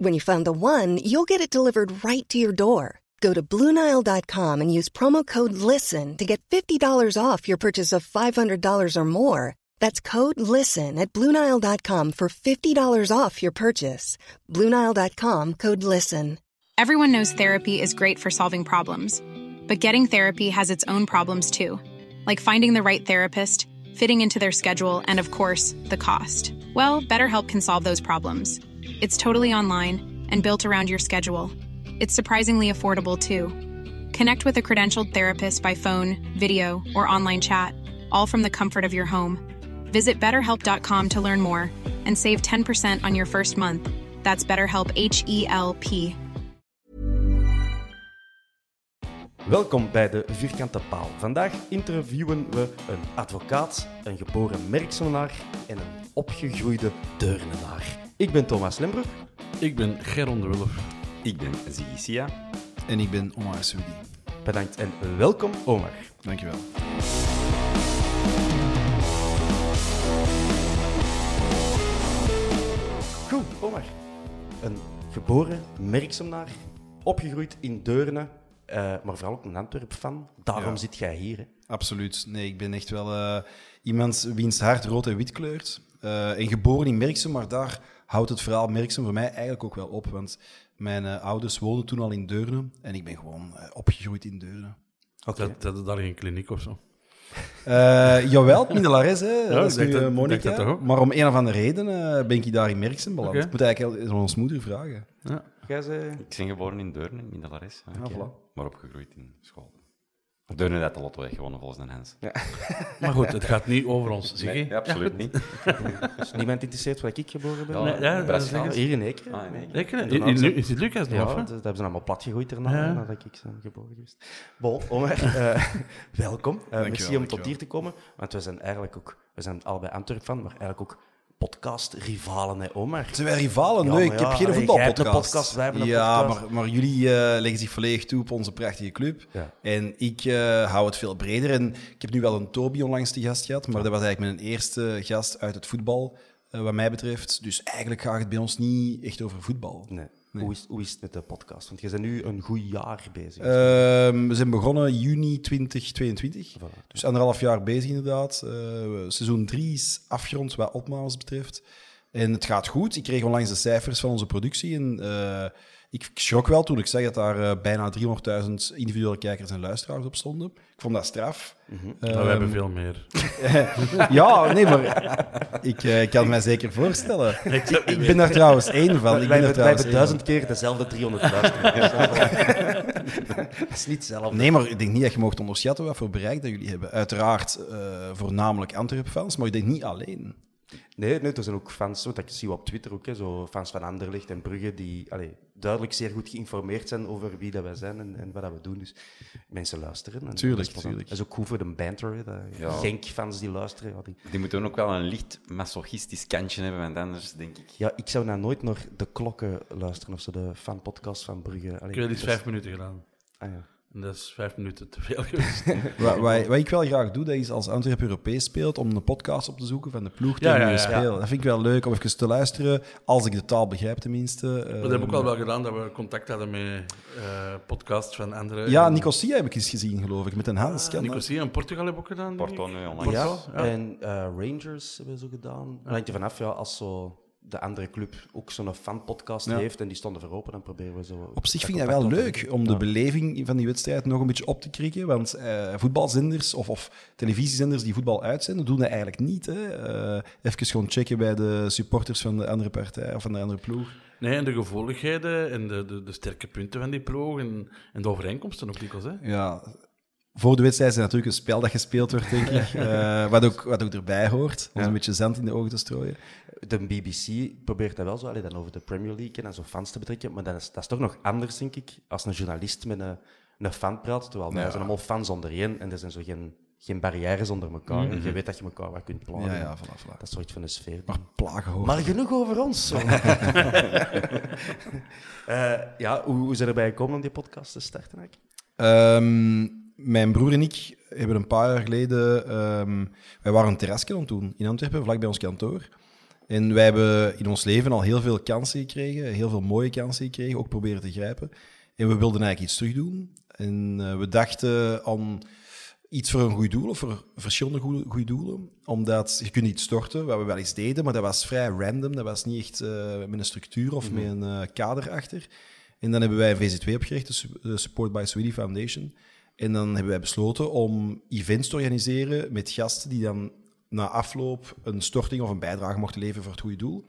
When you find the one, you'll get it delivered right to your door. Go to Bluenile.com and use promo code LISTEN to get $50 off your purchase of $500 or more. That's code LISTEN at Bluenile.com for $50 off your purchase. Bluenile.com code LISTEN. Everyone knows therapy is great for solving problems, but getting therapy has its own problems too, like finding the right therapist, fitting into their schedule, and of course, the cost. Well, BetterHelp can solve those problems. It's totally online and built around your schedule. It's surprisingly affordable too. Connect with a credentialed therapist by phone, video, or online chat, all from the comfort of your home. Visit betterhelp.com to learn more and save 10% on your first month. That's BetterHelp H E L P. Welkom bij de Vierkante Paal. Vandaag interviewen we een advocaat, een geboren merksenaar en een opgegroeide deurnenaar. Ik ben Thomas Lembroek. Ik ben Geron de Wulf. Ik ben Zigisia. En ik ben Omar Soudi. Bedankt en welkom, Omar. Dankjewel. Goed, Omar. Een geboren merksenaar, opgegroeid in Deurne, eh, maar vooral ook een Antwerp-fan. Daarom Ja. zit jij hier. Hè? Absoluut. Nee, ik ben echt wel eh, iemand wiens hart rood en wit kleurt. Eh, en geboren in Merksem, maar daar houdt het verhaal Merksem voor mij eigenlijk ook wel op. Want mijn eh, ouders woonden toen al in Deurne en ik ben gewoon eh, opgegroeid in Deurne. Dat, dat is daar geen kliniek of zo. Eh, jawel, Mindelares, hè. dat is nu, dat- Monica. dat ook? Maar om een of andere reden eh, ben ik daar in Merksem beland. Oké. Ik moet eigenlijk aan ons moeder vragen. Ja. Jij zei... Ik ben geboren in Deurne, in Mindelares. Ja, voilà. Maar opgegroeid in school. Deurne heeft de lotto weg gewonnen volgens een Hens. Maar goed, het gaat niet over ons, zeg je? Absoluut niet. Is niemand interesseert waar ik geboren ben? Ja, Nee, ja, dat Hier in Ekeren. Ah, nee. Ik, in, Lucas nog, Ja, dat, dat hebben ze allemaal plat gegooid daarna, Ja. nadat ik ben geboren geweest. Bon, Omar, eh, welkom. Eh merci om tot hier te komen. Want we zijn eigenlijk ook, we zijn allebei Antwerp van, maar eigenlijk ook podcast-rivalen, hè, Omar. Zijn wij rivalen? Ja, nee, ik ja, heb geen voetbalpodcast. jij hebt een podcast, wij hebben een ja, podcast. Maar, maar jullie eh, leggen zich volledig toe op onze prachtige club. Ja. En ik eh, hou het veel breder. En ik heb nu wel een Toby onlangs te gast gehad, maar dat was eigenlijk mijn eerste gast uit het voetbal, eh, wat mij betreft. Dus eigenlijk gaat het bij ons niet echt over voetbal. Nee. Hoe, is, hoe is het met de podcast? Want je bent nu een goed jaar bezig. Ehm, we zijn begonnen juni 2022. Voilà. Dus anderhalf jaar bezig inderdaad. Eh, seizoen 3 is afgerond wat opnames betreft. En het gaat goed. Ik kreeg onlangs de cijfers van onze productie. En eh, ik schrok wel toen ik zag dat daar eh, bijna 300.000 individuele kijkers en luisteraars op stonden. Ik vond dat straf. Maar we hebben veel meer. Ja, nee, maar ik eh, kan het mij zeker voorstellen. Ik, ik ben daar trouwens één van. Ik wij ben hebben, wij duizend keer dezelfde 300 luisteraars. dat is niet hetzelfde. Nee, maar ik denk niet dat je mocht onderschatten wat voor bereik dat jullie hebben. Uiteraard eh, voornamelijk Antwerp-fans, maar ik denk niet alleen. Nee, nee, er zijn ook fans, ik zie op Twitter ook, hè, zo fans van Anderlecht en Brugge, die allee, duidelijk zeer goed geïnformeerd zijn over wie dat wij zijn en, en wat dat we doen. Dus mensen luisteren. En Tuurlijk, dat tuurlijk. Dat is ook goed voor de banter. Hè, dat Ja. Genk-fans die luisteren. Ja, die... Die moeten ook wel een licht masochistisch kantje hebben, want anders denk ik... ja, ik zou nou nooit naar de klokken luisteren of zo, de fanpodcast van Brugge. Allee, Ik heb is- vijf minuten gedaan. Ah, ja. En dat is vijf minuten te veel geweest. Wat, wat, wat ik wel graag doe, dat is als Antwerp Europees speelt, om een podcast op te zoeken van de ploeg Ja, tegen ja, we ja. spelen. Dat vind ik wel leuk om even te luisteren, als ik de taal begrijp tenminste. Maar dat hebben we ook Ehm, al wel gedaan, dat we contact hadden met eh podcasts van andere... Ja, Nicosia heb ik eens gezien, geloof ik, met een Hans. Ah? Nicosia en Portugal hebben we ook gedaan. Porto ik. nu onlangs. Ja, Porto, ja. en eh, Rangers hebben we zo gedaan. Dan hangt er vanaf, ja, als zo de andere club ook zo'n fanpodcast Ja. heeft en die stonden voor open, dan proberen we zo... Op zich vind ik dat wel leuk om de Ja. beleving van die wedstrijd nog een beetje op te krikken. Want eh, voetbalzenders of, of televisiezenders die voetbal uitzenden, doen dat eigenlijk niet. Hè. Eh, even gewoon checken bij de supporters van de andere partij of van de andere ploeg. Nee, en de gevoeligheden en de, de, de sterke punten van die ploeg en, en de overeenkomsten ook dikwijls. Hè? Ja, voor de wedstrijd is het natuurlijk een spel dat gespeeld wordt, denk ik. Eh, wat, ook, wat ook erbij hoort, om Ja. een beetje zand in de ogen te strooien. De BBC probeert dat wel zo, allee, dan over de Premier League en zo fans te betrekken, maar dat is, dat is toch nog anders, denk ik, als een journalist met een, een fan praat, terwijl wij Ja. zijn allemaal fans ondereen en er zijn zo geen, geen barrières onder elkaar. En je weet dat je elkaar wat kunt plagen. Ja, ja, voilà, voilà. Dat soort van een sfeer. Maar plagen hoor. Maar genoeg over ons. Eh, ja, hoe, hoe zijn erbij gekomen om die podcast te starten? eigenlijk? Ehm, mijn broer en ik hebben een paar jaar geleden... ehm, wij waren een terrasje aan het doen in Antwerpen, vlak bij ons kantoor. En wij hebben in ons leven al heel veel kansen gekregen, heel veel mooie kansen gekregen, ook proberen te grijpen. En we wilden eigenlijk iets terugdoen. En eh, we dachten aan iets voor een goed doel, of voor verschillende goede, goede doelen. Omdat je kunt iets storten, wat we wel eens deden, maar dat was vrij random. Dat was niet echt eh, met een structuur of met een eh, kader achter. En dan hebben wij een VZ2 opgericht, de Su- de Support by Sweetie Foundation. En dan hebben wij besloten om events te organiseren met gasten die dan na afloop een storting of een bijdrage mochten leveren voor het goede doel.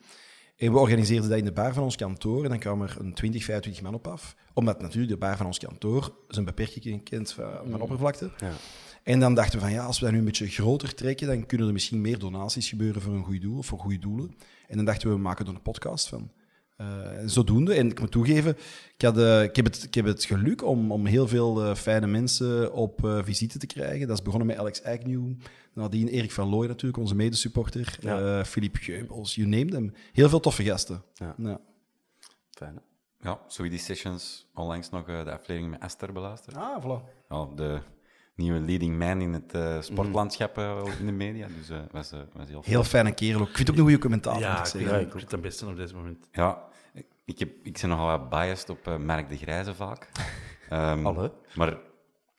En we organiseerden dat in de bar van ons kantoor en dan kwam er een 20, 25 man op af. Omdat natuurlijk de bar van ons kantoor zijn beperking kent van, van oppervlakte. Ja. En dan dachten we van ja, als we dat nu een beetje groter trekken, dan kunnen er misschien meer donaties gebeuren voor een goed doel of voor goede doelen. En dan dachten we, we maken er een podcast van. Eh, en zodoende. En ik moet toegeven, ik, had, eh, ik, heb, het, ik heb het geluk om, om heel veel eh, fijne mensen op eh, visite te krijgen. Dat is begonnen met Alex Agnew, nadien Erik van Looy natuurlijk, onze medesupporter, Ja. eh Philippe Geubels, you name them. Heel veel toffe gasten. Ja. Ja. Fijn, hè? Ja, Sweetie Sessions, onlangs nog eh, de aflevering met Esther beluisterd. Ah, voilà. Ja, de nieuwe leading man in het eh, sportlandschap eh, in de media. Dus eh was, was heel Heel fijne kerel ook. Ik vind het ook een goede commentaar. Ja, ik ik vind ik vind het het beste op deze moment. Ja, ik, heb, ik ben nogal wat biased op eh Merk de Grijze vaak. Ehm, Alle. Maar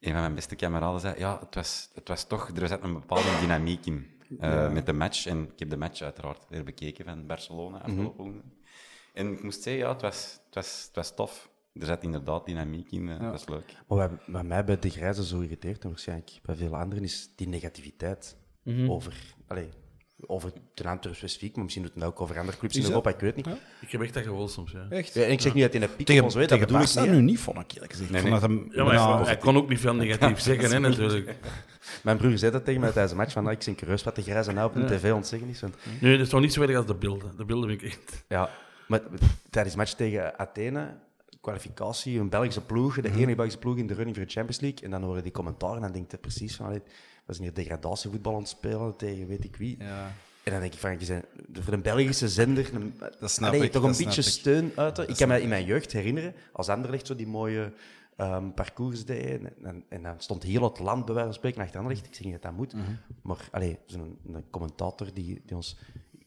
een van mijn beste kameraden zei, ja, het was, het was toch, er zat een bepaalde dynamiek in eh, met de match. En ik heb de match uiteraard weer bekeken van Barcelona afgelopen woensdag. En ik moest zeggen, ja, het was, het was, het was tof. Er zat inderdaad dynamiek in, eh, dat is leuk. Maar wat, wat mij bij de grijze zo irriteert, en waarschijnlijk bij veel anderen, is die negativiteit over, allee, over de Antwerp specifiek, maar misschien doet het ook over andere clubs in Europa, ik weet niet. Ik heb echt dat gevoel soms, ja. Echt? Ja, en ik zeg niet dat in een piek Tegen, ons weet, tegen dat bedoel ik niet. nu niet, vond ik eerlijk gezegd. Nee, nee. dat hem Ja, maar hij, kon- hij kon ook niet veel negatief zeggen, hè, natuurlijk. Mijn broer zei dat tegen mij tijdens de match, van, ah, ik ben curieus wat de grijze nou op de tv ontzeggen is. Want, Nee, dat is toch niet zo erg als de beelden. De beelden vind ik echt... ja, maar tijdens de match tegen Athene, kwalificatie, een Belgische ploeg, de enige Belgische ploeg in de running voor de Champions League, en dan horen die commentaren en dan denk je precies van, allee, we zijn hier degradatievoetbal aan het spelen tegen weet ik wie. Ja. En dan denk ik van, je bent voor een Belgische zender een, Dat snap allee, ik, toch een beetje ik. steun uit. Ik kan me in mijn jeugd herinneren, als Anderlecht zo die mooie ehm, parcours deed, en, en, en dan stond heel het land bij wijze van spreken achter Anderlecht. Ik zeg niet dat dat moet, Mhm. maar allee, zo'n een commentator die, die ons...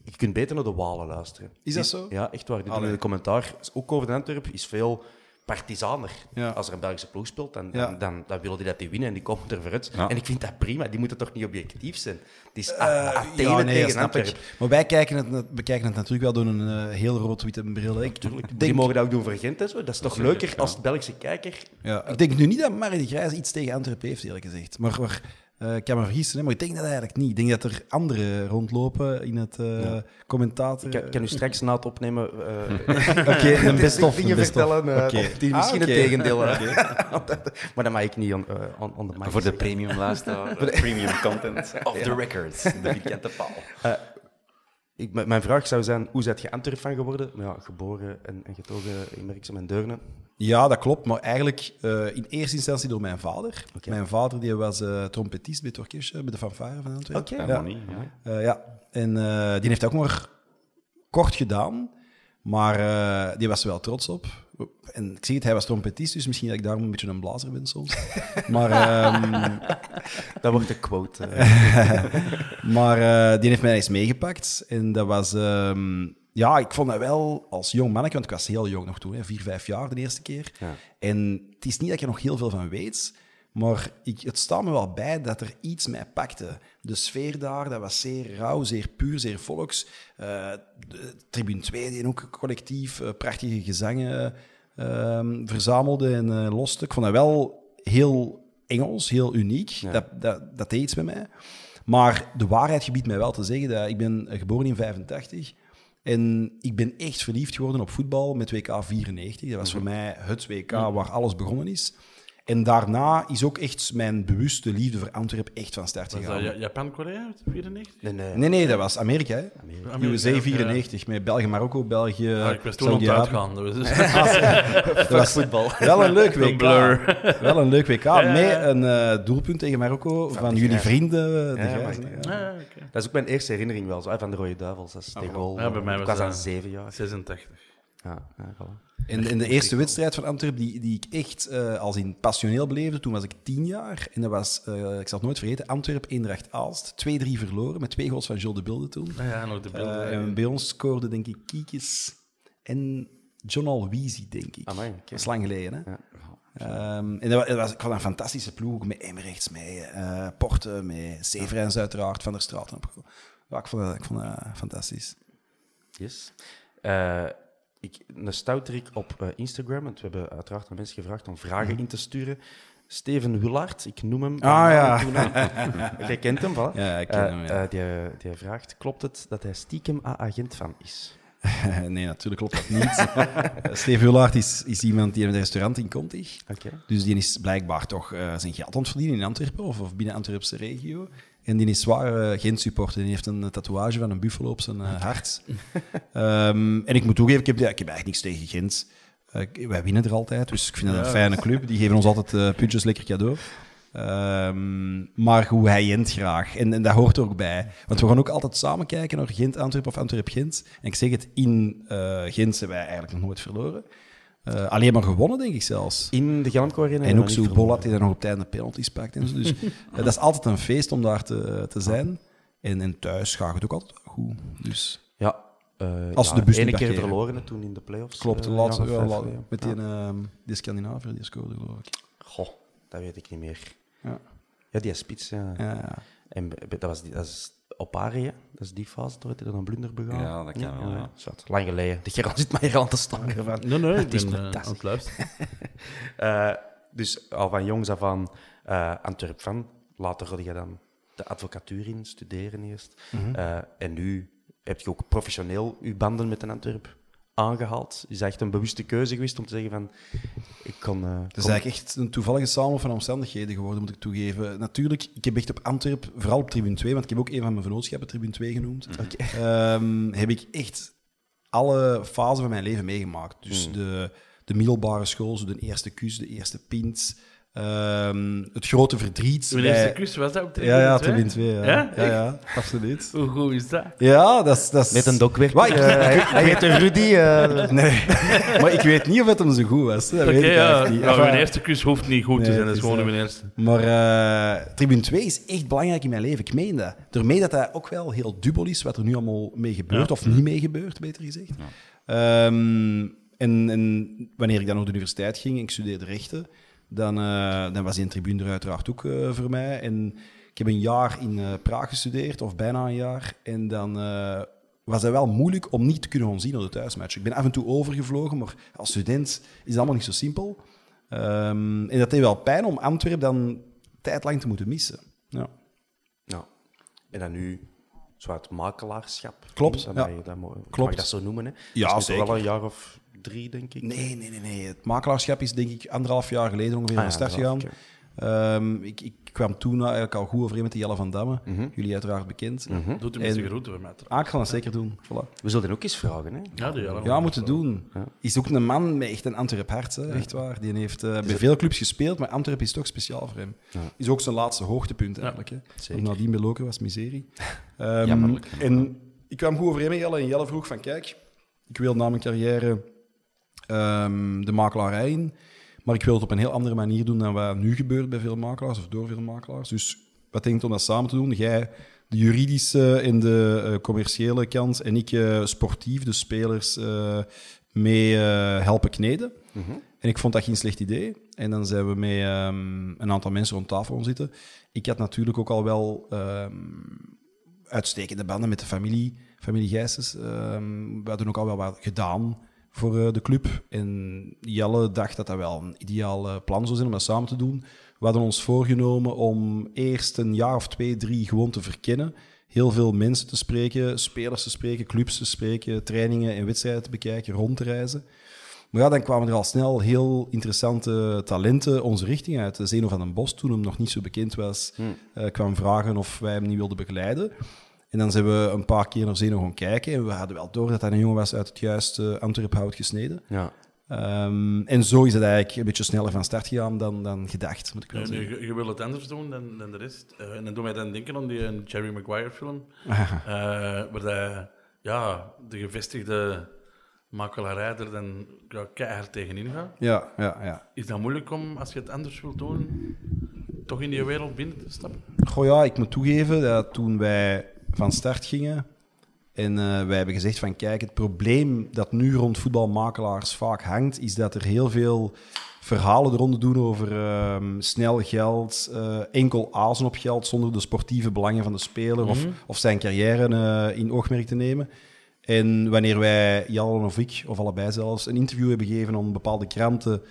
Je kunt beter naar de Walen luisteren. Is dat zo? Ja, echt waar. In de commentaar, ook over de Antwerp, is veel partisaner. Ja. Als er een Belgische ploeg speelt, dan, Ja. dan, dan, dan willen die dat die winnen en die komen er vooruit. Ja. En ik vind dat prima. Die moeten toch niet objectief zijn? Het is Eh, Athene ja, nee, dat tegen Antwerpen. Maar wij kijken het, bekijken het natuurlijk wel door een eh, heel rood-witte bril. Ik, ik Die denk, mogen dat ook doen voor Gent en zo. Dat is toch leuker als Belgische kijker. ja, ik denk nu niet dat Marie de Grijs iets tegen Antwerpen heeft, eerlijk gezegd. Maar, maar eh, ik kan me vergissen, hè, maar ik denk dat eigenlijk niet. Ik denk dat er anderen rondlopen in het eh commentator. Ik kan, u straks na het opnemen eh Oké, een best of. dingen een best of. vertellen die Ah, misschien het tegendeel. maar dat mag ik niet on, on, on the mic Voor de premium luisteraar, premium content of the records, de vierkante paal. Ik, mijn vraag zou zijn, hoe zet je Antwerp van geworden? Maar ja, geboren en, en getogen in Merksem en Deurne. Ja, dat klopt. Maar eigenlijk eh, in eerste instantie door mijn vader. Mijn vader die was eh, trompetist bij het orkestje, bij de fanfare van Antwerpen. Oké. Ja. Harmonie, ja. Eh, ja, en eh, die heeft ook maar kort gedaan, maar eh, die was er wel trots op. En ik zie het, hij was trompetist, dus misschien dat ik daarom een beetje een blazer ben soms. maar ehm, Dat wordt de quote. eh. maar eh, die heeft mij eens meegepakt. En dat was... ehm, ja, ik vond dat wel als jong manneke, want ik was heel jong nog toen, hè, vier, vijf jaar de eerste keer. Ja. En het is niet dat ik er nog heel veel van weet, maar ik, het staat me wel bij dat er iets mij pakte. De sfeer daar, dat was zeer rauw, zeer puur, zeer volks. Eh, de Tribune 2, die ook collectief eh, prachtige gezangen ehm, verzamelde en eh, loste. Ik vond dat wel heel Engels, heel uniek. Dat, dat, dat deed iets met mij. Maar de waarheid gebiedt mij wel te zeggen dat ik ben geboren in 85 En ik ben echt verliefd geworden op voetbal met WK 94. Dat was voor mij het WK waar alles begonnen is. En daarna is ook echt mijn bewuste liefde voor Antwerpen echt van start Was dat gegaan. Ja- Japan-Korea, 94? Nee, nee. Nee, nee, dat was Amerika. Hè? Amerika, USA ja. 94, met België, Marokko, België, Ah, ik was toen aan het Saudi-Arabië. uitgaan. Dus, Dat was voetbal. Wel een leuk WK. blur. Wel een leuk WK. ja, ja. Met een eh, doelpunt tegen Marokko van, de jullie vrienden, de Ja, Grijzen, ja. Ah, oké. Dat is ook mijn eerste herinnering wel, zo, van de Rode Duivels. Dat is tegen goal. Ja, bij mij ik was was aan dat- zeven jaar. 86. Ja, ja, voilà. En, en de eerste wedstrijd van Antwerpen die, die ik echt eh, als in passioneel beleefde, toen was ik tien jaar. En dat was, eh, ik zal het nooit vergeten, Antwerpen Eendracht Aalst. 2-3 verloren, met twee goals van Jules de Bilde toen. Ah, ja, nog de beelden. Eh, en bij ons scoorde denk ik Kiekes en John Alweezy, denk ik. Amai, oké. Dat is lang geleden, hè? Ja. Ehm, en dat wa- dat was, ik vond dat een fantastische ploeg, ook met Emrechts, met eh Porte, met Severens uiteraard, Van der Straat. Ja, ik vond dat, ik vond dat fantastisch. Yes. Eh, ik, een stoutrik op eh, Instagram, want we hebben uiteraard aan mensen gevraagd om vragen in te sturen. Steven Hullard, ik noem hem. Ah, ja. Jij kent hem, voilà. Ja, ik ken Eh, hem, ja. eh, die, die vraagt, klopt het dat hij stiekem A-agent van is? nee, natuurlijk klopt dat niet. Eh, Steve Hullaert is, is iemand die in een restaurant in Contig. Oké. Dus die is blijkbaar toch zijn geld aan het verdienen in Antwerpen of, of binnen Antwerpse regio. En die is zwaar uh, geen supporter. Die heeft een tatoeage van een buffalo op zijn uh, hart. um, en ik moet toegeven, ik heb, ja, ik heb eigenlijk niks tegen Gent. Uh, wij winnen er altijd, dus ik vind dat een fijne club. Die geven ons altijd puntjes lekker cadeau. Um, maar hoe hij Gent graag. En, en dat hoort er ook bij. Want we gaan ook altijd samen kijken naar Gent-Antwerp of Antwerp-Gent. En ik zeg het, in Gent hebben wij eigenlijk nog nooit verloren. Uh, alleen maar gewonnen, denk ik zelfs. In de Galmco Arena. En ook zo Bolat die dan nog op het einde penalties pakt. En zo. Dus uh, dat is altijd een feest om daar te, te zijn. En, en thuis gaat het ook altijd goed. Dus. Ja. Uh, Als ja, de bus ene keer verloren toen in de playoffs. Klopt, de uh, laatste, ja, ja, vijf, met die, uh, die Scandinaviër die scoorde, geloof ik. Goh, dat weet ik niet meer. Ja, ja die spits, ja. ja, ja. En dat, was dat is op Arie, dat is die fase, toen hij dan een blunder begaan. Ja, dat kan wel, ja. Zat, lang geleden. De Gerard zit mij hier aan te staan. Van. Nee, nee, Het is ben uh, fantastisch. uh, dus al van jongs af aan uh, Antwerp van. Later ga je dan de advocatuur in studeren eerst. Mm -hmm. uh, en nu heb je ook professioneel je banden met een Antwerp aangehaald. Is dat echt een bewuste keuze geweest om te zeggen van... Ik kan, uh, Het is eigenlijk echt een toevallige samen van omstandigheden geworden, moet ik toegeven. Natuurlijk, ik heb echt op Antwerp, vooral op tribune 2, want ik heb ook een van mijn vennootschappen tribune 2 genoemd, okay. um, heb ik echt alle fasen van mijn leven meegemaakt. Dus mm. de, de middelbare school, zo de eerste kus, de eerste pint... Um, het grote verdriet. Mijn eerste kus was dat op tribune Ja, ja, tribune 2. Ja, ja? ja, ja absoluut. Hoe goed is dat? Ja, dat is... Dat is... Met een dokwerk. ik, hij heette Rudy. Uh... Nee, maar ik weet niet of het hem zo goed was. Oké, okay, ja. niet. Nou, mijn eerste kus hoeft niet goed nee, te zijn, dat is gewoon mijn eerste. Maar uh, tribune 2 is echt belangrijk in mijn leven, ik meen dat. Daarmee dat dat ook wel heel dubbel is, wat er nu allemaal mee gebeurt, ja. of niet mee gebeurt, beter gezegd. Ja. Um, en, en wanneer ik dan naar de universiteit ging, ik studeerde rechten, dan, uh, dan was die tribune er uiteraard ook uh, voor mij. En ik heb een jaar in uh, Praag gestudeerd, of bijna een jaar. En dan was het wel moeilijk om niet te kunnen zien op de thuismatch. Ik ben af en toe overgevlogen, maar als student is het allemaal niet zo simpel. Um, en dat deed wel pijn om Antwerpen dan tijdlang te moeten missen. Ja. ja. En dan nu het makelaarschap. Klopt, Dan ja. mag je dat, mag Klopt. je dat zo noemen. Hè? Ja, dus zeker. wel een jaar of drie, denk ik. Nee, nee, nee, nee. Het makelaarschap is denk ik anderhalf jaar geleden ongeveer Ah, van ja, start gegaan. Um, ik, ik kwam toen eigenlijk al goed overeen met de Jelle van Damme. Mhm. Mm -hmm. Jullie uiteraard bekend. Mm -hmm. Doet de meeste groeten voor mij. Ah, ik ga dat zeker doen. Voilà. We zullen ook eens vragen. Hè? Ja, die Jelle ja moeten doen. Ja. Is ook een man met echt een Antwerp hart, hè, echt waar. Die heeft uh, bij het... veel clubs gespeeld, maar Antwerp is toch speciaal voor hem. Ja. Is ook zijn laatste hoogtepunt eigenlijk. Hè. Zeker. Nadien bij Loker was miserie. Um, Jammerlijk. En ik kwam goed overeen met Jelle en Jelle vroeg van kijk, ik wil na mijn carrière um, de makelaarij in. Maar ik wil het op een heel andere manier doen dan wat nu gebeurt bij veel makelaars of door veel makelaars. Dus wat denk je om dat samen te doen? Jij de juridische en de uh, commerciële kant en ik uh, sportief, de spelers uh, mee helpen kneden. Mm -hmm. En ik vond dat geen slecht idee. En dan zijn we met um, een aantal mensen rond tafel gaan zitten. Ik had natuurlijk ook al wel um, uitstekende banden met de familie, familie Gijsens. Um, we hadden ook al wel wat gedaan voor uh, de club. En Jelle dacht dat dat wel een ideaal uh, plan zou zijn om dat samen te doen. We hadden ons voorgenomen om eerst een jaar of twee, drie gewoon te verkennen. heel veel mensen te spreken, spelers te spreken, clubs te spreken, trainingen en wedstrijden te bekijken, rond te reizen. Maar ja, dan kwamen er al snel heel interessante talenten onze richting uit. Zeno van den Bos, toen hem nog niet zo bekend was, eh, kwam vragen of wij hem niet wilden begeleiden. En dan zijn we een paar keer naar Zeno gaan kijken. En we hadden wel door dat hij een jongen was uit het juiste Antwerp-hout gesneden. Ja. Ehm, en zo is het eigenlijk een beetje sneller van start gegaan dan, dan gedacht, moet ik wel zeggen. je, je wil het anders doen dan, dan de rest. Eh, en dan doe mij dan denken aan die een Jerry Maguire film. Eh, waar hij, ja, de gevestigde makelaarij er dan ja, keihard tegenin gaat. Ja, ja, ja. Is dat moeilijk om, als je het anders wilt doen, toch in die wereld binnen te stappen? Goh ja, ik moet toegeven dat toen wij van start gingen en eh, wij hebben gezegd van kijk, het probleem dat nu rond voetbalmakelaars vaak hangt, is dat er heel veel verhalen de ronde doen over ehm, snel geld, eh, enkel azen op geld zonder de sportieve belangen van de speler of, of zijn carrière eh, in oogmerk te nemen. En wanneer wij, Jan of ik, of allebei zelfs, een interview hebben gegeven aan bepaalde kranten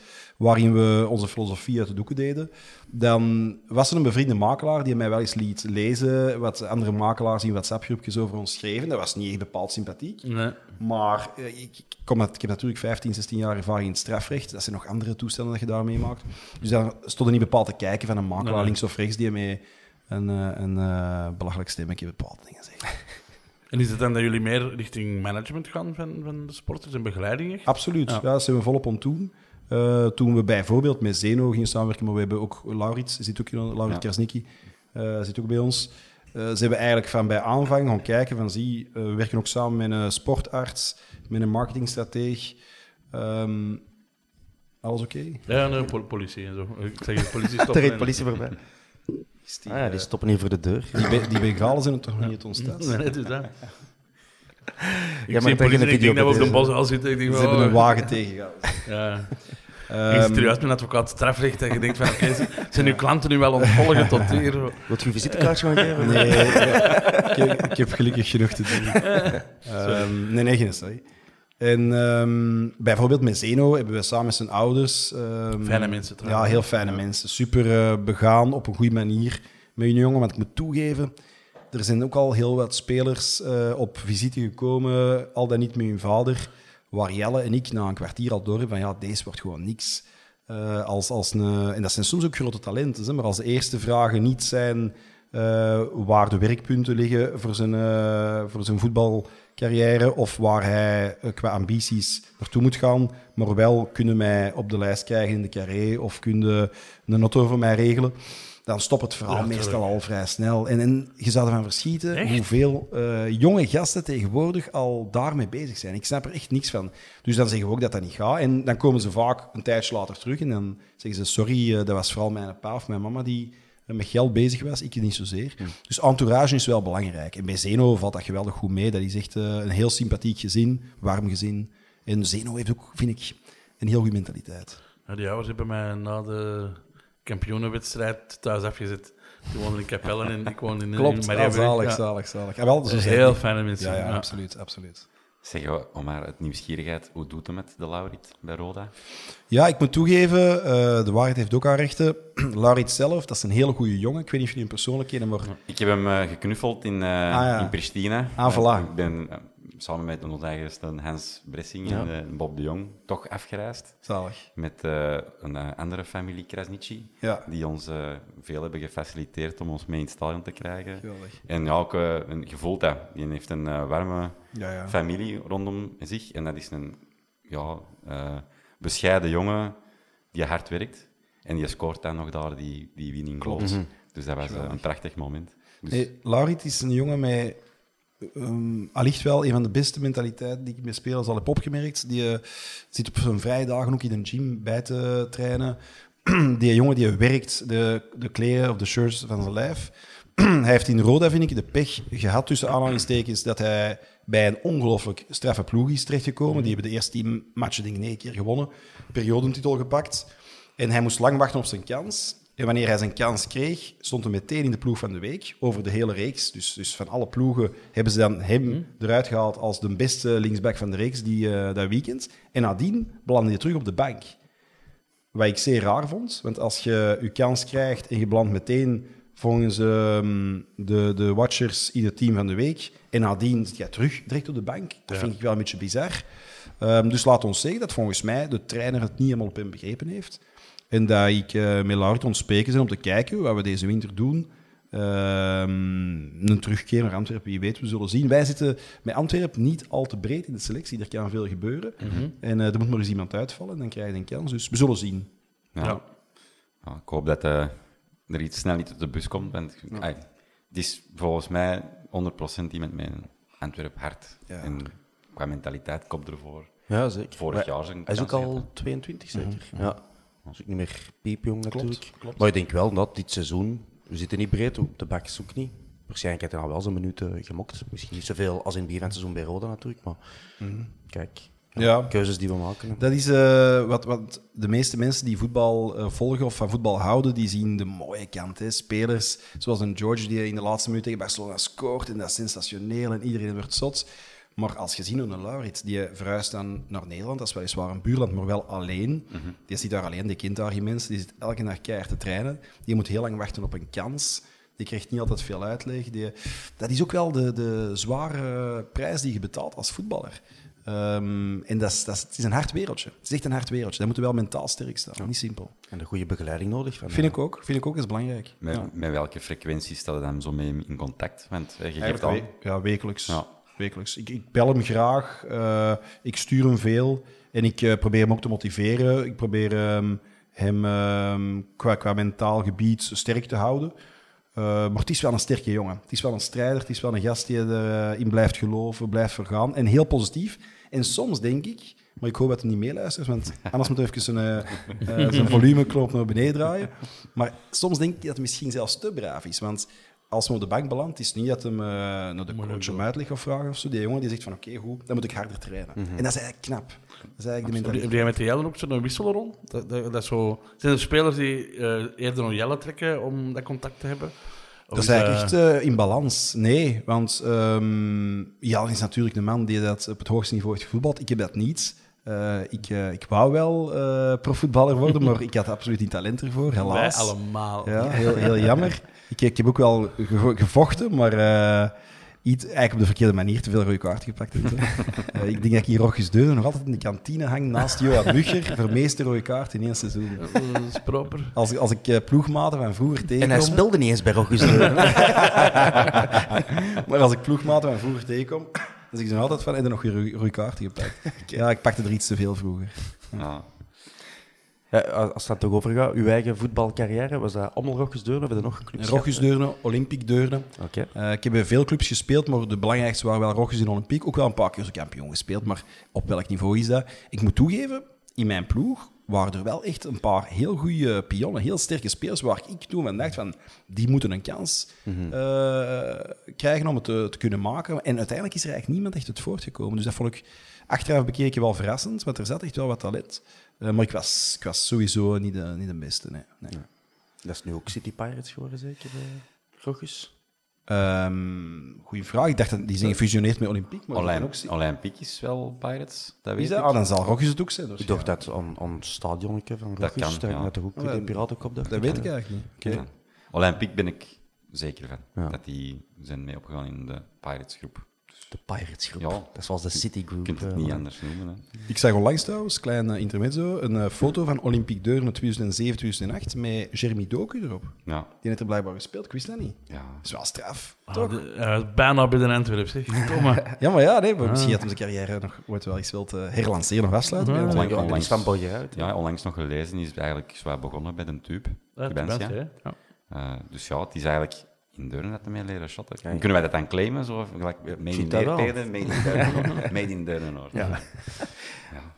waarin we onze filosofie uit de doeken deden, dan was er een bevriende makelaar die mij wel eens liet lezen wat andere makelaars in WhatsApp-groepjes over ons schreven. Dat was niet echt bepaald sympathiek. Nee. Maar eh, ik, kom uit- ik heb natuurlijk 15, 16 jaar ervaring in het strafrecht. Dat zijn nog andere toestanden dat je daar meemaakt. Dus daar stonden niet bepaald te kijken van een makelaar Nee. links of rechts die met een, eh, een eh, belachelijk stemmetje bepaalde dingen zegt. En is het dan dat jullie meer richting management gaan van, van de sporters en begeleiding? echt? Absoluut, ja. Ja. dat zijn we volop om doen. Eh, toen we bijvoorbeeld met Zeno gingen samenwerken, maar we hebben ook Laurits, zit ook in, Laurits Ja. Krasnicki, eh, zit ook bij ons. Eh, ze hebben eigenlijk van bij aanvang gaan kijken van zie, eh, we werken ook samen met een sportarts, met een marketingstrateeg. Ehm, alles oké? Ja, en de pol- politie en zo. Ik zeg, de politie stopt. Er politie voorbij. Die, Ah, ja, die stoppen hier voor de deur. die, be- die Bengalen zijn er toch nog niet stad? Nee, het is dat. Ik maar zie politie een ik denk dat we op de bos al zitten. Ik denk, Ze hebben een oh, wagen tegengehouden. Ja. Ehm, je zit er juist met een advocaat strafrecht en je denkt van, oké, zijn uw klanten nu wel ontvolgen tot hier? Wilt je een visitekaartje gaan geven? Nee, ik, heb, ik heb gelukkig genoeg te doen. Ehm, nee, nee, geen sorry. En ehm, bijvoorbeeld met Zeno hebben we samen met zijn ouders... ehm, Fijne mensen Ja, trouwens. heel fijne mensen. Super eh, begaan, op een goede manier met hun jongen. Want ik moet toegeven, er zijn ook al heel wat spelers eh, op visite gekomen, al dan niet met hun vader, waar Jelle en ik na een kwartier al door hebben van ja, deze wordt gewoon niks. Eh, als, als een, en dat zijn soms ook grote talenten, hè, maar als de eerste vragen niet zijn eh, waar de werkpunten liggen voor zijn, voor zijn voetbalcarrière of waar hij qua ambities naartoe moet gaan, maar wel kunnen mij op de lijst krijgen in de carré of kunnen een auto voor mij regelen, dan stopt het verhaal Ja, meestal al vrij snel. En, en je zou ervan verschieten Echt? hoeveel eh, jonge gasten tegenwoordig al daarmee bezig zijn. Ik snap er echt niks van. Dus dan zeggen we ook dat dat niet gaat. En dan komen ze vaak een tijdje later terug en dan zeggen ze: Sorry, eh, dat was vooral mijn pa of mijn mama die eh, met geld bezig was, ik niet zozeer. Dus entourage is wel belangrijk. En bij Zeno valt dat geweldig goed mee. Dat is echt een heel sympathiek gezin, warm gezin. En Zeno heeft ook, vind ik, een heel goede mentaliteit. Ja, die ouders hebben mij na de kampioenenwedstrijd thuis afgezet. Die woonden in Capelle en ik woonde in Klopt, in Mariaburg. zalig, Ja. zalig, zalig. Wel, zijn Heel fijne mensen. Ja, ja, ja. absoluut, absoluut. Zeg, om maar het nieuwsgierigheid, hoe doet het met de Laurit bij Roda? Ja, ik moet toegeven, eh, de waarheid heeft ook haar rechten. Laurits zelf, dat is een hele goede jongen. Ik weet niet of jullie hem persoonlijk kennen, maar Ik heb hem eh, geknuffeld in, eh, ja. in Pristina. Ah, voilà. Ik ben samen met onze eigen Hans Bressing Ja. en eh, Bob de Jong toch afgereisd. zalig. Met eh, een eh, andere familie, Krasnici, Ja. die ons eh, veel hebben gefaciliteerd om ons mee in het stadion te krijgen. Geweldig. En ja, ook eh, een gevoel dat. Die heeft een eh, warme Ja, familie rondom zich. En dat is een ja, eh, bescheiden jongen die hard werkt. En die scoort dan nog daar die, die winning goals. Dus dat was eh, een prachtig moment. Dus, Nee, Laurit is een jongen met ehm, allicht wel een van de beste mentaliteiten die ik met spelers al heb opgemerkt. Die eh, zit op zijn vrije dagen ook in een gym bij te trainen. die jongen die werkt de, de kleren of de shirts van zijn lijf. hij heeft in Roda, vind ik, de pech gehad tussen aanhalingstekens dat hij bij een ongelooflijk straffe ploeg is terechtgekomen. Die hebben de eerste tien matchen denk ik negen keer gewonnen. Periodentitel gepakt. En hij moest lang wachten op zijn kans. En wanneer hij zijn kans kreeg, stond hij meteen in de ploeg van de week over de hele reeks. Dus, dus van alle ploegen hebben ze dan hem eruit gehaald als de beste linksback van de reeks die, eh, dat weekend. En nadien belandde hij terug op de bank. Wat ik zeer raar vond, want als je je kans krijgt en je belandt meteen volgens ehm, de, de Watchers ieder team van de week. En nadien zit jij terug direct op de bank. Dat vind ik wel een beetje bizar. Ehm, dus laat ons zeggen dat volgens mij de trainer het niet helemaal op hem begrepen heeft. En dat ik eh met Laurent ontspeken zijn om te kijken wat we deze winter doen. Ehm, een terugkeer naar Antwerpen, wie weet, we zullen zien. Wij zitten met Antwerpen niet al te breed in de selectie. Er kan veel gebeuren. En eh, er moet maar eens iemand uitvallen, dan krijg je een kans. Dus we zullen zien. Ja. Ja. Ja, ik hoop dat eh, er iets snel niet op de bus komt. Want, ai, het is volgens mij 100% iemand met een Antwerp hart. Ja. En qua mentaliteit komt ervoor. Ja, zeker. Vorig Maar jaar zijn Hij is ook al gehad, 22, zeker. Ja. Dat is ook niet meer piepjong natuurlijk. klopt. Maar ik denk wel dat dit seizoen, we zitten niet breed, op de bak is ook niet. Waarschijnlijk heeft hij al wel zijn minuten gemokt. Misschien niet zoveel als in het begin van het seizoen bij Roda natuurlijk, maar kijk, Ja. keuzes die we maken. Dat is eh, wat, wat de meeste mensen die voetbal eh, volgen of van voetbal houden, die zien de mooie kant. Hè. Spelers zoals een George die in de laatste minuut tegen Barcelona scoort en dat is sensationeel en iedereen wordt zot. Maar als je ziet hoe een Laurits, die verhuist dan naar Nederland, dat is weliswaar een buurland, maar wel alleen. Die zit daar alleen, die kent daar geen mensen, die zit elke dag keihard te trainen. Die moet heel lang wachten op een kans. Die krijgt niet altijd veel uitleg. Die, dat is ook wel de, de zware prijs die je betaalt als voetballer. Ehm, en dat is, dat is, het is een hard wereldje. Het is echt een hard wereldje. Daar moeten we wel mentaal sterk staan. Niet simpel. En de goede begeleiding nodig. Van, Vind ik ook. Vind ik ook, dat is belangrijk. Met, ja. met welke frequentie staat hij dan zo mee in contact? Want eh, je geeft we- ja, wekelijks. Ja. Wekelijks. Ik, ik bel hem graag. eh, ik stuur hem veel. En ik eh, probeer hem ook te motiveren. Ik probeer ehm, hem ehm, qua, qua mentaal gebied sterk te houden. Eh, maar het is wel een sterke jongen. Het is wel een strijder. Het is wel een gast die erin blijft geloven, blijft vergaan. En heel positief. En soms denk ik, maar ik hoop dat hij niet meeluistert, want anders moet hij even zijn, eh, zijn naar beneden draaien. Maar soms denk ik dat hij misschien zelfs te braaf is. Want als hij op de bank belandt, is het niet dat hem eh, naar de coach om uitleg of vragen of zo. Die jongen die zegt van oké, goed, dan moet ik harder trainen. En dat is eigenlijk knap. Dat is eigenlijk de Heb mentaliteit. jij met de Jellen ook zo'n wissel rond? Dat, dat, zo, zijn er spelers die eh, eerder naar Jelle trekken om dat contact te hebben? Of Dat is eigenlijk eh, echt eh, in balans. Nee, want ehm Jan is natuurlijk de man die dat op het hoogste niveau heeft gevoetbald. Ik heb dat niet. Eh, ik, ik wou wel eh, profvoetballer worden, maar ik had absoluut niet talent ervoor, Wij helaas. allemaal. Ja, heel, heel jammer. Ik, ik heb ook wel ge- gevochten, maar eh, iets, eigenlijk op de verkeerde manier te veel rode kaarten gepakt. heb. Eh, ik denk dat ik hier Rogges Deurne nog altijd in de kantine hang naast Johan Mugger voor meeste rode kaart in één seizoen. Dat is proper. Als, als ik eh, ploegmaten van vroeger En tegenkom... hij speelde niet eens bij Rogges. Maar als ik ploegmaten van vroeger tegenkom, dan zeg ik ze altijd van, heb je nog je rode kaarten gepakt? Ja, ik pakte er iets te veel vroeger. Ja. Ja, als het toch over gaat, uw eigen voetbalcarrière, was dat allemaal Rogges Deurne? Hebben er nog clubs Rogges Deurne, Olympique Deurne. Eh, ik heb bij veel clubs gespeeld, maar de belangrijkste waren wel Rogges en Olympique. Ook wel een paar keer als kampioen gespeeld, maar op welk niveau is dat? Ik moet toegeven, in mijn ploeg waren er wel echt een paar heel goede pionnen, heel sterke spelers, waar ik toen van dacht van, die moeten een kans eh, krijgen om het te, te kunnen maken. En uiteindelijk is er eigenlijk niemand echt uit voortgekomen. Dus dat vond ik achteraf bekeken wel verrassend, want er zat echt wel wat talent. Eh, maar ik was, ik was sowieso niet de, niet de beste, nee. nee. Dat is nu ook City Pirates geworden, zeker, uh, Rogges? Ehm, goeie vraag. Ik dacht dat die zijn gefusioneerd met Olympique. Maar dat kan ook Olymp zien. Olympique is wel Pirates, dat weet Is dat? ik. Ah, dan zal Rogges het ook zijn. dus Ik ja. dacht dat aan, aan het stadionnetje van Dat Rogges, kan, dat ja. met de hoek Ah, de Piratenkop dacht Dat weet ik eigenlijk niet. Ja. Olympique ben ik zeker van. Ja. Dat die zijn mee opgegaan in de Pirates groep. De Pirates groep. Ja. Dat is zoals de City Je Group. kunt het eh, niet anders noemen. Hè. Ik zag onlangs trouwens, klein eh, intermezzo, een eh, foto van Olympique Deurne 2007-2008 met Jeremy Doku erop. Ja. Die heeft er blijkbaar gespeeld, ik wist dat niet. ja. Dat is wel straf, Ah, toch? de- eh, bijna bij de Antwerp, zeg. Kom maar. Ja, maar ja, nee, maar misschien had hem zijn carrière nog ooit wel eens wil te herlanceren of afsluiten. Ja, Onlangs, Ja, is onlangs, van Boyeruit. ja, onlangs nog gelezen, is eigenlijk zwaar begonnen bij de Tube. Ja, Je bent, bent, ja. Eh, dus ja, het is eigenlijk in Deurne dat leren shotten. ja. Kunnen wij dat dan claimen? Zo, gelijk, made in made Deurne, made in Deurne. Ja.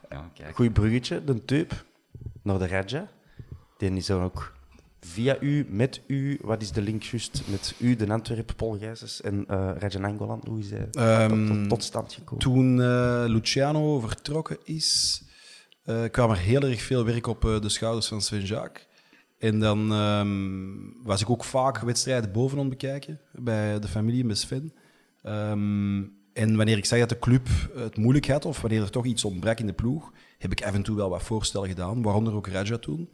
ja, kijk. Goed bruggetje, de Teup naar de Raja. Die is dan ook via u, met u, wat is de link juist met u, de Antwerp, Paul Gijsens en eh Raja Nangolan? Hoe is hij Ehm, tot, tot, tot stand gekomen? Toen eh, Luciano vertrokken is, eh, kwam er heel erg veel werk op eh, de schouders van Sven-Jacques. En dan ehm, was ik ook vaak wedstrijden bovenaan bekijken bij de familie en bij Sven. Ehm, en wanneer ik zag dat de club het moeilijk had, of wanneer er toch iets ontbrak in de ploeg, heb ik af en toe wel wat voorstellen gedaan, waaronder ook Raja toen.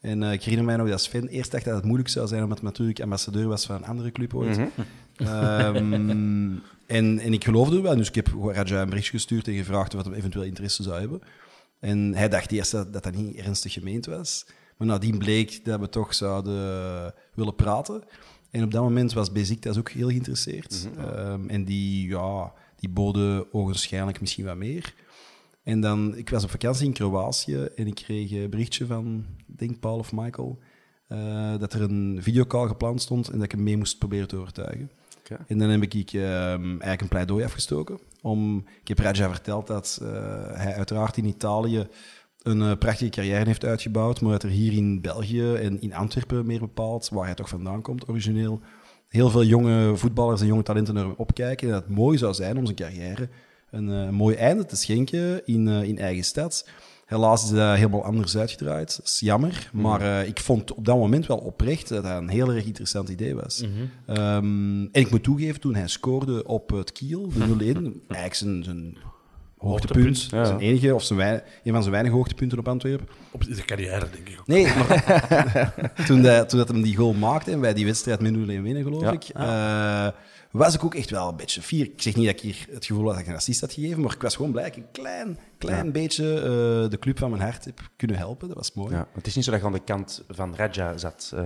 En eh, ik herinner mij nog dat Sven eerst dacht dat het moeilijk zou zijn, omdat hij natuurlijk ambassadeur was van een andere club ooit. Ehm, en, en ik geloofde wel, dus ik heb Raja een berichtje gestuurd en gevraagd of hij eventueel interesse zou hebben. En hij dacht eerst dat dat, dat niet ernstig gemeend was. Maar nadien bleek dat we toch zouden willen praten. En op dat moment was Beziktas ook heel geïnteresseerd. Ehm, en die, ja, die boden ogenschijnlijk misschien wat meer. En dan, ik was op vakantie in Kroatië en ik kreeg een berichtje van, denk Paul of Michael, eh, dat er een videocall gepland stond en dat ik hem mee moest proberen te overtuigen. En dan heb ik ehm, eigenlijk een pleidooi afgestoken. Om, ik heb Raja verteld dat eh, hij uiteraard in Italië een eh, prachtige carrière heeft uitgebouwd, maar dat er hier in België en in Antwerpen meer bepaald, waar hij toch vandaan komt origineel, heel veel jonge voetballers en jonge talenten naar hem opkijken. En dat het mooi zou zijn om zijn carrière een eh, mooi einde te schenken in, eh, in eigen stad. Helaas is dat helemaal anders uitgedraaid. Dat is jammer. Maar eh, ik vond op dat moment wel oprecht dat dat een heel erg interessant idee was. Ehm, en ik moet toegeven, toen hij scoorde op het Kiel, de 0-1, eigenlijk zijn, zijn hoogtepunt, ja. zijn enige, of zijn een van zijn weinige hoogtepunten op Antwerpen. Op de carrière, denk ik ook. Nee, maar toen, dat, toen dat hem die goal maakte en wij die wedstrijd met 0-1 winnen, geloof ik, eh, was ik ook echt wel een beetje fier. Ik zeg niet dat ik hier het gevoel had dat ik een assist had gegeven, maar ik was gewoon blij dat ik een klein, klein beetje eh, de club van mijn hart heb kunnen helpen. Dat was mooi. Ja, het is niet zo dat je aan de kant van Raja zat. eh,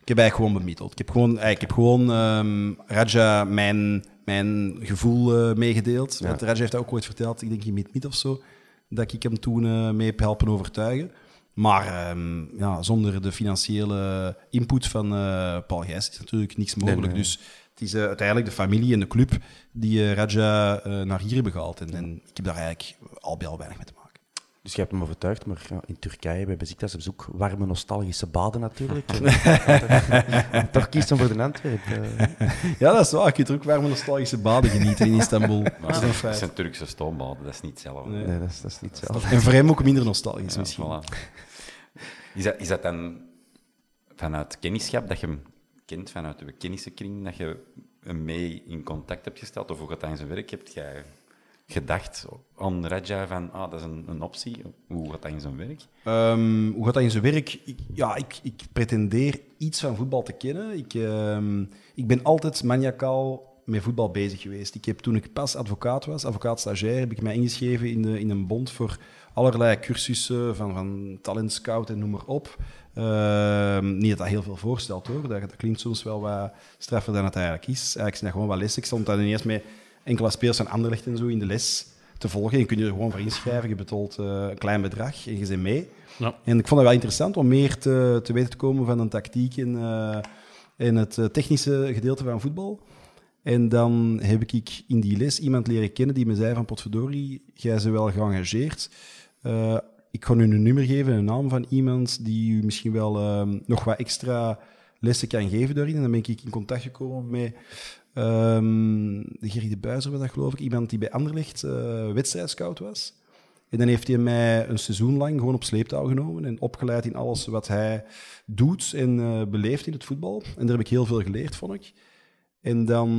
Ik heb eigenlijk gewoon bemiddeld. Ik heb gewoon, ik heb gewoon ehm, Raja mijn, mijn gevoel eh, meegedeeld. Ja. Want heeft dat ook ooit verteld, ik denk in Meet Meet of zo, dat ik hem toen eh, mee heb helpen overtuigen. Maar ehm, ja, zonder de financiële input van eh, Paul Gijs is natuurlijk niks mogelijk. nee. Dus het is uiteindelijk de familie en de club die eh, Raja naar hier hebben gehaald. En, en ik heb daar eigenlijk al bij al weinig mee te maken. Dus je hebt hem overtuigd, maar ja, in Turkije bij Besiktas hebben ze ook warme, nostalgische baden natuurlijk. Toch kiest hem voor de Antwerp. eh. Ja, dat is waar. Je kunt er ook warme nostalgische baden genieten in Istanbul. Dat is Maar een dat zijn Turkse stoombaden, dat is niet hetzelfde. Nee. Nee, dat is, dat is niet hetzelfde. En voor hem ook minder nostalgisch Ja, misschien. voilà. Is, dat, is dat dan vanuit kennischap dat je hem kent, vanuit de kennissenkring, dat je hem mee in contact hebt gesteld? Of hoe gaat dat in zijn werk? Heb jij gedacht aan Raja van, ah, dat is een, een optie? Hoe gaat dat in zijn werk? Ehm, hoe gaat dat in zijn werk? Ik, ja, ik, ik pretendeer iets van voetbal te kennen. Ik, ehm, ik ben altijd maniacaal met voetbal bezig geweest. Ik heb, toen ik pas advocaat was, advocaat-stagiair, heb ik mij ingeschreven in, de, in een bond voor allerlei cursussen van, van talentscout en noem maar op. Ehm, niet dat dat heel veel voorstelt hoor. Dat, klinkt soms wel wat straffer dan het eigenlijk is. Eigenlijk zijn dat gewoon wat lessen. Ik stond dan ineens met enkele spelers van Anderlecht en zo in de les te volgen. En kun je er gewoon voor inschrijven. Je betaalt eh, een klein bedrag en je bent mee. Ja. En ik vond het wel interessant om meer te, te weten te komen van een tactiek en, eh, en het eh, technische gedeelte van voetbal. En dan heb ik in die les iemand leren kennen die me zei van potverdorie, jij bent wel geëngageerd. Ik ga u een nummer geven, een naam van iemand die u misschien wel nog wat extra lessen kan geven daarin. En dan ben ik in contact gekomen met ehm de Gerry de Buizer, was dat geloof ik. Iemand die bij Anderlecht eh wedstrijdscout was. En dan heeft hij mij een seizoen lang gewoon op sleeptouw genomen en opgeleid in alles wat hij doet en eh, beleeft in het voetbal. En daar heb ik heel veel geleerd, vond ik. En dan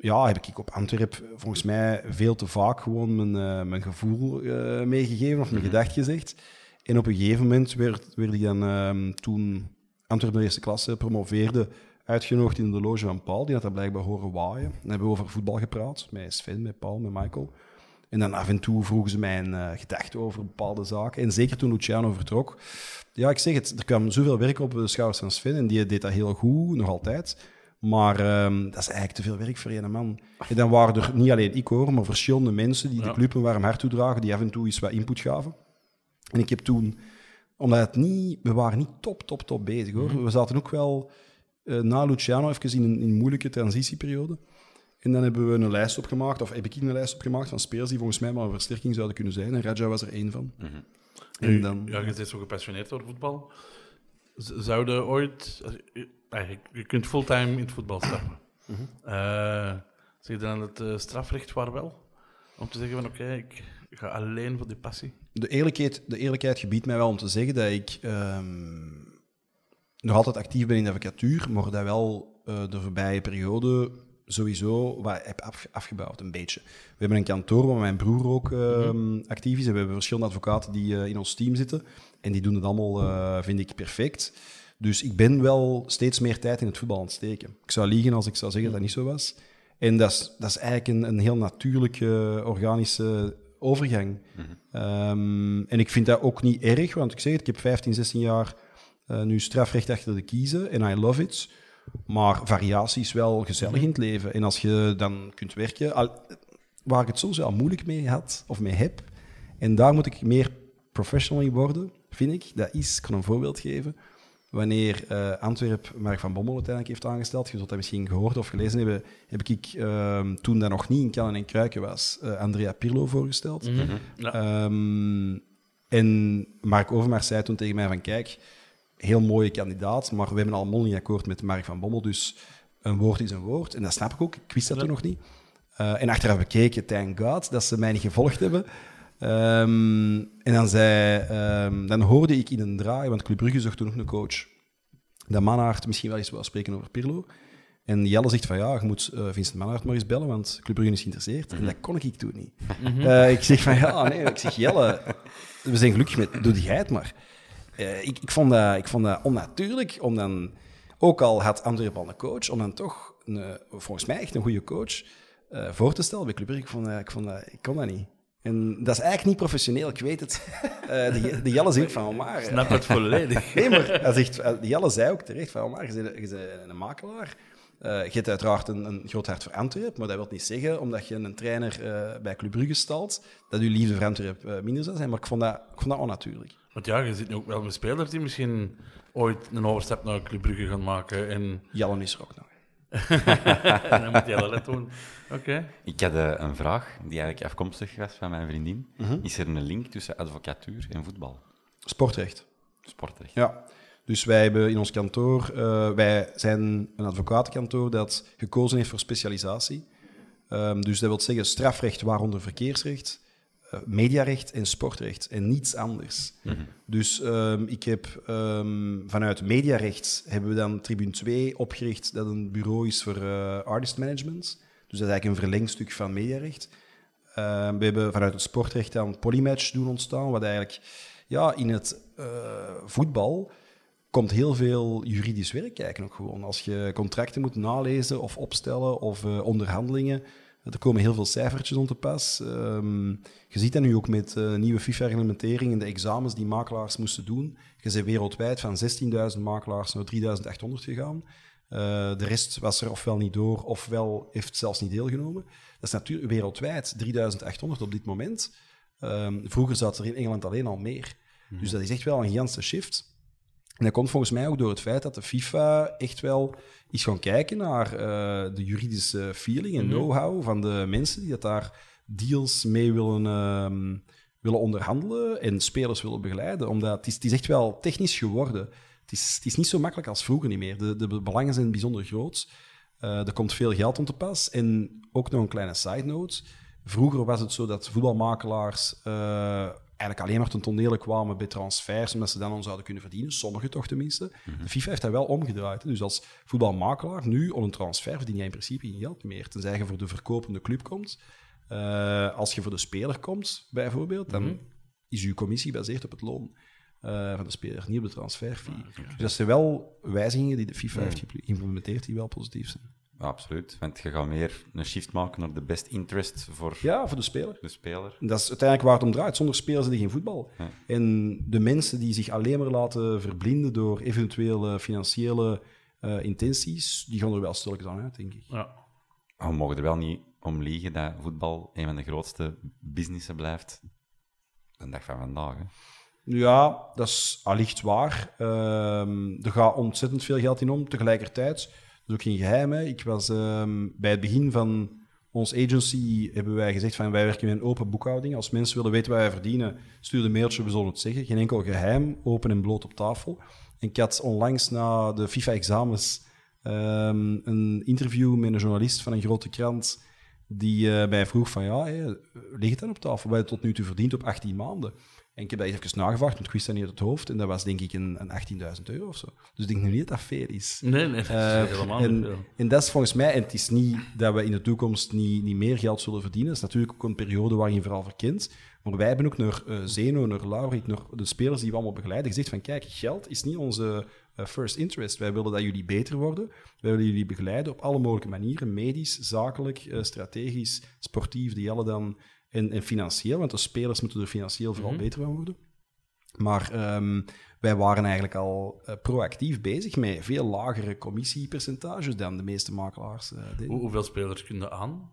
ja, heb ik op Antwerp volgens mij veel te vaak gewoon mijn, eh, mijn gevoel meegegeven of mijn gedacht gezegd. En op een gegeven moment werd, werd ik dan ehm, toen Antwerp naar eerste klasse promoveerde, uitgenodigd in de loge van Paul. Die had dat blijkbaar horen waaien. Dan hebben we over voetbal gepraat, met Sven, met Paul, met Michael. En dan af en toe vroegen ze mijn eh gedachten over bepaalde zaken. En zeker toen Luciano vertrok. Ja, ik zeg het, er kwam zoveel werk op de schouders van Sven. En die deed dat heel goed, nog altijd. Maar ehm, dat is eigenlijk te veel werk voor één man. En dan waren er niet alleen ik hoor, maar verschillende mensen die de club een warm hart toedragen, die af en toe eens wat input gaven. En ik heb toen, omdat het niet, we waren niet top, top, top bezig hoor. We zaten ook wel eh, na Luciano even in een, in een moeilijke transitieperiode. En dan hebben we een lijst opgemaakt, of heb ik een lijst opgemaakt van spelers die volgens mij maar een versterking zouden kunnen zijn. En Raja was er één van. En Nu, dan, Ja, je bent zo gepassioneerd door voetbal. Zouden ooit... je- ah, je, je kunt fulltime in het voetbal stappen. Eh, zeg je dan het eh, strafrecht waar wel? Om te zeggen van oké, ik ga alleen voor die passie. de, eerlijkheid, de eerlijkheid gebiedt mij wel om te zeggen dat ik ehm, nog altijd actief ben in de advocatuur, maar dat wel eh, de voorbije periode sowieso wat heb af- afgebouwd, een beetje. We hebben een kantoor waar mijn broer ook ehm, actief is. En we hebben verschillende advocaten die eh, in ons team zitten. En die doen het allemaal, eh, vind ik, perfect. Dus ik ben wel steeds meer tijd in het voetbal aan het steken. Ik zou liegen als ik zou zeggen dat dat niet zo was. En dat is, dat is eigenlijk een, een heel natuurlijke, organische overgang. Ehm, en ik vind dat ook niet erg, want ik zeg het, ik heb 15, 16 jaar eh, nu strafrecht achter de kiezen en I love it. Maar variatie is wel gezellig in het leven. En als je dan kunt werken... Al, waar ik het soms wel moeilijk mee had, of mee heb, en daar moet ik meer professional in worden, vind ik. Dat is, ik kan een voorbeeld geven. Wanneer eh Antwerp Mark van Bommel uiteindelijk heeft aangesteld, je zult dat misschien gehoord of gelezen hebben, heb ik ehm, toen dat nog niet in kannen en kruiken was, eh, Andrea Pirlo voorgesteld. Ja. Ehm, en Mark Overmars zei toen tegen mij van, kijk, heel mooie kandidaat, maar we hebben al een akkoord met Mark van Bommel, dus een woord is een woord. En dat snap ik ook, ik wist dat toen nog niet. Eh, en achteraf bekeken, thank God, dat ze mij niet gevolgd hebben. Ehm, en dan, zei, ehm, dan hoorde ik in een draai, want Club Brugge zocht toen nog een coach, dat Mannaert misschien wel eens wou spreken over Pirlo. En Jelle zegt van ja, je moet eh, Vincent Mannaert maar eens bellen, want Club Brugge is geïnteresseerd. En dat kon ik toen niet. Eh, ik zeg van ja, nee, ik zeg Jelle, we zijn gelukkig met, doe jij het maar. Eh, ik, ik, vond dat, ik vond dat onnatuurlijk om dan, ook al had Antwerp al een coach, om dan toch, een, eh, volgens mij echt een goede coach, eh, voor te stellen bij Club Brugge. Ik, vond, dat- ik, vond dat, ik kon dat niet. En dat is eigenlijk niet professioneel, ik weet het. De, de Jelle zegt van, maar... eh, Snap het volledig. Nee, maar hij zegt, eh, Jelle zei ook terecht van, maar je bent, een makelaar. Je hebt uiteraard een, een groot hart voor Antwerp, maar dat wil niet zeggen, omdat je een trainer bij Club Brugge stalt, dat je liefde voor Antwerp minder zou zijn. Maar ik vond dat, ik vond dat onnatuurlijk. Want ja, je zit nu ook wel met spelers die misschien ooit een overstap naar Club Brugge gaan maken. En, Jelle is er ook nog. en dan moet jij dat doen. Oké. Ik had eh, een vraag die eigenlijk afkomstig was van mijn vriendin. Is er een link tussen advocatuur en voetbal? Sportrecht. Sportrecht. Ja. Dus wij hebben in ons kantoor, eh, wij zijn een advocatenkantoor dat gekozen heeft voor specialisatie. Ehm, dus dat wil zeggen strafrecht, waaronder verkeersrecht, mediarecht en sportrecht en niets anders. Dus ehm, ik heb ehm, vanuit mediarecht hebben we dan Tribune 2 opgericht, dat een bureau is voor eh, artist management. Dus dat is eigenlijk een verlengstuk van mediarecht. Ehm, we hebben vanuit het sportrecht dan Polymatch doen ontstaan, wat eigenlijk ja, in het eh, voetbal komt heel veel juridisch werk kijken ook gewoon. Als je contracten moet nalezen of opstellen of eh, onderhandelingen, er komen heel veel cijfertjes om te pas. Ehm, je ziet dat nu ook met eh, nieuwe FIFA-reglementering en de examens die makelaars moesten doen. Je bent wereldwijd van 16.000 makelaars naar 3.800 gegaan. Eh, de rest was er ofwel niet door, ofwel heeft zelfs niet deelgenomen. Dat is natuurlijk wereldwijd 3.800 op dit moment. Ehm, vroeger zat er in Engeland alleen al meer. Dus dat is echt wel een gigantische shift. En dat komt volgens mij ook door het feit dat de FIFA echt wel is gaan kijken naar eh, de juridische feeling en know-how van de mensen die dat daar deals mee willen, ehm, willen onderhandelen en spelers willen begeleiden. Omdat het is, het is echt wel technisch geworden. Het is, het is niet zo makkelijk als vroeger niet meer. De, de belangen zijn bijzonder groot. Eh, er komt veel geld om te pas. En ook nog een kleine side note. Vroeger was het zo dat voetbalmakelaars eh, eigenlijk alleen maar ten tonele kwamen bij transfers, omdat ze dan zouden kunnen verdienen. Sommigen toch tenminste. De FIFA heeft dat wel omgedraaid. Dus als voetbalmakelaar, nu, op een transfer verdien je in principe geen geld meer. Tenzij je voor de verkopende club komt. Eh, als je voor de speler komt, bijvoorbeeld, dan is je commissie gebaseerd op het loon eh, van de speler, niet op de transferfee. Dus dat zijn wel wijzigingen die de FIFA heeft geïmplementeerd die wel positief zijn. Ja, absoluut. Want je gaat meer een shift maken naar de best interest voor Ja, voor de speler. de speler. Dat is uiteindelijk waar het om draait. Zonder spelers is er geen voetbal. Ja. En de mensen die zich alleen maar laten verblinden door eventuele financiële eh, intenties, die gaan er wel stilletjes aan uit, denk ik. Ja. Maar we mogen er wel niet om liegen dat voetbal een van de grootste businessen blijft. De dag van vandaag. Hè. Ja, dat is allicht waar. Ehm, er gaat ontzettend veel geld in om. Tegelijkertijd, is ook geen geheim. Hè. Ik was ehm, bij het begin van ons agency hebben wij gezegd van wij werken met een open boekhouding. Als mensen willen weten wat wij verdienen, stuur een mailtje, we zullen het zeggen. Geen enkel geheim, open en bloot op tafel. En ik had onlangs na de FIFA-examens ehm, een interview met een journalist van een grote krant die eh, mij vroeg van ja, hé, ligt dan op tafel? Wat je tot nu toe verdient op 18 maanden? En ik heb dat even nagevraagd, want ik wist dat niet uit het hoofd. En dat was denk ik een, een 18.000 euro of zo. Dus ik denk nu niet dat dat veel is. Nee, nee, dat is Eh, helemaal en, niet en dat is volgens mij, en het is niet dat we in de toekomst niet, niet meer geld zullen verdienen. Dat is natuurlijk ook een periode waarin je vooral verkent. Maar wij hebben ook naar eh, Zeno, naar Laurik, naar de spelers die we allemaal begeleiden, gezegd van kijk, geld is niet onze eh, first interest. Wij willen dat jullie beter worden. Wij willen jullie begeleiden op alle mogelijke manieren. Medisch, zakelijk, strategisch, sportief, die alle dan... En, en financieel, want de spelers moeten er financieel vooral beter van worden. Maar ehm, wij waren eigenlijk al eh, proactief bezig met veel lagere commissiepercentages dan de meeste makelaars eh, deden. Hoe- hoeveel spelers kun je aan?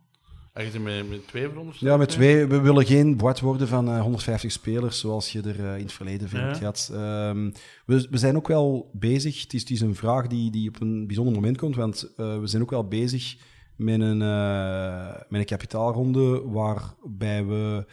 Eigenlijk met, met twee verondersteld? Ja, met twee. We willen geen boet worden van eh, 150 spelers, zoals je er eh, in het verleden veel Ja. Ehm, we, we zijn ook wel bezig. Het is, het is een vraag die, die op een bijzonder moment komt, want eh, we zijn ook wel bezig met een, eh, met een kapitaalronde waarbij we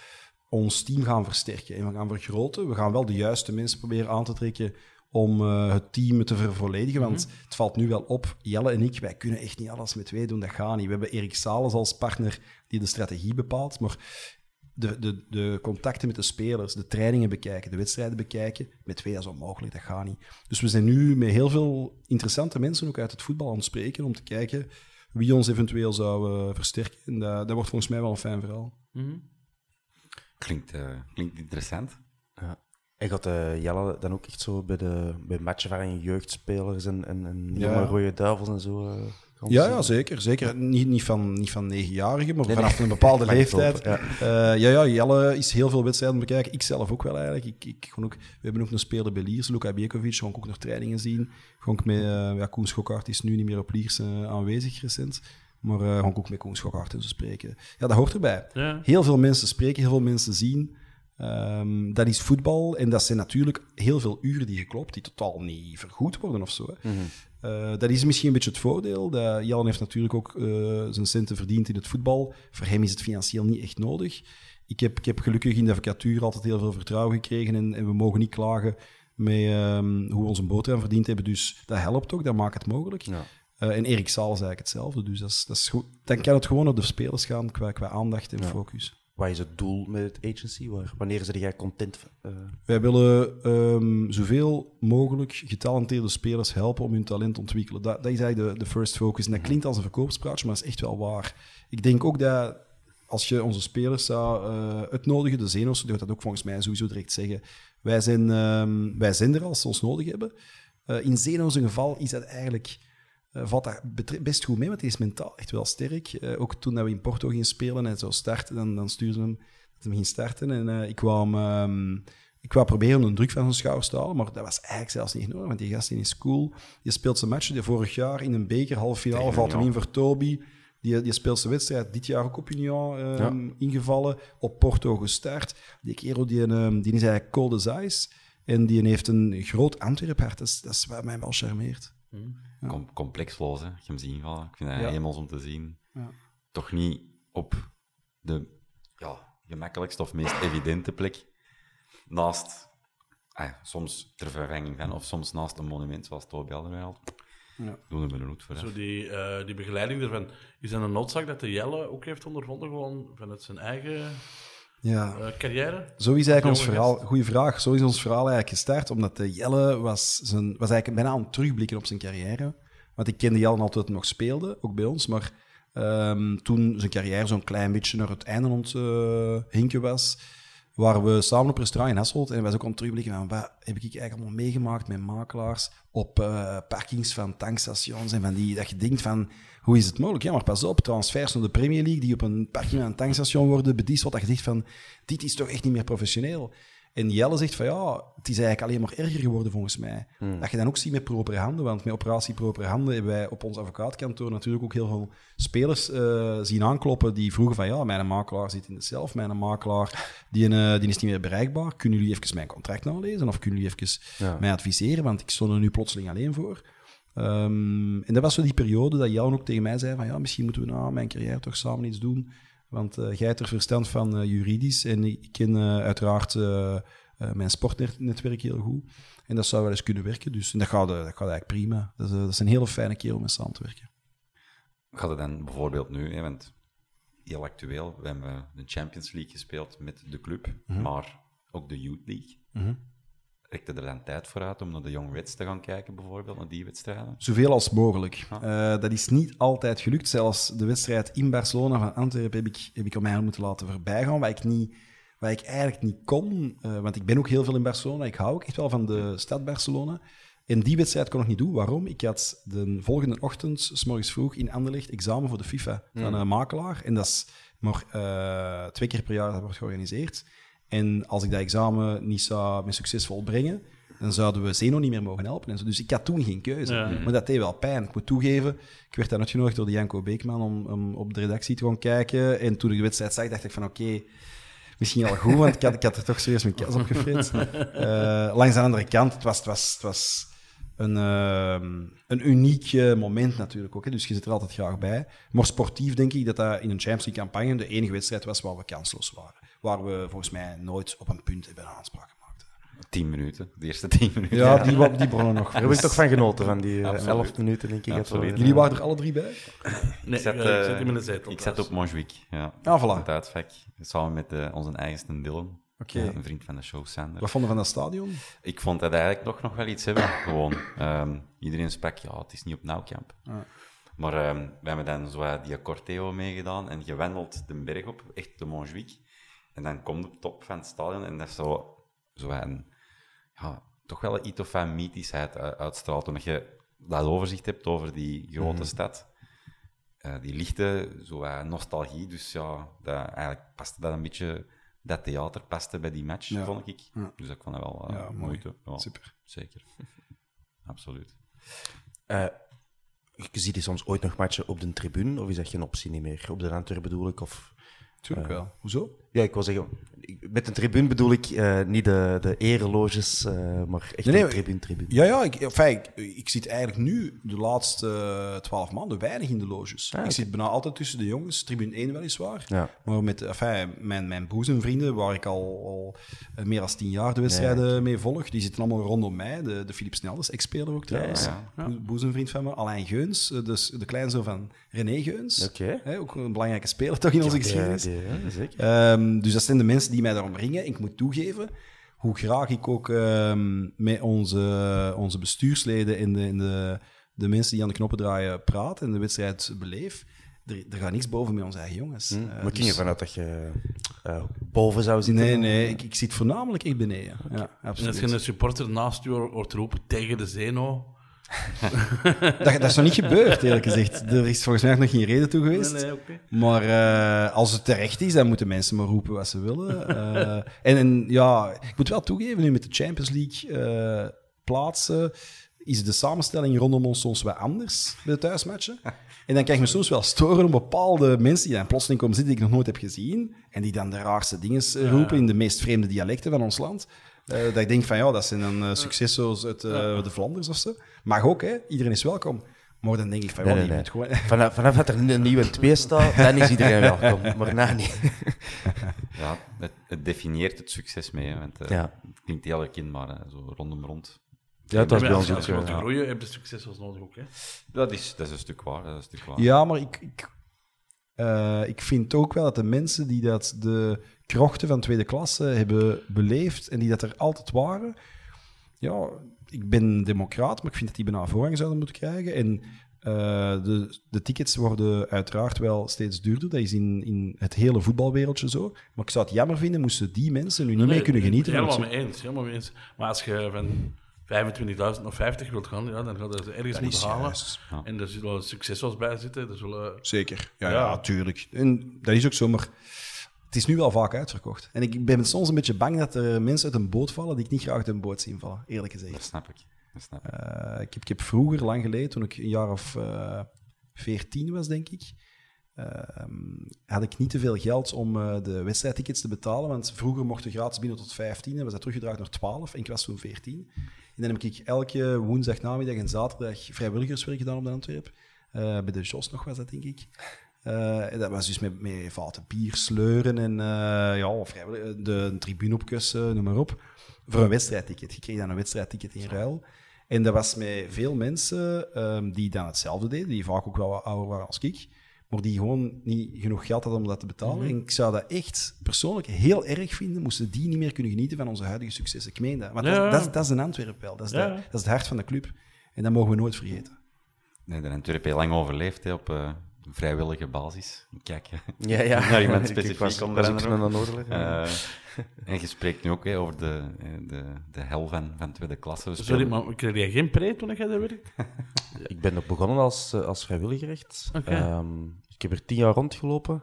ons team gaan versterken en we gaan vergroten. We gaan wel de juiste mensen proberen aan te trekken om eh, het team te vervolledigen. Want het valt nu wel op, Jelle en ik, wij kunnen echt niet alles met twee doen. Dat gaat niet. We hebben Erik Sales als partner die de strategie bepaalt. Maar de, de, de contacten met de spelers, de trainingen bekijken, de wedstrijden bekijken, met twee dat is onmogelijk, dat gaat niet. Dus we zijn nu met heel veel interessante mensen ook uit het voetbal aan het spreken om te kijken wie ons eventueel zou eh, versterken. En dat, dat wordt volgens mij wel een fijn verhaal. Mhm. Klinkt, eh, klinkt interessant. En gaat eh, Jelle dan ook echt zo bij, de, bij matchen waarin jeugdspelers en, en, en Ja. jonge rode duivels en zo eh, gaan Ja, ja, zeker. zeker. Niet, niet, van, niet van negenjarigen, maar Nee, vanaf nee. een bepaalde leeftijd. Ja. ja, ja, Jelle is heel veel wedstrijden bekijken. Ik zelf ook wel eigenlijk. Ik, ik, gewoon ook, we hebben ook een speler bij Liers, Luka Bekovic. Gewoon ook nog trainingen zien. Gewoon ook met eh, ja, Koen Schokkaert is nu niet meer op Liers eh, aanwezig recent. Maar eh gewoon ook met Koen Schokkaert en zo spreken. Ja, dat hoort erbij. Ja. Heel veel mensen spreken, heel veel mensen zien. Ehm, dat is voetbal en dat zijn natuurlijk heel veel uren die je klopt, die totaal niet vergoed worden of zo. Hè. Eh, dat is misschien een beetje het voordeel. Dat Jan heeft natuurlijk ook eh, zijn centen verdiend in het voetbal. Voor hem is het financieel niet echt nodig. Ik heb, ik heb gelukkig in de advocatuur altijd heel veel vertrouwen gekregen en, en we mogen niet klagen met ehm, hoe we onze boterham verdiend hebben. Dus dat helpt ook, dat maakt het mogelijk. Ja. Eh, en Erik Saal is eigenlijk hetzelfde. Dus dat is, dat is goed. Dan kan het gewoon op de spelers gaan qua, qua aandacht en Ja. focus. Wat is het doel met het agency? Wanneer zit jij content? eh, Wij willen ehm, zoveel mogelijk getalenteerde spelers helpen om hun talent te ontwikkelen. Dat, dat is eigenlijk de, first focus. Dat klinkt als een verkoopspraatje, maar dat is echt wel waar. Ik denk ook dat als je onze spelers zou eh, uitnodigen, de Zenos, die gaat dat ook volgens mij sowieso direct zeggen. Wij zijn, ehm, wij zijn er als ze ons nodig hebben. Eh, in Zenos geval is dat eigenlijk, eh, valt betre- best goed mee, want hij is mentaal echt wel sterk. Eh, ook toen dat we in Porto gingen spelen en zou starten, dan, dan stuurden ze hem dat hij ging starten. En eh, ik kwam... ehm, ik wou proberen een druk van zijn schouders te halen, maar dat was eigenlijk zelfs niet nodig, want die gast is cool. Die speelt zijn match. Die vorig jaar in een beker, halve finale, valt hem in voor Toby. Die, die speelt zijn wedstrijd dit jaar ook op Union Ja. ingevallen, op Porto gestart. Die kerel die, ehm, die is eigenlijk cold as ice. En die heeft een groot Antwerp-hart. Dat is, dat is wat mij wel charmeert. Com complexloos, hè. Je hem ziet invallen. Ik vind dat Ja. hemels om te zien. Ja. Toch niet op de ja, gemakkelijkste of meest evidente plek. Naast, ah, soms ter vervanging van, of soms naast een monument zoals Toby Alderweireld. Ja. Doen we er een voor. hè. Zo die, eh, die begeleiding ervan. Is dat een noodzaak dat de Jelle ook heeft ondervonden, gewoon vanuit zijn eigen Ja. eh, carrière? Zo is eigenlijk ons verhaal, goede vraag. Zo is ons verhaal eigenlijk gestart, omdat de Jelle was, zijn, was eigenlijk bijna aan het terugblikken op zijn carrière. Want ik kende Jelle altijd nog speelde, ook bij ons, maar ehm, toen zijn carrière zo'n klein beetje naar het einde aan het eh, hinken was, waren we samen op restaurant in Hasselt en hij was ook aan het terugblikken van wat heb ik eigenlijk allemaal meegemaakt met makelaars op eh, parkings van tankstations en van die, dat je denkt van, hoe is het mogelijk? Ja, maar pas op, transfers naar de Premier League die op een parking een tankstation worden bediend, wat dat je zegt van, dit is toch echt niet meer professioneel. En Jelle zegt van ja, het is eigenlijk alleen maar erger geworden volgens mij. Dat je dan ook ziet met propere handen, want met operatie propere handen hebben wij op ons advocaatkantoor natuurlijk ook heel veel spelers eh, zien aankloppen die vroegen van ja, mijn makelaar zit in de zelf, mijn makelaar die, eh, die is niet meer bereikbaar. Kunnen jullie even mijn contract nalezen of kunnen jullie even Ja. mij adviseren, want ik stond er nu plotseling alleen voor. Ehm, en dat was zo die periode dat Jan ook tegen mij zei van ja, misschien moeten we na mijn carrière toch samen iets doen. Want eh, jij hebt er verstand van eh, juridisch en ik ken eh, uiteraard mijn sportnetwerk heel goed. En dat zou wel eens kunnen werken. Dus en dat, gaat, dat gaat eigenlijk prima. Dat is, dat is een hele fijne kerel om mee samen te werken. Gaat het dan bijvoorbeeld nu, hè, want heel actueel, we hebben de Champions League gespeeld met de club, Mhm. maar ook de Youth League. Mhm. Rekte er dan tijd voor uit om naar de Young Reds te gaan kijken, bijvoorbeeld, naar die wedstrijden? Zoveel als mogelijk. Ah. Eh, dat is niet altijd gelukt. Zelfs de wedstrijd in Barcelona van Antwerpen heb ik, heb ik op mij moeten laten voorbijgaan, wat ik, niet, wat ik eigenlijk niet kon. eh, want ik ben ook heel veel in Barcelona. Ik hou ook echt wel van de stad Barcelona. En die wedstrijd kon ik niet doen. Waarom? Ik had de volgende ochtend, s morgens vroeg, in Anderlecht examen voor de FIFA van een makelaar. En dat is maar eh, twee keer per jaar dat wordt georganiseerd. En als ik dat examen niet zou met succes volbrengen, dan zouden we Zeno niet meer mogen helpen. En zo. Dus ik had toen geen keuze. Ja. Maar dat deed wel pijn. Ik moet toegeven, ik werd dan uitgenodigd door de Janko Beekman om, om op de redactie te gaan kijken. En toen ik de wedstrijd zag, dacht ik van oké, misschien wel goed, want ik had, ik had er toch serieus mijn kaas op gefrit. Eh, langs de andere kant, het was, het was, het was een, ehm, een uniek eh, moment natuurlijk ook. Hè. Dus je zit er altijd graag bij. Maar sportief denk ik dat dat in een Champions League campagne de enige wedstrijd was waar we kansloos waren. Waar we volgens mij nooit op een punt hebben aanspraak gemaakt. Tien minuten, de eerste tien minuten. Ja, die, bronnen nog. Daar heb ik toch van genoten, van die eh, Absoluut. elf minuten, denk ik. dat we- Absoluut. Jullie waren er alle drie bij? Nee, Ik zat, ja, ik eh, zat in mijn zetel. ik zat op Montjuïc, ja. Ah, voilà. In het uitvak, samen met eh, onze eigenste Dylan. Oké. Ja, een vriend van de show, Sander. Wat vonden we van dat stadion? Ik vond dat eigenlijk toch nog wel iets hebben, gewoon. Ehm, iedereen sprak, ja, het is niet op nauwkamp. Maar ehm, we hebben dan zo wat die Corteo meegedaan en je wandelt de berg op, echt de Montjuïc. En dan komt op top van het stadion en dat is zo, zo een, ja, toch wel iets of van mythischheid uitstraalt. Omdat je dat overzicht hebt over die grote stad. Eh, die lichte, zo wat nostalgie. Dus ja, dat, eigenlijk paste dat een beetje, dat theater paste bij die match, Ja. vond ik. Ja. Dus ik vond dat wel eh, Ja, mooi. moeite. Ja, Super. Zeker. Absoluut. Eh, je ziet die soms ooit nog matchen op de tribune, of is dat geen optie niet meer? Op de Antwerp bedoel ik, of... Tuurlijk wel. Hoezo? Ja, ik wil zeggen, met een tribune bedoel ik eh, niet de, de ereloges, eh, maar echt Nee, nee, een tribune-tribune. Ja, ja ik, enfin, ik, ik zit eigenlijk nu de laatste twaalf maanden weinig in de loges. Ah, ik zit bijna altijd tussen de jongens, tribune 1 weliswaar. Ja. Maar met enfin, mijn, mijn boezemvrienden, waar ik al, al eh, meer dan tien jaar de wedstrijden mee volg, die zitten allemaal rondom mij. De, de Philippe Snelles, ex-speler ook trouwens. ja, Boezemvriend van me. Alain Geuns, dus de kleinzoon van René Geuns. Hè, ook een belangrijke speler toch in onze geschiedenis. ja, zeker. Ehm, dus dat zijn de mensen die mij daarom ringen. Ik moet toegeven, hoe graag ik ook ehm, met onze, onze bestuursleden en de, en de, de mensen die aan de knoppen draaien praat en de wedstrijd beleef, er, er gaat niks boven met onze eigen jongens. Hm, Eh, maar ik ging dus- ervan uit dat je eh, boven zou zitten. Nee, nee, ik, ik zit voornamelijk echt beneden. Ja, En als absoluut. je een supporter naast je hoort roepen tegen de Zeno... dat, dat is nog niet gebeurd, eerlijk gezegd. Er is volgens mij nog geen reden toe geweest. Nee, nee, oké. Maar eh, als het terecht is, dan moeten mensen maar roepen wat ze willen. Eh, en, en ja, ik moet wel toegeven, nu met de Champions League eh, plaatsen, is de samenstelling rondom ons soms wat anders bij de thuismatchen. En dan kan ik me soms wel storen op bepaalde mensen die dan plotseling komen zitten die ik nog nooit heb gezien. En die dan de raarste dingen roepen in de meest vreemde dialecten van ons land. Eh, dat ik denk van ja, dat zijn dan uh, successo's uit eh, de Vlaanders of zo. Mag ook, hè? iedereen is welkom. Maar dan denk ik van ja, Nee, die nee, moet gewoon. Vanaf, vanaf dat er een nieuwe 2 staat, dan is iedereen welkom. Maar na niet. Ja, het, het definieert het succes mee. hè, Want, eh, Ja. Het klinkt heel herkenbaar, hè, zo rondom rond. Ja, het was bij als ons je ook als je zo. groeien, heb je succes als nodig ook. Hè? Dat is, dat is een stuk waar. Dat is een stuk waar. Ja, maar ik, ik, eh, ik vind ook wel dat de mensen die dat de krochten van tweede klasse hebben beleefd en die dat er altijd waren, ja, ik ben democraat, maar ik vind dat die bijna voorrang zouden moeten krijgen. En eh, de, de tickets worden uiteraard wel steeds duurder. Dat is in, in het hele voetbalwereldje zo. Maar ik zou het jammer vinden moesten die mensen nu niet meer kunnen genieten Helemaal mee eens, helemaal mee eens. Maar als je van 25.000 naar 50 wilt gaan, ja, dan gaat je ze ergens Dat moeten halen. En er zullen succesvals bij zitten. Er zullen... Zeker. Ja, Ja. ja, tuurlijk. En dat is ook zo, maar het is nu wel vaak uitverkocht. En ik ben soms een beetje bang dat er mensen uit een boot vallen die ik niet graag uit een boot zie vallen, eerlijk Dat gezegd. snap ik. Dat snap ik. Eh, ik, heb, ik heb vroeger, lang geleden, toen ik een jaar of eh 14 was, denk ik, ehm, had ik niet te veel geld om eh, de wedstrijdtickets te betalen. Want vroeger mochten gratis binnen tot 15 en was dat teruggedraaid naar 12 en ik was toen 14. En dan heb ik elke woensdag, namiddag en zaterdag vrijwilligerswerk gedaan op de Antwerp. Eh, bij de Jos nog was dat, denk ik. Eh, en dat was dus met, met vaten bier sleuren en eh, ja, vrijwillig, de, de tribune opkussen, noem maar op. Voor een wedstrijdticket. Je kreeg dan een wedstrijdticket in ruil. En dat was met veel mensen ehm, die dan hetzelfde deden, die vaak ook wel wat ouder waren als ik. maar die gewoon niet genoeg geld hadden om dat te betalen. En ik zou dat echt persoonlijk heel erg vinden, moesten die niet meer kunnen genieten van onze huidige successen. Ik meen dat. Want Ja. dat, is- dat, is, dat is een Antwerp wel. Dat is, Ja. de- dat is het hart van de club. En dat mogen we nooit vergeten. Nee, de Antwerp heeft lang overleefd hè, op eh, vrijwillige basis. Kijk, hè. Ja, ja. naar iemand ik specifiek was- onder was ook andere. een Noorderler, ja. Eh, en je spreekt nu ook hè, over de, eh, de, de hel van, van tweede klasse. We Sorry, maar kreeg jij geen pre toen jij daar werkt? Ik ben begonnen als, eh, als vrijwilliger echt. Oké. Ehm, ik heb er tien jaar rondgelopen.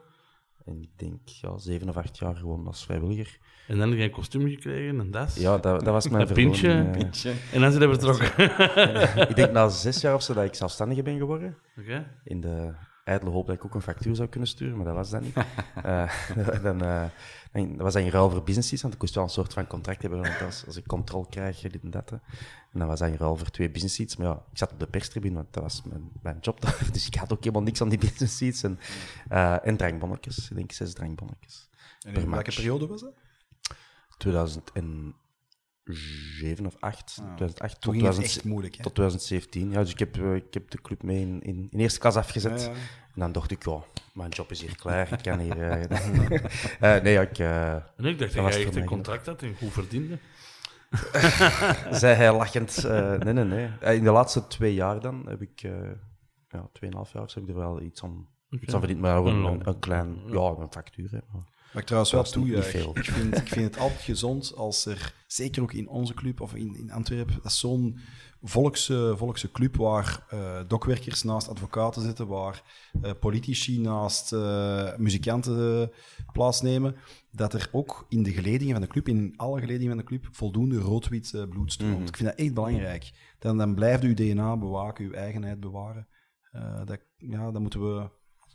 En ik denk ja, zeven of acht jaar gewoon als vrijwilliger. En dan heb je een kostuum gekregen en das. Ja, dat, dat was mijn Een pintje. eh. En dan zijn we vertrokken. ik denk na zes jaar of zo dat ik zelfstandige ben geworden. Oké. In de ijdele hoop dat ik ook een factuur zou kunnen sturen, maar dat was dat niet. Eh, dan, eh, dan was dat in ruil voor business seats, want ik moest wel een soort van contract hebben. Want als, als ik controle krijg, dit en dat. hè. En dan was dat in ruil voor twee business seats. Maar ja, ik zat op de perstribune, want dat was mijn, mijn job daar. Dus ik had ook helemaal niks aan die business seats. En, eh, en drankbonnetjes. Ik denk zes drankbonnetjes. En in welke match. periode was dat? 2007 of 8. 2008 tot, Toen ging het 2000 echt moeilijk, hè? tot 2017. Ja, dus ik heb, eh, ik heb de club mee in, in, in eerste klas afgezet. Ja, ja. En dan dacht ik, ja, mijn job is hier klaar. Ik kan hier... eh, eh, nee, ja, ik... eh, En ik dacht dat dat jij echt een contract had en goed verdiende. zei hij lachend. eh, nee, nee, nee. In de laatste twee jaar dan heb ik... eh ja, tweeënhalf jaar heb ik er wel iets aan, iets aan verdiend. Maar ook Een een, loon. een, een klein... Ja, een factuur. Hè. Maar- Wat ik trouwens wel veel. Ik vind, ik vind het altijd gezond als er, zeker ook in onze club of in, in Antwerpen, dat is zo'n volkse, volkse club waar eh, dokwerkers naast advocaten zitten, waar eh, politici naast eh, muzikanten plaatsnemen, dat er ook in de geledingen van de club, in alle geledingen van de club, voldoende rood-wit bloed stroomt. Ik vind dat echt belangrijk. Dan, dan blijft uw DNA bewaken, uw eigenheid bewaren. Dat, ja, dat moeten we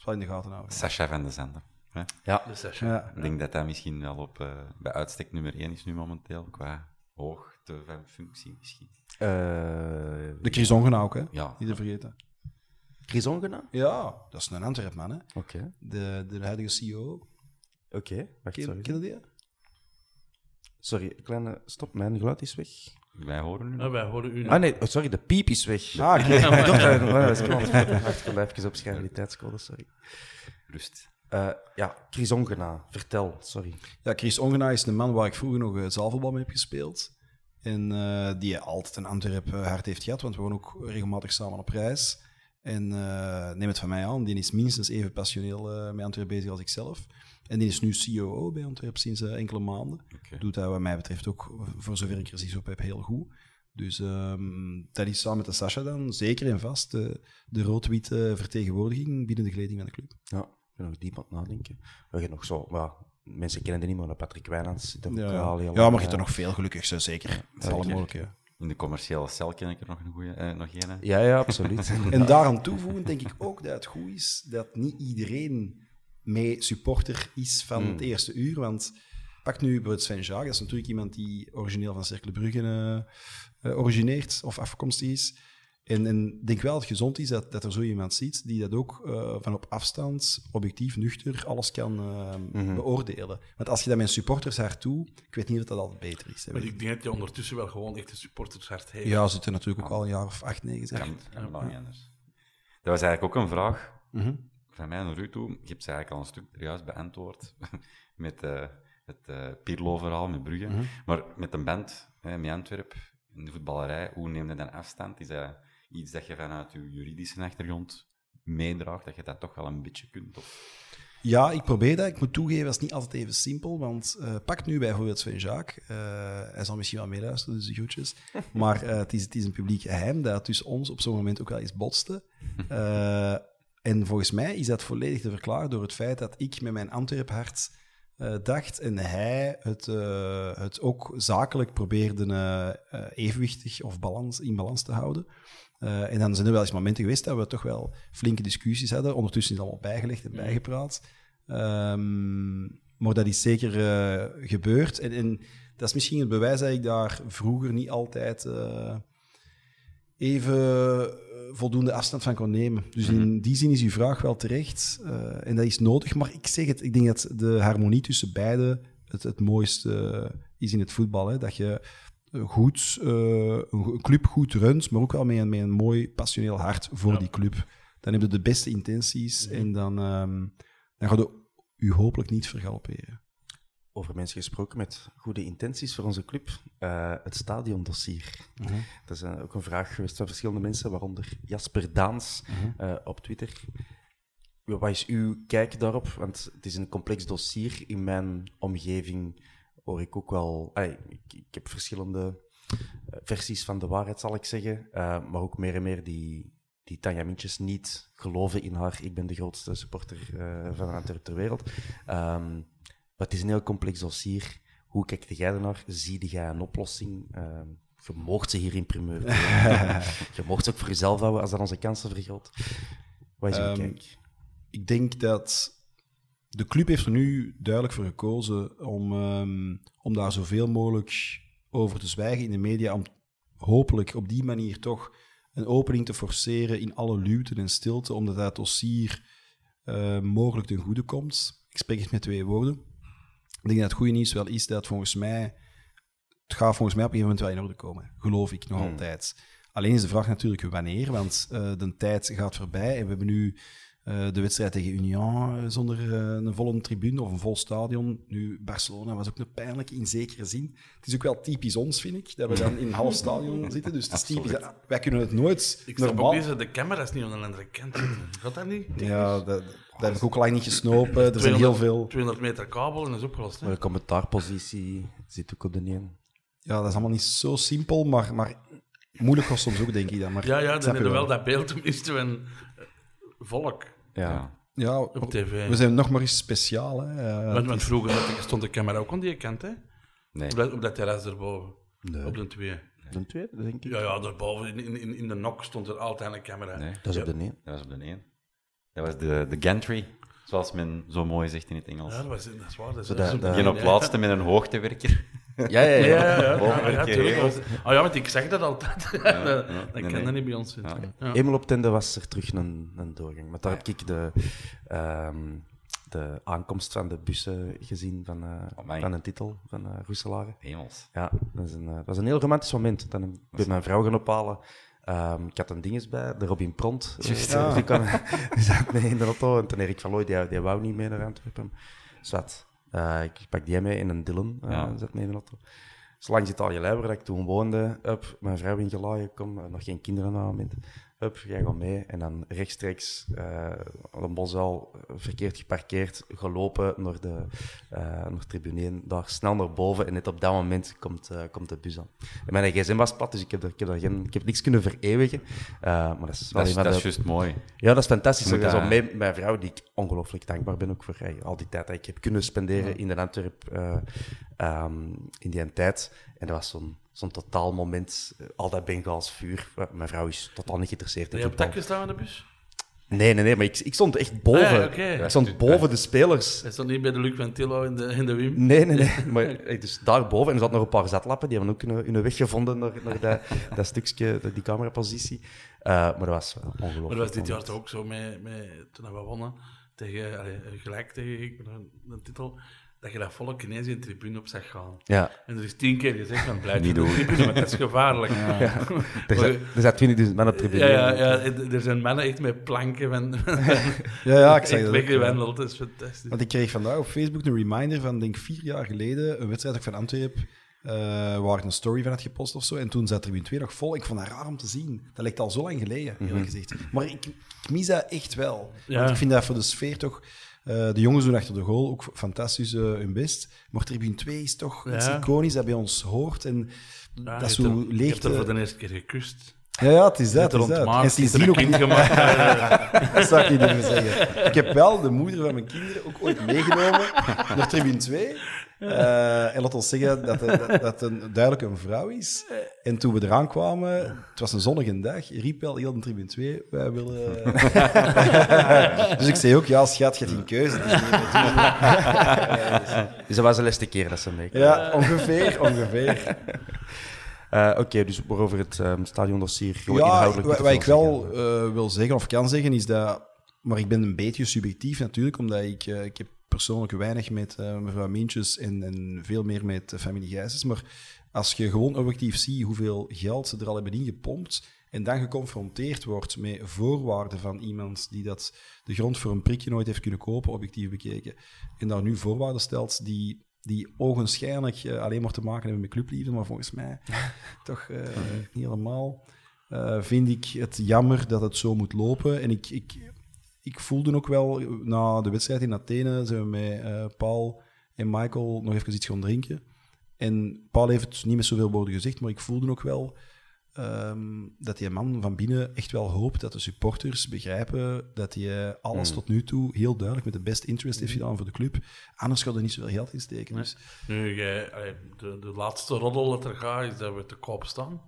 wel in de gaten houden. Sascha van de Zanden. Hè? Ja, Dus dat Ja. Ik denk dat dat misschien wel op, eh, bij uitstek nummer 1 is nu momenteel, qua hoogte van functie misschien. eh De Chris Ongen ook, hè? Ja. Niet te vergeten. Chris Ongena? Ja, dat is een Antwerpman, hè? Oké. De, de huidige CEO. Oké, wacht, Ken, sorry. ken je die? Sorry, kleine stop, mijn geluid is weg. Wij horen nu. Ja, wij horen u nu. Ah nee, oh, sorry, de piep is weg. Ah, ik dacht dat dat klopt. Wacht, ik wil even opschrijven, die tijdscode, sorry. Rust. Eh, ja, Chris Ongena, vertel, sorry. Ja, Chris Ongena is een man waar ik vroeger nog eh, zaalvoetbal mee heb gespeeld. En eh, die altijd een Antwerp hart heeft gehad, want we wonen ook regelmatig samen op reis. En neem het van mij aan, die is minstens even passioneel met Antwerp bezig als ik zelf. En die is nu COO bij Antwerp sinds enkele maanden. Doet dat wat mij betreft ook, voor zover ik er zicht op heb, heel goed. Dus ehm, dat is samen met de Sascha dan zeker en vast de, de rood-witte vertegenwoordiging binnen de geleding van de club. Ja, nog diep aan het nadenken. We gaan nog zo, ja, mensen kennen die niet, maar Patrick Wijnands zit er ook Ja, al heel ja maar je hebt eh, er nog veel gelukkig, zo, zeker. Dat mogelijke. ja. In de commerciële cel ken ik er nog een goeie, eh, nog één. hè. Ja, ja, absoluut. En daaraan toevoegen denk ik ook dat het goed is dat niet iedereen mee supporter is van het eerste uur. Want pak nu bijvoorbeeld Sven Jaag, dat is natuurlijk iemand die origineel van Cercle Brugge eh, eh, origineert of afkomstig is. En, en ik denk wel dat het gezond is dat, dat er zo iemand ziet die dat ook eh, van op afstand, objectief, nuchter, alles kan eh, beoordelen. Want als je dat met supporters toe, ik weet niet of dat altijd beter is. hè. Maar ik denk dat je ondertussen wel gewoon echt een supportershart heeft. Ja, ze zitten natuurlijk ook al een jaar of acht, negen. zeg. Kan, kan lang niet anders. Dat was eigenlijk ook een vraag Mhm. van mij naar u toe. Je hebt ze eigenlijk al een stuk juist beantwoord met eh, het eh Pirlo-verhaal met Brugge. Mhm. Maar met een band, hè, met Antwerp, in de voetballerij, hoe neem je dan afstand? Is dat iets dat je vanuit je juridische achtergrond meedraagt, dat je dat toch wel een beetje kunt? Of... Ja, ik probeer dat. Ik moet toegeven, dat is niet altijd even simpel. Want eh, pak nu bijvoorbeeld Sven Jacques. Eh, hij zal misschien wel meeluisteren, dus de groetjes. Maar eh, het, is, het is een publiek geheim dat tussen ons op zo'n moment ook wel eens botste. En volgens mij is dat volledig te verklaren door het feit dat ik met mijn Antwerp-hart dacht en hij het, het ook zakelijk probeerde evenwichtig of balans, in balans te houden. Eh, en dan zijn er wel eens momenten geweest dat we toch wel flinke discussies hadden. Ondertussen is het allemaal bijgelegd en bijgepraat. Ehm, maar dat is zeker eh, gebeurd. En, en dat is misschien het bewijs dat ik daar vroeger niet altijd eh, even voldoende afstand van kon nemen. Dus in die zin is uw vraag wel terecht. en dat is nodig. Maar ik zeg het, ik denk dat de harmonie tussen beide het, het mooiste is in het voetbal. Hè? Dat je goed, eh, een club goed runt, maar ook wel met een, met een mooi passioneel hart voor die club. dan heb je de beste intenties en dan, ehm dan ga je u hopelijk niet vergalopperen. Over mensen gesproken met goede intenties voor onze club. Eh, het stadiondossier. Dat is ook een vraag geweest van verschillende mensen, waaronder Jasper Daans eh, op Twitter. Wat is uw kijk daarop? Want het is een complex dossier. In mijn omgeving hoor ik ook wel... Allee, ik, ik heb verschillende eh, versies van de waarheid, zal ik zeggen. Eh, maar ook meer en meer die, die Tanja Mintjes niet geloven in haar. Ik ben de grootste supporter eh, van Antwerpen ter wereld. Ehm, maar het is een heel complex dossier. Hoe kijkt jij ernaar? Zie jij een oplossing? Ehm, je moogt ze hier in primeur. je moogt ze ook voor jezelf houden als dat onze kansen vergroot. Wat is Ehm, kijk? Ik denk dat de club heeft er nu duidelijk voor gekozen om, ehm, om daar zoveel mogelijk over te zwijgen in de media. Om hopelijk op die manier toch een opening te forceren in alle luwte en stilte, omdat dat dossier eh, mogelijk ten goede komt. Ik spreek het met twee woorden. Ik denk dat het goede nieuws wel is dat volgens mij... Het gaat volgens mij op een gegeven moment wel in orde komen. Geloof ik nog altijd. Alleen is de vraag natuurlijk wanneer, want eh, de tijd gaat voorbij en we hebben nu de wedstrijd tegen Union eh, zonder eh, een volle tribune of een vol stadion. Nu, Barcelona was ook nog pijnlijk in zekere zin. Het is ook wel typisch ons, vind ik, dat we dan in een half stadion zitten. Dus het is typisch. Wij kunnen het nooit Ik snap ook normaal... niet dat de camera's niet aan de andere kant zitten. Gaat dat niet? Ja, dat, dat heb ik ook lang niet gesnopen. Er zijn heel veel... 200 meter kabel en dat is opgelost. Hè? Maar de commentaarpositie zit ook op de een. Ja, dat is allemaal niet zo simpel, maar, maar moeilijk was soms ook, denk ik dan. Maar Ja, ja, dan hebben je we wel dat beeld tenminste eh, volk Ja. Ja, op tv. we zijn nog maar eens speciaal. Hè. Want, want vroeger stond de camera ook aan die kant, hè? Nee. Op dat, op dat terras erboven. Op de twee. De tweede, denk ik. Ja, ja, daarboven in, in, in de nok stond er altijd een camera. Nee, Dat is op de een. dat was op de één. Dat was de, de gantry, zoals men zo mooi zegt in het Engels. Ja, dat, was, dat is waar. Dat is, Zo dat op laatste met een hoogtewerker. Ja, ja, ja. Ja, ja, ja. Boven ja, ja, Oh ja, want ik zeg dat altijd. dat dat nee, kan nee. dat niet bij ons. Ja. Eenmaal op Tende was er terug een, een doorgang. Maar daar heb ik de, ehm, de aankomst van de bussen gezien van, eh, Amai. van een titel van uh, Roeselare. Hemels. Ja, dat is, een, eh, was een heel romantisch moment. Dan heb ik mijn vrouw gaan ophalen. Ehm, ik had een dinges bij, de Robin Pront. eh, Ja. Die, kwam- die zat mee in de auto. En toen Erik van Looy, die, die wou niet mee naar Antwerpen. Zwat. Eh, ik pak die mee in een Dylan. Ja. zat mee in de auto. Lijber dat ik toen woonde. Up, mijn vrouw ingelaaien, kom, eh, nog geen kinderen aan het moment. Hup, jij gaat mee. En dan rechtstreeks uh, een bosal verkeerd geparkeerd, gelopen naar de, uh, naar tribune 1, daar snel naar boven. En net op dat moment komt, uh, komt de bus aan. En mijn gsm was plat, dus ik heb, er, ik heb, er geen, ik heb niks kunnen vereeuwigen. Maar dat is, dat is, dat de... is juist mooi. Ja, dat is fantastisch. Dat is mee, mijn vrouw, die ik ongelooflijk dankbaar ben ook voor hey, al die tijd dat ik heb kunnen spenderen in de Antwerp um, in die tijd. En dat was zo'n zo'n totaal moment, uh, al dat Bengaals vuur. Mijn vrouw is totaal niet geïnteresseerd in Ben je op voetbal. tak gestaan aan de bus? Nee, nee, nee, maar ik, ik stond echt boven. Ah, ja, oké. Ik stond boven de spelers. Hij stond niet bij de Luc Ventillo in de, in de Wim. Nee, nee, nee. Maar eh, dus daarboven, en er zat nog een paar zetlappen, die hebben ook hun, hun weg gevonden naar, naar dat, dat stukje, die camerapositie. Eh, maar dat was wel ongelooflijk. Maar dat was dit jaar toch ook zo met, met, toen we wonnen, tegen, allee, gelijk tegen ik, een, een titel, dat je dat volk ineens in de tribune op zag gaan. Ja, En er is tien keer gezegd van blijf Niet in de doen. tribune, want dat is gevaarlijk. Ja, er zat- er zat 20.000 man op de tribune. ja, ja, er zijn mannen echt met planken van, Ja, ja, ik zeg echt dat. is fantastisch. Want ik kreeg vandaag op Facebook een reminder van, denk vier jaar geleden, een wedstrijd ook van Antwerpen, eh, waar ik een story van had gepost of zo. En toen zat er weer twee nog vol. Ik vond dat raar om te zien. Dat lijkt al zo lang geleden, eerlijk gezegd. Maar ik, ik mis dat echt wel. Ja. Want ik vind dat voor de sfeer toch... eh, de jongens doen achter de goal ook fantastisch eh, hun best. Maar tribune 2 is toch iets Ja. iconisch dat bij ons hoort. En Ja, dat is zo leeg. hebt er voor de eerste keer gekust. Ja, ja, het is dat. Het is. En een ook niet... gemaakt. Dat zou ik niet durven zeggen. Ik heb wel de moeder van mijn kinderen ook ooit meegenomen naar tribune 2. Eh, en laat ons zeggen dat, het- dat, dat een, duidelijk een vrouw is. En toen we eraan kwamen, het was een zonnige dag, riep wel heel de tribune 2, wij willen... dus ik zei ook, ja schat, je hebt geen keuze. Dus. Dus dat was de laatste keer dat ze mee. ja, ongeveer, ongeveer. Eh, Oké, dus waarover het um, stadiondossier gewoon Ja, inhoudelijk wat, ik wel eh, wil zeggen, of kan zeggen, is dat... Maar ik ben een beetje subjectief natuurlijk, omdat ik, ik heb persoonlijk weinig met eh, mevrouw Mintjes en, en veel meer met eh, familie Gijsens. Maar als je gewoon objectief ziet hoeveel geld ze er al hebben ingepompt en dan geconfronteerd wordt met voorwaarden van iemand die dat de grond voor een prikje nooit heeft kunnen kopen, objectief bekeken, en daar nu voorwaarden stelt die, die ogenschijnlijk eh, alleen maar te maken hebben met clubliefde, maar volgens mij toch niet helemaal, vind ik het jammer dat het zo moet lopen. En ik, ik, ik voelde ook wel, na de wedstrijd in Athene zijn we met eh, Paul en Michael nog even iets gaan drinken. En Paul heeft het niet met zoveel woorden gezegd, maar ik voelde ook wel ehm, dat die man van binnen echt wel hoopt dat de supporters begrijpen dat hij alles tot nu toe heel duidelijk met de best interest heeft gedaan voor de club. Anders gaat er niet zoveel geld in steken. Dus, Nu, jij, allee, de, de laatste roddel dat er gaat, is dat we te koop staan.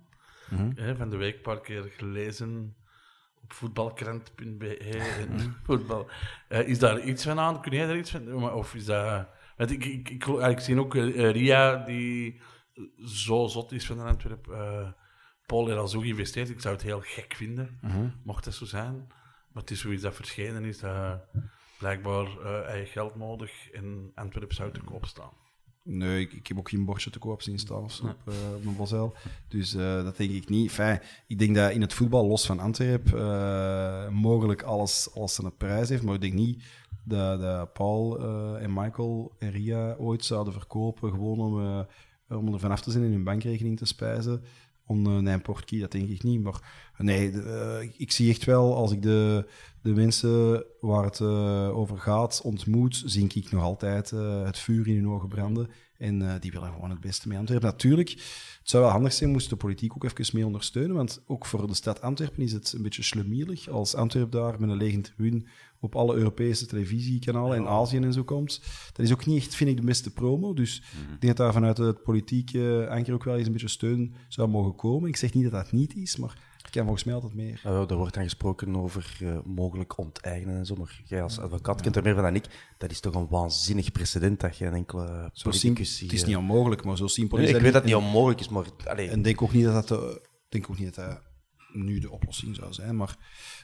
Hè, van de week een paar keer gelezen op voetbalkrant.be. en voetbal. Eh, is daar iets van aan? Kun jij daar iets van Of is dat... Want ik, ik, ik, ik zie ook eh, Ria, die zo zot is van de Antwerp. eh Paul er al zo geïnvesteerd. Ik zou het heel gek vinden, mocht dat zo zijn. Maar het is zoiets dat verschenen is, dat blijkbaar eigen geld nodig en Antwerp zou te koop staan. Nee, ik, ik heb ook geen bordje te koop zien staan of zo op, op mijn bozel. Dus eh, dat denk ik niet. Enfin, ik denk dat in het voetbal, los van Antwerp, eh, mogelijk alles, alles zijn prijs heeft. Maar ik denk niet dat, dat Paul eh, en Michael en Ria ooit zouden verkopen gewoon om, om er vanaf te zijn en hun bankrekening te spijzen. Om eh, een portkie, dat denk ik niet. Maar nee, eh, ik zie echt wel, als ik de, de mensen waar het eh, over gaat ontmoet, zie ik nog altijd het vuur in hun ogen branden. En die willen gewoon het beste mee Antwerpen. Natuurlijk, het zou wel handig zijn moest de politiek ook even mee ondersteunen. Want ook voor de stad Antwerpen is het een beetje slemielig als Antwerpen daar met een lege tribune op alle Europese televisiekanalen en Azië en zo komt. Dat is ook niet echt, vind ik, de beste promo. Dus ik denk dat daar vanuit het politieke anker ook wel eens een beetje steun zou mogen komen. Ik zeg niet dat dat niet is, maar het kan volgens mij altijd meer. Eh, er wordt dan gesproken over eh, mogelijk onteigenen en zo, maar jij als advocaat kent er meer van dan ik. Dat is toch een waanzinnig precedent dat je een enkele Zo politicus het is hier- niet onmogelijk, maar zo simpel Nee, is ik weet dat niet. het niet onmogelijk is, maar... Allee, En denk ook niet dat dat, de, denk ook niet dat, dat nu de oplossing zou zijn, maar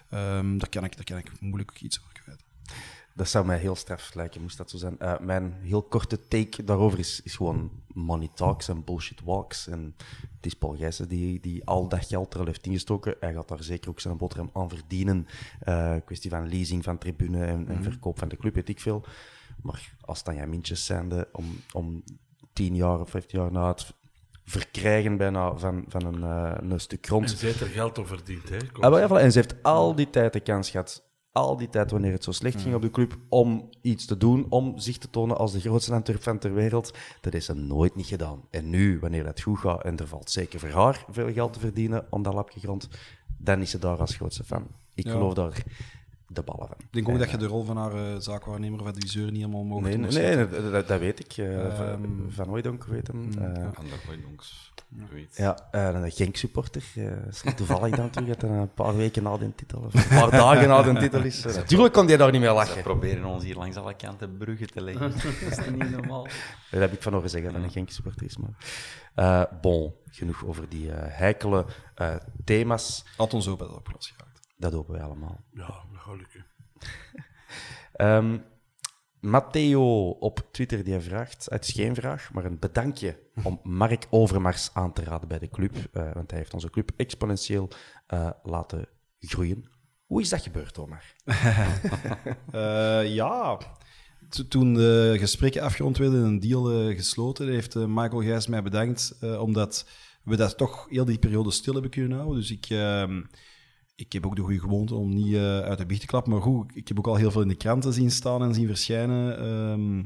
ehm, daar, kan ik, daar kan ik moeilijk iets. Dat zou mij heel straf lijken, moest dat zo zijn. Eh, mijn heel korte take daarover is, is gewoon money talks en bullshit walks. En het is Paul Gijssen die, die al dat geld er al heeft ingestoken. Hij gaat daar zeker ook zijn boterham aan verdienen. Eh kwestie van leasing van tribune en, en verkoop van de club, weet ik veel. Maar als dan jij mintjes zijnde om, om tien jaar of vijftien jaar na het verkrijgen bijna van, van een, eh, een stuk grond... En ze heeft er geld op verdiend, hè? Ah, wel, ja, voilà. En ze heeft al die tijd de kans gehad, al die tijd wanneer het zo slecht ging op de club, om iets te doen, om zich te tonen als de grootste Antwerp van ter wereld. Dat heeft ze nooit niet gedaan. En nu, wanneer dat goed gaat, en er valt zeker voor haar veel geld te verdienen om dat lapje grond, dan is ze daar als grootste fan. Ik Ja. geloof daar de ballen van. Ik denk ook dat je de rol van haar eh, zaakwaarnemer of adviseur niet helemaal mogen Nee, nee, dat, dat- dat weet ik. eh, Ehm, van, Hooijdonk weet hem. eh, Van de Gooidonks. Zoiets. Ja, eh, een Genk-supporter. eh, toevallig dan terug dat hij een paar weken na de titel, of een paar dagen na de titel is. Eh, natuurlijk kon hij daar niet meer Ze lachen. proberen ons hier langs alle kanten bruggen te leggen. dat is niet normaal? Dat heb ik van horen zeggen, dat een Genk-supporter is. Maar. Eh, bon, genoeg over die eh, heikele eh, thema's. Had ons ook bij de oplossing geraakt. Dat hopen wij allemaal. Ja, dat. Ehm Matteo op Twitter die vraagt, het is geen vraag, maar een bedankje om Mark Overmars aan te raden bij de club. eh, want hij heeft onze club exponentieel eh, laten groeien. Hoe is dat gebeurd, Omar? Eh, ja, To- toen de gesprekken afgerond werden en een deal gesloten, heeft Michael Gijs mij bedankt, omdat we dat toch heel die periode stil hebben kunnen houden. Dus ik, ehm, ik heb ook de goede gewoonte om niet eh, uit de biecht te klappen. Maar goed, ik heb ook al heel veel in de kranten zien staan en zien verschijnen. ehm,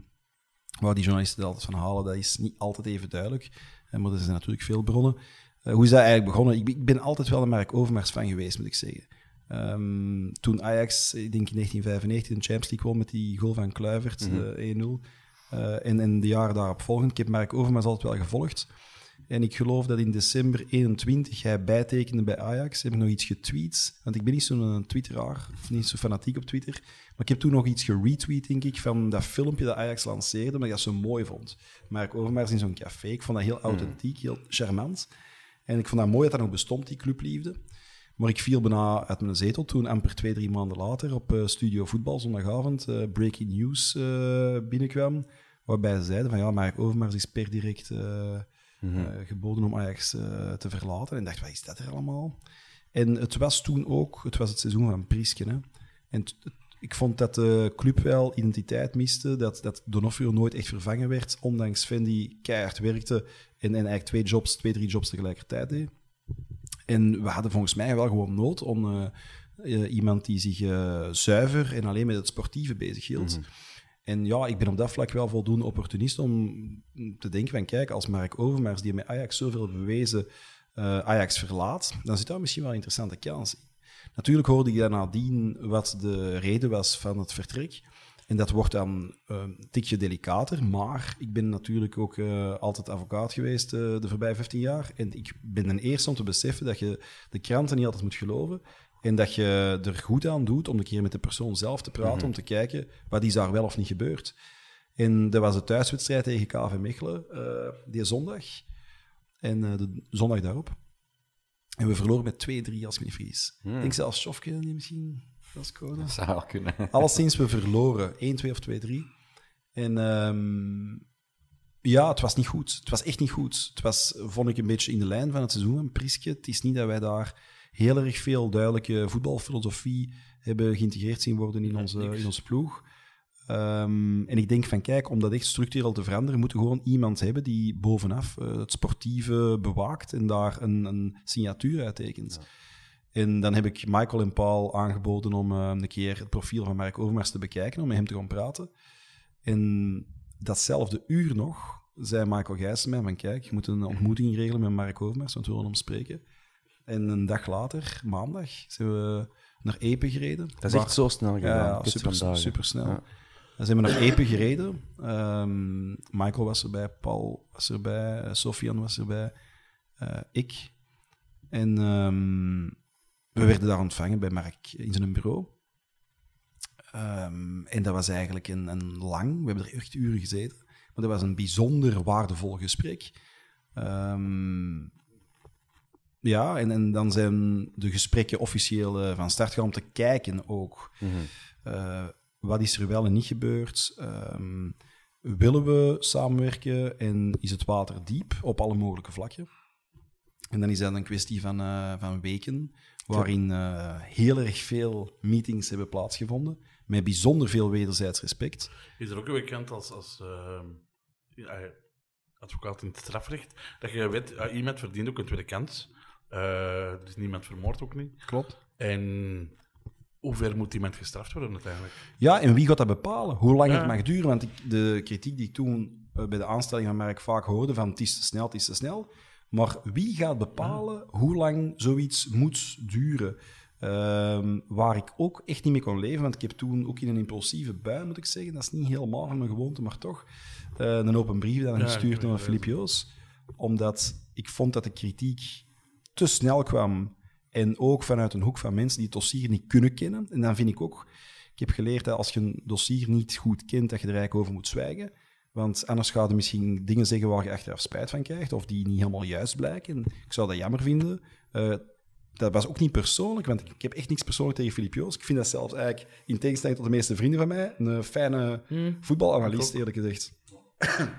waar die journalisten er altijd van halen, dat is niet altijd even duidelijk. Maar er zijn natuurlijk veel bronnen. Eh, hoe is dat eigenlijk begonnen? Ik, ben- ik ben altijd wel een Mark Overmars van geweest, moet ik zeggen. Ehm, toen Ajax, ik denk in 1995, in de Champions League won met die goal van Kluivert, eh, 1-0. Eh, en, en de jaren daarop volgend. Ik heb Mark Overmars altijd wel gevolgd. En ik geloof dat in december 21 hij bijtekende bij Ajax. Heb ik nog iets getweet. Want ik ben niet zo'n eh, twitteraar, of niet zo fanatiek op Twitter. Maar ik heb toen nog iets geretweet, denk ik, van dat filmpje dat Ajax lanceerde, omdat ik dat zo mooi vond. Mark Overmars in zo'n café. Ik vond dat heel authentiek, heel charmant. En ik vond dat mooi dat dat nog bestond, die clubliefde. Maar ik viel bijna uit mijn zetel toen, amper twee, drie maanden later, op eh, Studio Voetbal zondagavond, eh, Breaking News binnenkwam. Waarbij ze zeiden van ja, Mark Overmars is per direct eh, eh, geboden om Ajax eh, te verlaten. En dacht, wat is dat er allemaal? En het was toen ook, het was het seizoen van Priesken. Hè. En t- t- ik vond dat de club wel identiteit miste, dat, dat Donofrio nooit echt vervangen werd, ondanks Sven die keihard werkte en, en eigenlijk twee jobs, twee, drie jobs tegelijkertijd deed. En we hadden volgens mij wel gewoon nood om eh, iemand die zich zuiver en alleen met het sportieve bezighield. En ja, ik ben op dat vlak wel voldoende opportunist om te denken van kijk, als Mark Overmars, die met Ajax zoveel bewezen, eh, Ajax verlaat, dan zit daar misschien wel een interessante kans in. Natuurlijk hoorde ik dan nadien wat de reden was van het vertrek. En dat wordt dan eh, een tikje delicater, maar ik ben natuurlijk ook eh, altijd advocaat geweest de voorbije 15 jaar. En ik ben de eerste om te beseffen dat je de kranten niet altijd moet geloven. En dat je er goed aan doet om een keer met de persoon zelf te praten, om te kijken wat is daar wel of niet gebeurd. En dat was de thuiswedstrijd tegen KV Mechelen, eh, die zondag. En eh, de zondag daarop. En we verloren met 2-3 als ik me niet vergis. Ik denk zelfs Schofke die misschien dat scoorde. Dat zou wel kunnen. Alleszins, we verloren. 1-2 of 2-3. En ehm, ja, het was niet goed. Het was echt niet goed. Het was, vond ik, een beetje in de lijn van het seizoen van Priske. Het is niet dat wij daar heel erg veel duidelijke voetbalfilosofie hebben geïntegreerd zien worden in onze, in onze ploeg. Ehm, en ik denk van, kijk, om dat echt structureel te veranderen, moeten we gewoon iemand hebben die bovenaf eh, het sportieve bewaakt en daar een, een signatuur uittekent. En dan heb ik Michael en Paul aangeboden om eh, een keer het profiel van Mark Overmars te bekijken, om met hem te gaan praten. En datzelfde uur nog zei Michael Gijssen mij van kijk, je moet een ontmoeting regelen met Mark Overmars, want we willen hem spreken. En een dag later, maandag, zijn we naar Epe gereden. Dat is Waar- echt zo snel gedaan. ja, super, super snel. Ja. Dan zijn we naar Epe gereden. Ehm, Michael was erbij, Paul was erbij, eh, Sofian was erbij, eh, ik. En ehm, we werden daar ontvangen bij Mark in zijn bureau. Ehm, en dat was eigenlijk een, een lang, we hebben er echt uren gezeten, maar dat was een bijzonder waardevol gesprek. Ja, en, en dan zijn de gesprekken officieel eh, van start gegaan om te kijken ook. eh, wat is er wel en niet gebeurd? Ehm, willen we samenwerken en is het water diep op alle mogelijke vlakken? En dan is dat een kwestie van, eh, van weken, waarin eh, heel erg veel meetings hebben plaatsgevonden, met bijzonder veel wederzijds respect. Is er ook een bekend als, als ehm, ja, advocaat in het strafrecht, dat je weet, ja, iemand verdient ook een tweede kans. Eh, er is niemand vermoord ook niet. Klopt. En hoe ver moet iemand gestraft worden uiteindelijk? Ja, en wie gaat dat bepalen? Hoe lang Ja. het mag duren? Want ik, de kritiek die ik toen eh, bij de aanstelling van Mark vaak hoorde, van het is te snel, het is te snel. Maar wie gaat bepalen hoe lang zoiets moet duren? Ehm, waar ik ook echt niet mee kon leven, want ik heb toen ook in een impulsieve bui, moet ik zeggen, dat is niet helemaal van mijn gewoonte, maar toch, eh, een open brief dan Ja, gestuurd naar Filip Joos. Omdat ik vond dat de kritiek te snel kwam en ook vanuit een hoek van mensen die het dossier niet kunnen kennen. En dan vind ik ook, ik heb geleerd dat als je een dossier niet goed kent, dat je er eigenlijk over moet zwijgen. Want anders ga je misschien dingen zeggen waar je achteraf spijt van krijgt, of die niet helemaal juist blijken. Ik zou dat jammer vinden. Eh, dat was ook niet persoonlijk, want ik, heb echt niks persoonlijk tegen Filip Joos. Ik vind dat zelfs eigenlijk, in tegenstelling tot de meeste vrienden van mij, een fijne voetbalanalist, eerlijk gezegd.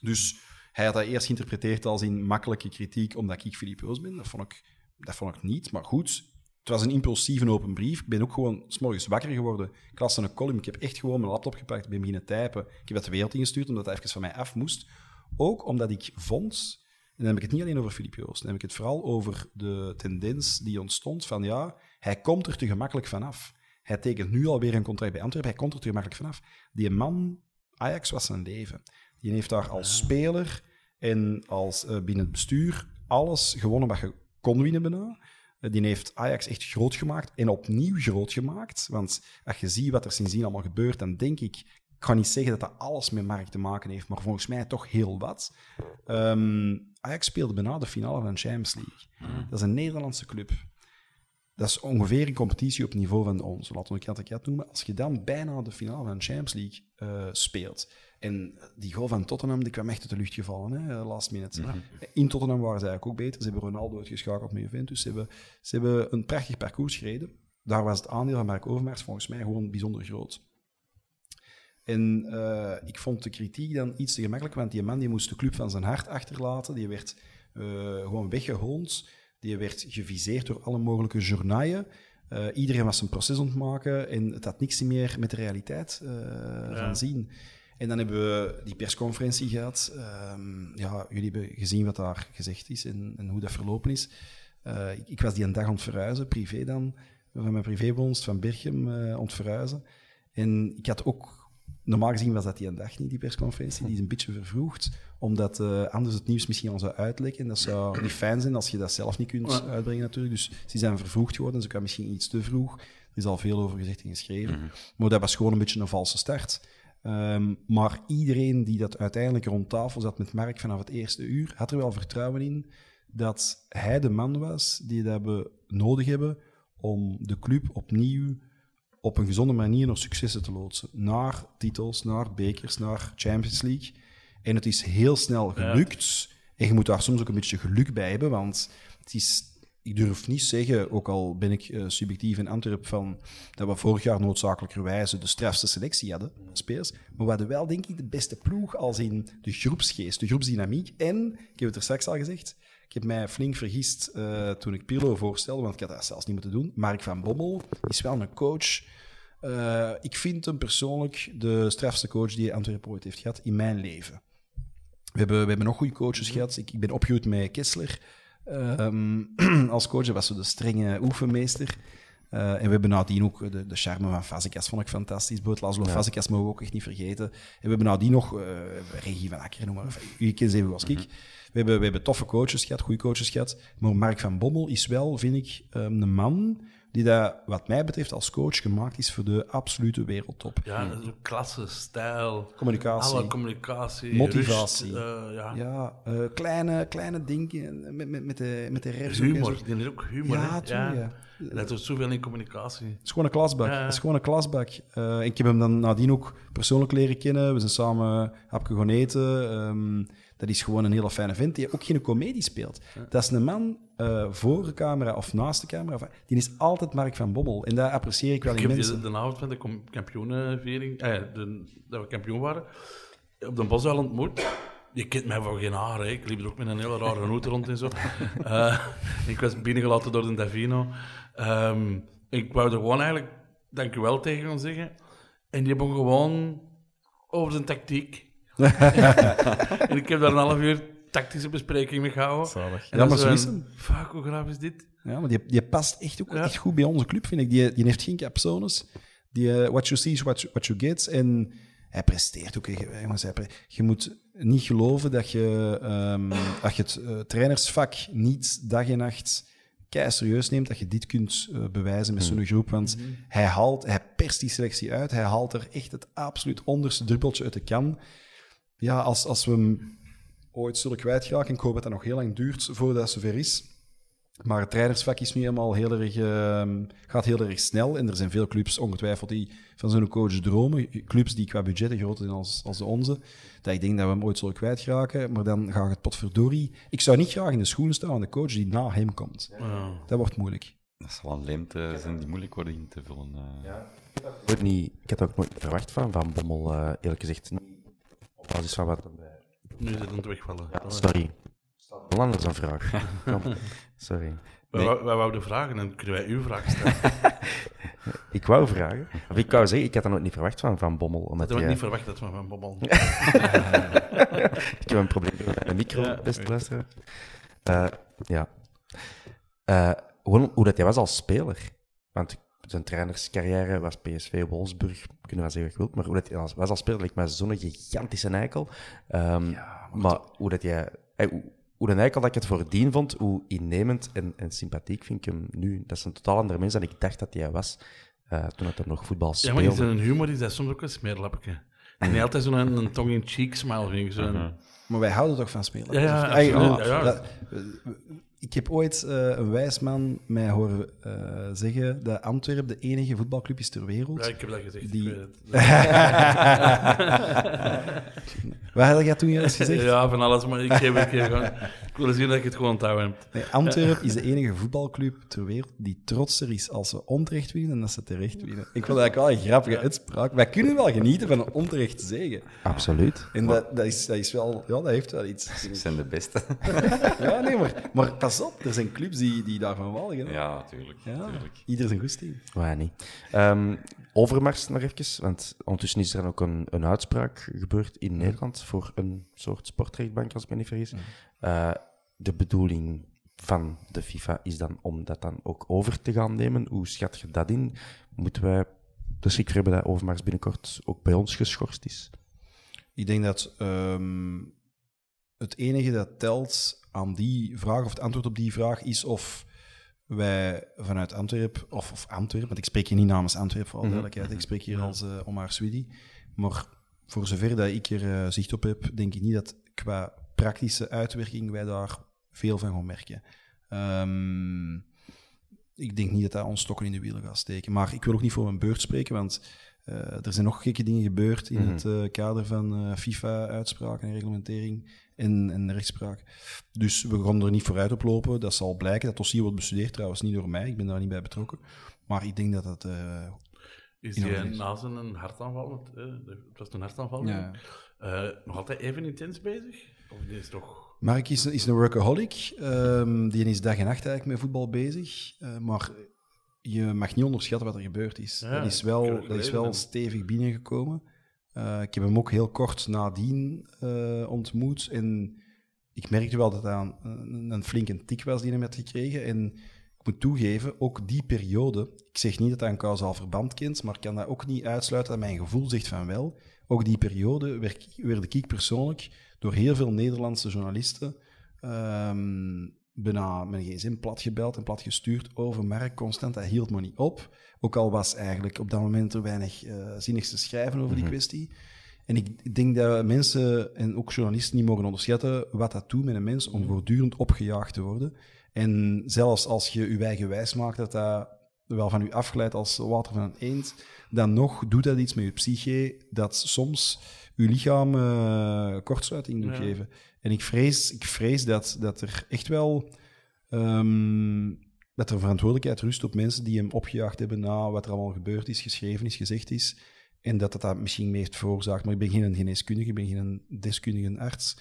Dus hij had dat eerst geïnterpreteerd als in makkelijke kritiek, omdat ik Filip Joos ben. Dat vond ik, dat vond ik niet, maar goed. Het was een impulsieve open brief. Ik ben ook gewoon s morgens wakker geworden. Ik las een column. Ik heb echt gewoon mijn laptop gepakt. Ben beginnen typen. Ik heb dat de wereld ingestuurd, omdat dat even van mij af moest. Ook omdat ik vond... En dan heb ik het niet alleen over Filip Joos. Dan heb ik het vooral over de tendens die ontstond van ja, hij komt er te gemakkelijk vanaf. Hij tekent nu alweer een contract bij Antwerpen. Hij komt er te gemakkelijk vanaf. Die man, Ajax was zijn leven. Die heeft daar als speler en als eh, binnen het bestuur alles gewonnen wat je kon winnen bijna. Eh, Die heeft Ajax echt groot gemaakt en opnieuw groot gemaakt. Want als je ziet wat er sindsdien allemaal gebeurt, dan denk ik... Ik ga niet zeggen dat dat alles met Mark te maken heeft, maar volgens mij toch heel wat. Ehm, Ajax speelde bijna de finale van de Champions League. Dat is een Nederlandse club. Dat is ongeveer een competitie op niveau van ons. Laten we kat noemen. Als je dan bijna de finale van de Champions League eh, speelt. En die goal van Tottenham die kwam echt uit de lucht gevallen, hè, last minute. In Tottenham waren ze eigenlijk ook beter. Ze hebben Ronaldo uitgeschakeld met Juventus. Ze hebben, ze hebben een prachtig parcours gereden. Daar was het aandeel van Mark Overmars volgens mij gewoon bijzonder groot. En eh, ik vond de kritiek dan iets te gemakkelijk, want die man die moest de club van zijn hart achterlaten. Die werd eh, gewoon weggehoond. Die werd geviseerd door alle mogelijke journaaien. Eh, iedereen was zijn proces aan het maken en het had niks meer met de realiteit eh, van zien. En dan hebben we die persconferentie gehad. Ehm, ja, jullie hebben gezien wat daar gezegd is en, en hoe dat verlopen is. Eh, ik, ik was die een dag aan het verhuizen, privé dan, van mijn privéwoonst van Berchem eh aan het verhuizen. En ik had ook, normaal gezien was dat die een dag niet, die persconferentie, die is een beetje vervroegd, omdat eh, anders het nieuws misschien al zou uitlekken. En dat zou niet fijn zijn als je dat zelf niet kunt Ja. uitbrengen natuurlijk. Dus ze zijn vervroegd geworden, ze kan misschien iets te vroeg. Er is al veel over gezegd en geschreven. Maar dat was gewoon een beetje een valse start. Ehm, maar iedereen die dat uiteindelijk rond tafel zat met Mark vanaf het eerste uur, had er wel vertrouwen in dat hij de man was die dat we nodig hebben om de club opnieuw op een gezonde manier naar successen te loodsen. Naar titels, naar bekers, naar Champions League. En het is heel snel gelukt. En je moet daar soms ook een beetje geluk bij hebben, want het is... Ik durf niet zeggen, ook al ben ik eh, subjectief in Antwerpen, van, dat we vorig jaar noodzakelijkerwijze de strafste selectie hadden, spelers. Maar we hadden wel, denk ik, de beste ploeg als in de groepsgeest, de groepsdynamiek. En, ik heb het er straks al gezegd, ik heb mij flink vergist eh, toen ik Pirlo voorstelde, want ik had dat zelfs niet moeten doen. Mark van Bommel is wel een coach. Eh, ik vind hem persoonlijk de strafste coach die Antwerpen ooit heeft gehad in mijn leven. We hebben, we hebben nog goede coaches gehad. Ik, ik ben opgegroeid met Kessler ehm, als coach. Was zo de strenge oefenmeester. Eh, en we hebben nadien ook de, de charme van Fazekas vond ik fantastisch. Boot Laszlo Fazekas mogen we ook echt niet vergeten. En we hebben nadien nog eh Regie van Akker, noem maar. U kent ze even als ik. We hebben, we hebben toffe coaches gehad, goede coaches gehad. Maar Mark van Bommel is wel, vind ik, ehm, een man die dat, wat mij betreft, als coach gemaakt is voor de absolute wereldtop. Ja, dat is ook klasse, stijl. Communicatie. Alle communicatie. Motivatie. rust, eh, ja. Ja, eh, kleine, kleine dingen met, met, met de, met de refs Humor, die is ook humor. Ja, ja. Dat doet zoveel in communicatie. Het is gewoon een klasbak. Ja. Het is gewoon een klasbak. Eh, ik heb hem dan nadien ook persoonlijk leren kennen. We zijn samen hapje gaan eten. Ehm, dat is gewoon een hele fijne vent die ook geen komedie speelt. Dat is een man eh, voor de camera of naast de camera. Die is altijd Mark van Bommel. En dat apprecieer ik wel Ik in heb mensen. de, de avond van de kampioenenviering, eh, de, dat we kampioen waren, op de Bosuil ontmoet. Je kent mij van geen haar, hè. ik liep er ook met een hele rare hoed rond en zo. Eh, ik was binnengelaten door de Davino. Ehm, ik wou er gewoon eigenlijk dankjewel tegen gaan zeggen. En die begon gewoon over zijn tactiek. en ik heb daar een half uur tactische bespreking mee gehouden. Zalig. En Ja, dan maar zo is. Fuck, hoe graaf is dit? Ja, maar die, die past echt ook Ja. echt goed bij onze club, vind ik. Die, die heeft geen capsones. Die, eh, what you see is what you, what you get. En hij presteert ook. Jongens, hij pre- je moet niet geloven dat je, ehm, dat je het eh, trainersvak niet dag en nacht kei serieus neemt, dat je dit kunt eh, bewijzen met zo'n groep. Want hij, haalt, hij perst die selectie uit. Hij haalt er echt het absoluut onderste druppeltje uit de kan. Ja, als, als we hem ooit zullen kwijtraken, ik hoop dat dat nog heel lang duurt voordat het zover is. Maar het trainersvak is nu helemaal heel erg, ehm, gaat heel erg snel. En er zijn veel clubs, ongetwijfeld, die van zo'n coach dromen. Clubs die qua budgetten groter zijn als, als de onze. Dat ik denk dat we hem ooit zullen kwijtraken. Maar dan gaat het potverdorie. Ik zou niet graag in de schoenen staan van de coach die na hem komt. Dat wordt moeilijk. Dat zal een leemte zijn die moeilijk worden in te vullen. eh. Nooit niet, ik had ook nooit verwacht van Van Bommel, eh, eerlijk gezegd. Op basis van wat. Nu is het aan het wegvallen. Ja, sorry. Wel anders een vraag. Sorry. Wij, Nee, wou- wij wouden vragen en kunnen wij uw vraag stellen. ik wou vragen, of ik wou zeggen, ik had dat nooit niet verwacht van Van Bommel. Omdat Dat had ik niet verwacht dat we van Bobbel. Ik heb een probleem met mijn micro, Ja, beste luisteraar. Eh, ja. Eh, hoe dat hij was als speler. Want zijn trainerscarrière was PSV, Wolfsburg, kunnen we zeggen wat je wilt. Maar hoe dat hij als- was als speler, lijkt mij zo'n gigantische eikel. Ehm, maar hoe dat hij... eh, hoe, hoe een eikel dat ik het voordien vond, hoe innemend en, en sympathiek vind ik hem nu. Dat is een totaal andere mens dan ik dacht dat hij was. eh, toen hij nog voetbal Ja, speelde. maar in zijn humor is dat soms ook een smeerlappetje. En niet altijd zo'n een, een tong-in-cheek smile. Vind ik, zo'n, Maar wij houden toch van spelen. Ja, ja, oh, ja, ja. dat- ik heb ooit eh, een wijs man mij horen eh, zeggen dat Antwerpen de enige voetbalclub is ter wereld. Ja, ik heb dat gezegd. Die- het. Wat had jij toen juist gezegd? Ja, van alles, maar ik, heb een keer gewoon, ik wil zien dat ik het gewoon onthouden heb. Nee, Antwerpen is de enige voetbalclub ter wereld die trotser is als ze onterecht winnen dan dat ze terecht winnen. Ik vond dat eigenlijk wel een grappige uitspraak. Wij kunnen wel genieten van een onterecht zegen. Absoluut. En dat, dat, is, dat is wel... Ja, dat heeft wel iets. Ze zijn de beste. Ja, nee, maar, maar pas pas op, er zijn clubs die, die daarvan walgen. hè. Ja, tuurlijk. Ja, tuurlijk. ieder zijn goesting. Wij niet. Ehm, Overmars nog even, want ondertussen is er dan ook een, een uitspraak gebeurd in Nederland voor een soort sportrechtbank, als ik me niet vergis. Eh, de bedoeling van de FIFA is dan om dat dan ook over te gaan nemen. Hoe schat je dat in? Moeten wij de schrik hebben dat Overmars binnenkort ook bij ons geschorst is? Ik denk dat ehm, het enige dat telt aan die vraag, of het antwoord op die vraag, is of wij vanuit Antwerpen, of, of Antwerpen, want ik spreek hier niet namens Antwerpen voor alle duidelijkheid, ik spreek hier als eh Omar Swidi, maar voor zover dat ik er eh, zicht op heb, denk ik niet dat qua praktische uitwerking wij daar veel van gaan merken. Ehm, ik denk niet dat dat ons stokken in de wielen gaat steken. Maar ik wil ook niet voor mijn beurt spreken, want er zijn nog gekke dingen gebeurd in Mhm. het eh, kader van eh, FIFA-uitspraken en reglementering en, en rechtspraak. Dus we gaan er niet vooruit op lopen. Dat zal blijken. Dat dossier wordt bestudeerd trouwens niet door mij. Ik ben daar niet bij betrokken. Maar ik denk dat dat... eh, Is hij na zijn hartaanval, het, eh, het was een hartaanval, Ja. eh, nog altijd even intens bezig? Of die is toch... Mark is, is een workaholic. Ehm, die is dag en nacht eigenlijk met voetbal bezig. Eh, maar je mag niet onderschatten wat er gebeurd is. Ja, dat is wel, dat is wel stevig binnengekomen. Eh, ik heb hem ook heel kort nadien eh, ontmoet. En ik merkte wel dat dat een, een, een flinke tik was die hij had gekregen. En ik moet toegeven, ook die periode... Ik zeg niet dat hij een kausaal verband kent, maar ik kan dat ook niet uitsluiten dat mijn gevoel zegt van wel. Ook die periode werd, werd ik persoonlijk door heel veel Nederlandse journalisten ehm bijna met een gsm platgebeld en platgestuurd over Mark Constant. Dat hield me niet op. Ook al was eigenlijk op dat moment er weinig eh zinnigs te schrijven over die kwestie. En ik denk dat mensen en ook journalisten niet mogen onderschatten wat dat doet met een mens om voortdurend opgejaagd te worden. En zelfs als je je eigen wijs maakt dat dat wel van u afglijdt als water van een eend, dan nog doet dat iets met je psyche dat soms uw lichaam eh, kortsluiting doet Ja. geven. En ik vrees, ik vrees dat, dat er echt wel ehm, dat er verantwoordelijkheid rust op mensen die hem opgejaagd hebben na wat er allemaal gebeurd is, geschreven is, gezegd is. En dat dat, dat misschien mee heeft veroorzaakt. Maar ik ben geen geneeskundige, ik ben geen deskundige arts.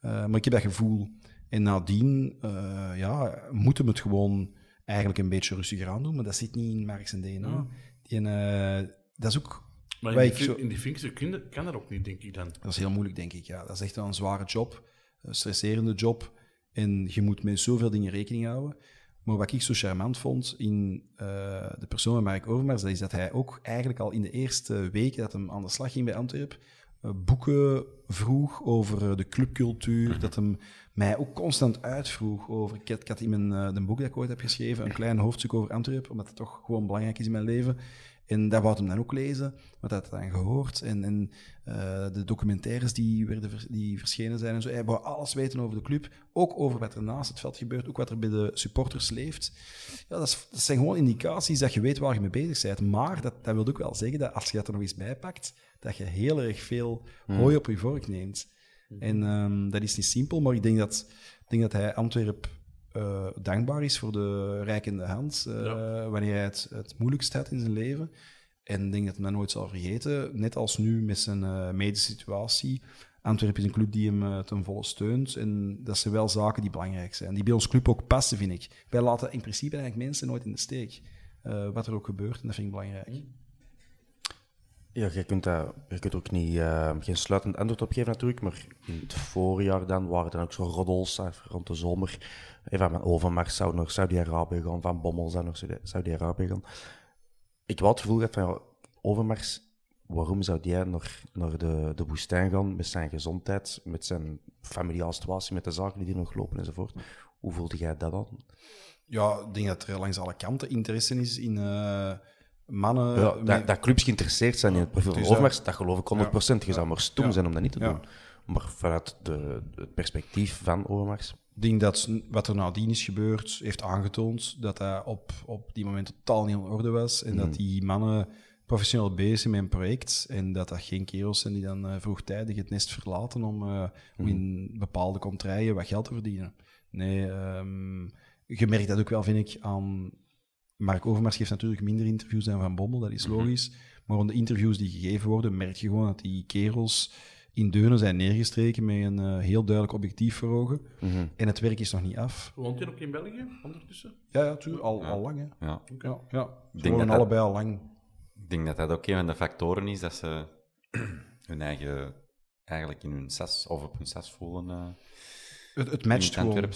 Eh, maar ik heb dat gevoel. En nadien eh, ja, moeten we het gewoon eigenlijk een beetje rustiger aan doen. Maar dat zit niet in Marx zijn DNA. Die, eh, dat is ook Maar in die, zo- in die functie kun je- kan dat ook niet, denk ik dan. dat is heel moeilijk, denk ik. Ja. Dat is echt wel een zware job, stresserende job. En je moet met zoveel dingen rekening houden. Maar wat ik zo charmant vond in eh, de persoon van Mark Overmars, dat is dat hij ook eigenlijk al in de eerste week dat hij aan de slag ging bij Antwerp, eh, boeken vroeg over eh, de clubcultuur, dat hem mij ook constant uitvroeg over... Ik had, ik had in mijn de boek dat ik ooit heb geschreven een klein hoofdstuk over Antwerpen, omdat het toch gewoon belangrijk is in mijn leven. En dat wou hem dan ook lezen, wat had hij dan gehoord. En, en eh, de documentaires die, werden, die verschenen zijn en zo. Hij wou alles weten over de club, ook over wat er naast het veld gebeurt, ook wat er bij de supporters leeft. Ja, dat, is, dat zijn gewoon indicaties dat je weet waar je mee bezig bent. Maar dat, dat wil ook wel zeggen dat als je dat er nog eens bij pakt, dat je heel erg veel hooi op je vork neemt. En ehm, dat is niet simpel, maar ik denk dat, ik denk dat hij Antwerp eh, dankbaar is voor de rijkende hand eh, Ja. wanneer hij het, het moeilijkst had in zijn leven. En ik denk dat hij dat nooit zal vergeten. Net als nu met zijn eh, medische situatie. Antwerpen is een club die hem eh, ten volle steunt. En dat zijn wel zaken die belangrijk zijn. Die bij ons club ook passen, vind ik. Wij laten in principe eigenlijk mensen nooit in de steek. eh, wat er ook gebeurt, en dat vind ik belangrijk. Ja, je kunt, daar, je kunt ook niet, geen sluitend antwoord op geven natuurlijk, maar in het voorjaar dan waren er dan ook zo roddels eh, rond de zomer. Even van Overmars zou naar Saudi-Arabië gaan, Van Bommel zou naar Saudi- Saudi-Arabië gaan. Ik had het gevoel gehad van, ja, Overmars, waarom zou jij naar, naar de, de woestijn gaan met zijn gezondheid, met zijn familiale situatie, met de zaken die er nog lopen enzovoort? Hoe voelde jij dat dan? Ja, ik denk dat er langs alle kanten interesse is in eh, mannen. Ja, met- dat, dat clubs geïnteresseerd zijn in het profiel van Overmars, dat geloof ik 100%. Je zou maar stom Ja. zijn om dat niet te doen. Maar vanuit de, het perspectief van Overmars... Ik denk dat wat er nadien is gebeurd, heeft aangetoond dat dat op, op die moment totaal niet in orde was. En dat die mannen professioneel bezig zijn met een project. En dat dat geen kerels zijn die dan eh, vroegtijdig het nest verlaten om, eh, om in bepaalde contraien wat geld te verdienen. Nee, ehm, je merkt dat ook wel, vind ik, aan... Mark Overmars geeft natuurlijk minder interviews dan Van Bommel, dat is logisch. Maar aan de interviews die gegeven worden, merk je gewoon dat die kerels in Deurne zijn neergestreken met een eh, heel duidelijk objectief voor ogen. Mhm. En het werk is nog niet af. Woont hij ook in België ondertussen? Ja, ja, al, Ja. al lang. Hè. Ja. Ja, ja. Ze denk wonen dat dat- allebei al lang. Ik denk dat dat ook een van de factoren is dat ze hun eigen eigenlijk in hun zes of op hun zes voelen. eh Het, het in matcht het gewoon.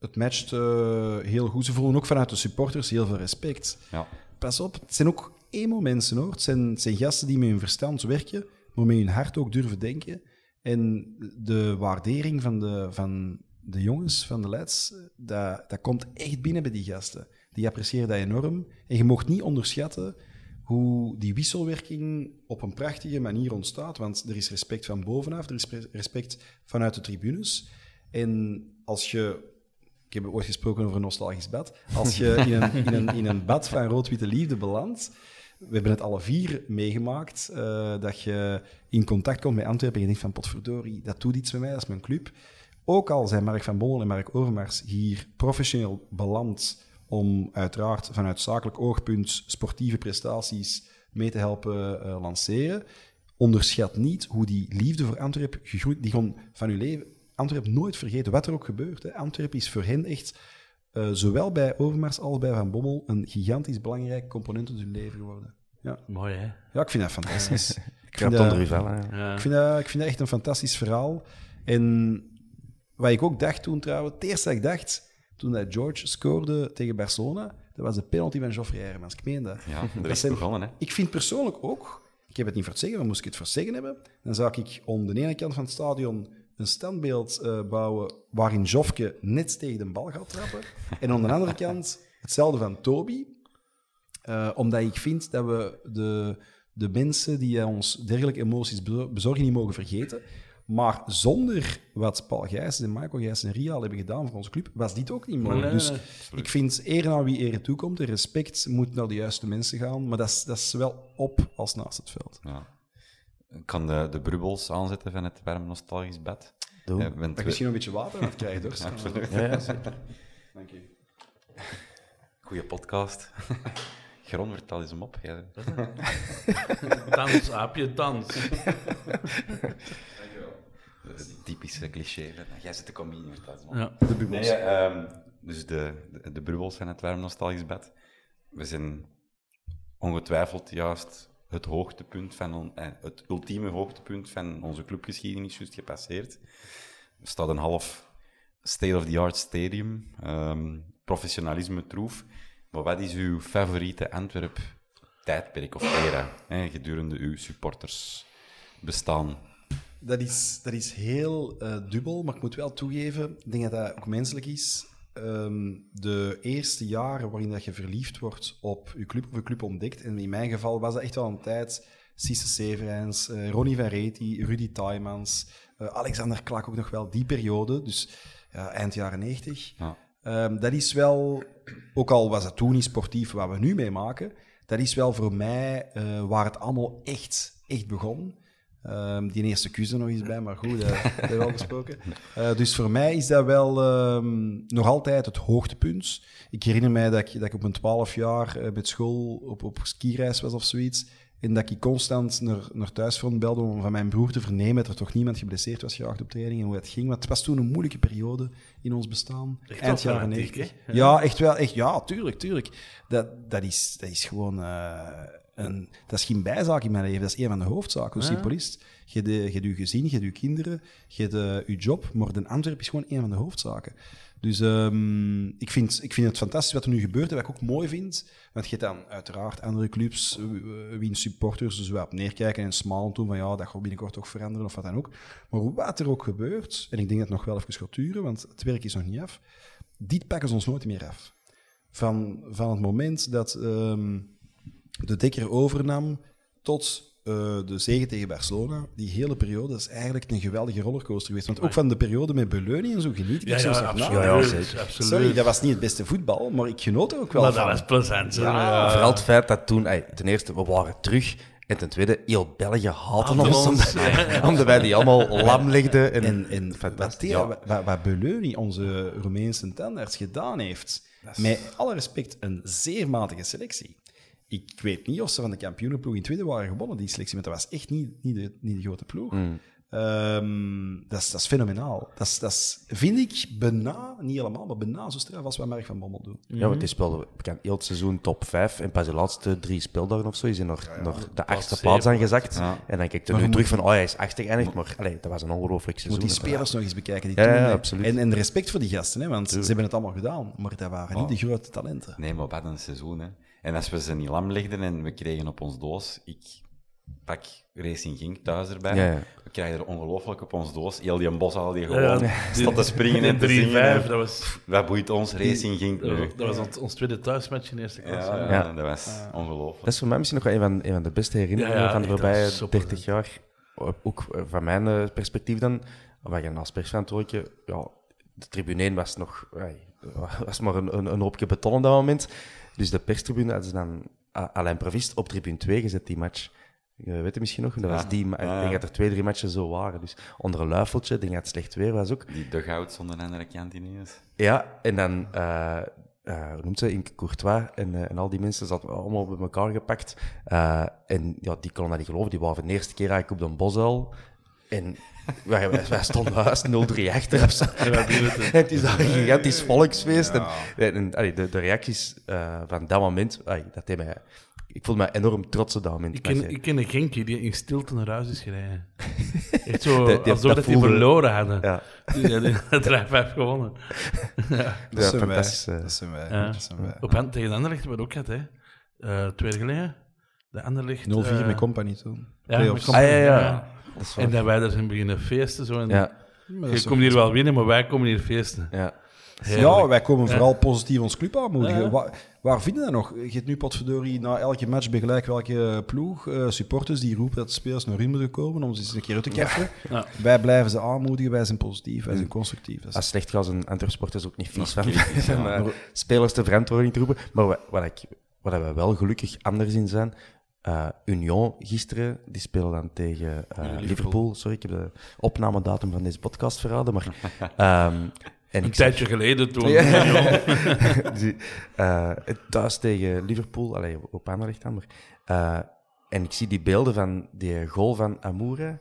Het matcht eh, heel goed. Ze voelen ook vanuit de supporters heel veel respect. Ja. Pas op, het zijn ook emo-mensen hoor. Het zijn, het zijn gasten die met hun verstand werken, maar met hun hart ook durven denken. En de waardering van de, van de jongens, van de lads, dat, dat komt echt binnen bij die gasten. Die appreciëren dat enorm. En je mocht niet onderschatten hoe die wisselwerking op een prachtige manier ontstaat. Want er is respect van bovenaf, er is respect vanuit de tribunes. En als je ik heb ooit gesproken over een nostalgisch bad. Als je in een, in een, in een bad van rood-witte liefde belandt, we hebben het alle vier meegemaakt, eh, dat je in contact komt met Antwerpen en je denkt van potverdorie, dat doet iets met mij, dat is mijn club. Ook al zijn Mark van Bommel en Mark Overmars hier professioneel beland om uiteraard vanuit zakelijk oogpunt sportieve prestaties mee te helpen eh, lanceren, onderschat niet hoe die liefde voor Antwerpen gegroeid, die gewoon van uw leven Antwerpen nooit vergeten, wat er ook gebeurt. Hè. Antwerpen is voor hen echt, eh, zowel bij Overmars als bij Van Bommel, een gigantisch belangrijk component in hun leven geworden. Ja, Mooi, hè? ja ik vind dat fantastisch. ik, vind hè. Ja. ik, vind dat, ik vind dat echt een fantastisch verhaal. En wat ik ook dacht toen trouwens, het eerste dat ik dacht, toen dat George scoorde tegen Barcelona, dat was de penalty van Geoffrey Hermans. Ik meen dat. Ja, dat is zijn- begonnen, hè. Ik vind persoonlijk ook, ik heb het niet voor het zeggen, maar moest ik het voor het zeggen hebben, dan zou ik om de ene kant van het stadion een standbeeld eh, bouwen waarin Jofke net tegen de bal gaat trappen. En aan de andere kant hetzelfde van Toby. Eh, omdat ik vind dat we de, de mensen die ons dergelijke emoties bezo- bezorgen niet mogen vergeten. Maar zonder wat Paul Gijssen en Michael Gijssen en Rial hebben gedaan voor onze club, was dit ook niet mogelijk. Nee, dus ik vind eer aan wie eer toekomt. En respect moet naar de juiste mensen gaan. Maar dat is, dat is wel op als naast het veld. Ja. Ik kan de, de brubbels aanzetten van het warm nostalgisch bed. Doe. Eh, want Dat je misschien nog een beetje water aan het krijgen, hoor. Absoluut. Ja, ja. Dank je. Goeie podcast. Gron, vertel eens hem op. Jij- Dans, aapje, dans. Het typische cliché. van, Jij zit de comedie, vertel eens hem op. Ja. Nee, ehm, dus de, de, de brubbels van het warm nostalgisch bed. We zijn ongetwijfeld juist het hoogtepunt van on- eh, het ultieme hoogtepunt van onze clubgeschiedenis juist gepasseerd. Er staat een half state-of-the-art stadium, ehm, professionalisme troef. Maar wat is uw favoriete Antwerp tijdperk of era gedurende uw supporters bestaan? Dat is, dat is heel eh, dubbel, maar ik moet wel toegeven, ik denk dat dat ook menselijk is. Ehm, de eerste jaren waarin dat je verliefd wordt op je club of je club ontdekt, en in mijn geval was dat echt wel een tijd, Cisse Severijns, eh, Ronnie van Reti, Rudy Taimans, eh, Alexander Klak ook nog wel, die periode, dus ja, eind jaren 90. Ja. Ehm, dat is wel, ook al was het toen niet sportief wat we nu meemaken, dat is wel voor mij eh, waar het allemaal echt, echt begon. Ehm, die eerste kus er nog eens bij, maar goed, dat dat hebben we al gesproken. Eh, dus voor mij is dat wel ehm, nog altijd het hoogtepunt. Ik herinner mij dat ik, dat ik op mijn twaalf jaar eh, met school op, op skireis was of zoiets. En dat ik constant naar, naar thuisfront belde om van mijn broer te vernemen dat er toch niemand geblesseerd was geraakt op training en hoe het ging. Want het was toen een moeilijke periode in ons bestaan. Echt eind jaren fanatiek, 90. hè? Ja, echt wel. Echt, ja, tuurlijk, tuurlijk. Dat, dat, is, dat is gewoon... eh, een, dat is geen bijzaak in mijn leven, dat is een van de hoofdzaken. Als je hebt je hebt je gezin, je hebt je kinderen, je hebt eh, je job, maar de Antwerp is gewoon een van de hoofdzaken. Dus ehm, ik, vind, ik vind het fantastisch wat er nu gebeurt en wat ik ook mooi vind. Want je hebt dan uiteraard andere clubs, eh, wiens supporters dus wel op neerkijken en smalen toen van ja, dat gaat binnenkort toch veranderen of wat dan ook. Maar wat er ook gebeurt, en ik denk dat het nog wel even gaat duren, want het werk is nog niet af, dit pakken ze ons nooit meer af. Van, van het moment dat ehm, de Dekker overnam tot eh, de zege tegen Barcelona, die hele periode is eigenlijk een geweldige rollercoaster geweest. Want ook van de periode met Beleuni en zo geniet ik Ja, soms ja, absoluut. Ja, absoluut. Sorry, dat was niet het beste voetbal, maar ik genoot er ook wel Maar van. dat was plezant. Ja, Ja. Vooral het feit dat toen, ey, ten eerste, we waren terug. En ten tweede, heel België haatte ons, ons, omdat, omdat wij die allemaal lam legden. En, En, en wat, fantastisch. Ja. wat, wat, wat Beleuni, onze Roemeense tandarts, gedaan heeft, met alle respect, een zeer matige selectie. Ik weet niet of ze van de kampioenenploeg in tweede waren gewonnen, die selectie, want dat was echt niet, niet, de, niet de grote ploeg. Mm. Ehm, dat, is, dat is fenomenaal. Dat is, dat is, vind ik, bijna, niet helemaal, maar bijna zo straf als wat Mark van Bommel doet. Ja, want die speelde bekend heel het seizoen top 5 en pas de laatste drie speeldagen of zo is hij nog, nog de achtste plaats aangezakt. Ja. En dan kijk je Maar nu terug van, oh hij is achter geëindigd, maar allee, dat was een ongelooflijk seizoen. moet die spelers nog eens bekijken. Die Ja, toen, ja, hè. absoluut. En, en respect voor die gasten, hè, want ze hebben het allemaal gedaan. Maar dat waren niet de grote talenten. Nee, maar wat een seizoen, hè. En als we ze niet lam legden en we kregen op ons doos... Ik pak Racing Genk thuis erbij. Ja, ja. We krijgen er ongelooflijk op ons doos. Heel die bos al die gewoon ja. staat te springen en te 3-5, zingen. dat was, Wat boeit ons, Racing nu? dat was ons, ons tweede thuismatch in eerste Ja, klasse. ja, Ja. dat was ongelooflijk. Dat is voor mij misschien nog wel een van, een van de beste herinneringen Ja, ja, van de voorbije dat is super, 30 jaar. Ook eh, van mijn eh, perspectief dan. Waar je als persverantwoordelijke... Ja, de tribune 1 was nog... was maar een, een, een hoopje beton op dat moment. Dus de perstribune hadden ze dan A- Alain Provist op tribune 2 gezet, die match. Je weet het misschien nog, dat was die, Ja, ik denk dat er twee, drie matches zo waren. Dus onder een luifeltje, ik denk dat het slecht weer was ook. Die dugout zonder andere kant ineens. Ja, en dan, eh eh, hoe noemt ze, Inke Courtois en, eh, en al die mensen zaten allemaal bij elkaar gepakt. En ja, die konden dat niet geloven. Die waren voor de eerste keer eigenlijk op de Bosuil. En wij, wij, wij stonden huis 0-3 achter het is daar een gigantisch volksfeest. En, en, allee, de, de reacties eh, van dat moment, allee, dat deed mij... Ik voelde me enorm trots op dat moment. Ik Dat ken, ik ken een Genkie die in stilte naar huis is gereden. Echt zo, Die- die- alsof dat dat die verloren hadden. Ja. Die hadden de drijfvijf gewonnen. Dat Ja, zijn wij. fantastisch, eh. Dat zijn wij. Ja. Dat zijn wij. Op hen, tegen de Anderlecht hebben we het ook gehad, hè. Eh, twee jaar geleden. De Anderlecht... 0-4 eh, met Company toen. Ja, Ah, ja, ja. Dat is. En dat wij daar zijn beginnen feesten. Zo, en Ja, is Je komt hier wel winnen, maar wij komen hier feesten. ja. Heerlijk. Ja, wij komen Ja. vooral positief ons club aanmoedigen. Ja. Waar, waar vinden we dat nog? Je hebt nu potverdorie na elke match begelijk welke ploeg, eh, supporters die roepen dat de spelers naar in moeten komen om ze eens een keer uit te keffen. Ja. Wij blijven ze aanmoedigen, wij zijn positief, wij zijn constructief. Dat is- Als slecht gaat, een andere sporters ook niet vies van, eh, spelers de verantwoording te roepen. Maar wat, wat, ik, wat we wel gelukkig anders in zijn, eh, Union gisteren, die spelen dan tegen eh, Liverpool. Sorry, ik heb de opnamedatum van deze podcast verraden. Maar, ehm, en Een tijdje geleden toen. die, eh, thuis tegen Liverpool, allee, op Anderlecht dan, maar... eh, en ik zie die beelden van die goal van Amoura.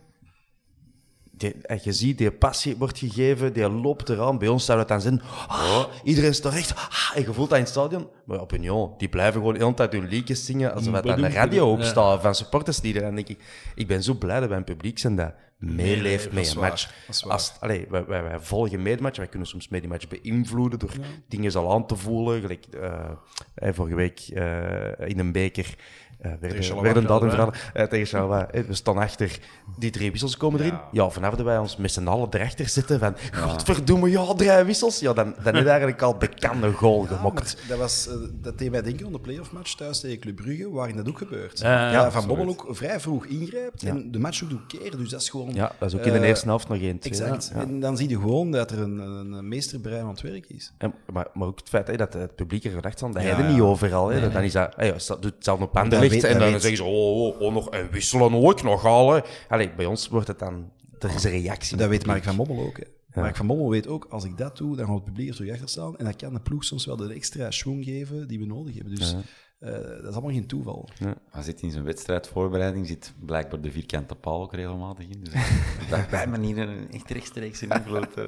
Die, en je ziet, die passie wordt gegeven, die loopt eraan. Bij ons zou het dan zijn, ah, iedereen staat recht. Ah, en je voelt dat in het stadion. Maar op Union, die blijven gewoon de hele tijd hun liedjes zingen, alsof het aan de radio ook Ja. van supportersliederen. En dan denk ik, ik ben zo blij dat wij een publiek zijn dat meeleeft met is een match. dat is. Als, allee, wij, wij, wij volgen mee de match, wij kunnen soms mee die match beïnvloeden door dingen al aan te voelen. Gelijk, eh, eh, vorige week eh, in een beker werden, werden dat verhaal. Eh, tegen Charleroi. Eh, we staan achter, die drie wissels komen erin. Ja, vanaf dat wij ons met z'n allen erachter zitten van, godverdomme, ja, drie wissels. Ja, dan, dan is eigenlijk al bekende goal Ja, gemokt. dat, was, eh, dat deed mij denken aan de playoff match thuis tegen Club Brugge, waarin dat ook gebeurt. Ja, van Bommel ook vrij vroeg ingrijpt en de match ook doet keren. Dus dat is gewoon... Ja, dat is ook in de eh, eerste helft nog één, twee. Exact. Ja. En dan zie je gewoon dat er een, een, meesterbrein aan het werk is. En, maar, maar ook het feit hè, dat het publiek er gedacht van, dat Ja, hij er ja. niet overal. Hè, dat Dan is dat, hey, doet hetzelfde op dat Weet- en dan weet- zeggen ze, oh, oh, oh, nog een wisselen ook nog al. Hè. Allee, bij ons wordt het dan, er is een reactie. Dat weet Mark van Bommel ook. Hè. Mark van Bommel weet ook, als ik dat doe, dan gaat het publiek er terug achter staan. En dat kan de ploeg soms wel de extra schwung geven die we nodig hebben. Dus eh, dat is allemaal geen toeval. Hij zit in zijn wedstrijdvoorbereiding, zit blijkbaar de vierkante paal ook regelmatig in. Dus op bij manier een echt rechtstreeks invloed eh,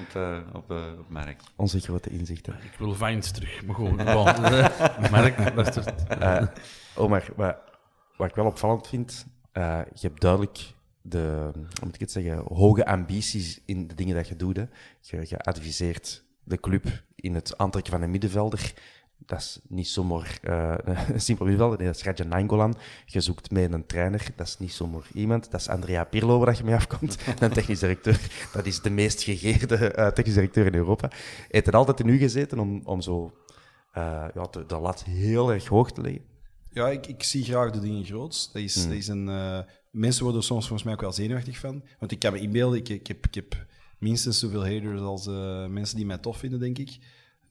op, eh, op, eh, op Mark. Onze grote inzichten. Ik wil Vines terug, maar goed. Bon. Mark, luistert. Eh oh, maar wat, wat ik wel opvallend vind, eh, je hebt duidelijk de, hoe moet ik het zeggen, hoge ambities in de dingen dat je doet. Hè. Je, je adviseert de club in het aantrekken van een middenvelder. Dat is niet zomaar eh, een simpel middenvelder, nee, dat is Raja Nangolan. Je zoekt mee een trainer, dat is niet zomaar iemand. Dat is Andrea Pirlo waar je mee afkomt, een technisch directeur. Dat is de meest gegeerde eh, technisch directeur in Europa. Hij heeft er altijd in u gezeten om, om zo eh, ja, de, de lat heel erg hoog te leggen. Ja, ik, ik zie graag de dingen groots. Dat is, dat is een, mensen worden er soms volgens mij ook wel zenuwachtig van. Want ik kan me inbeelden, ik, ik, heb, ik heb minstens zoveel haters als mensen die mij tof vinden, denk ik.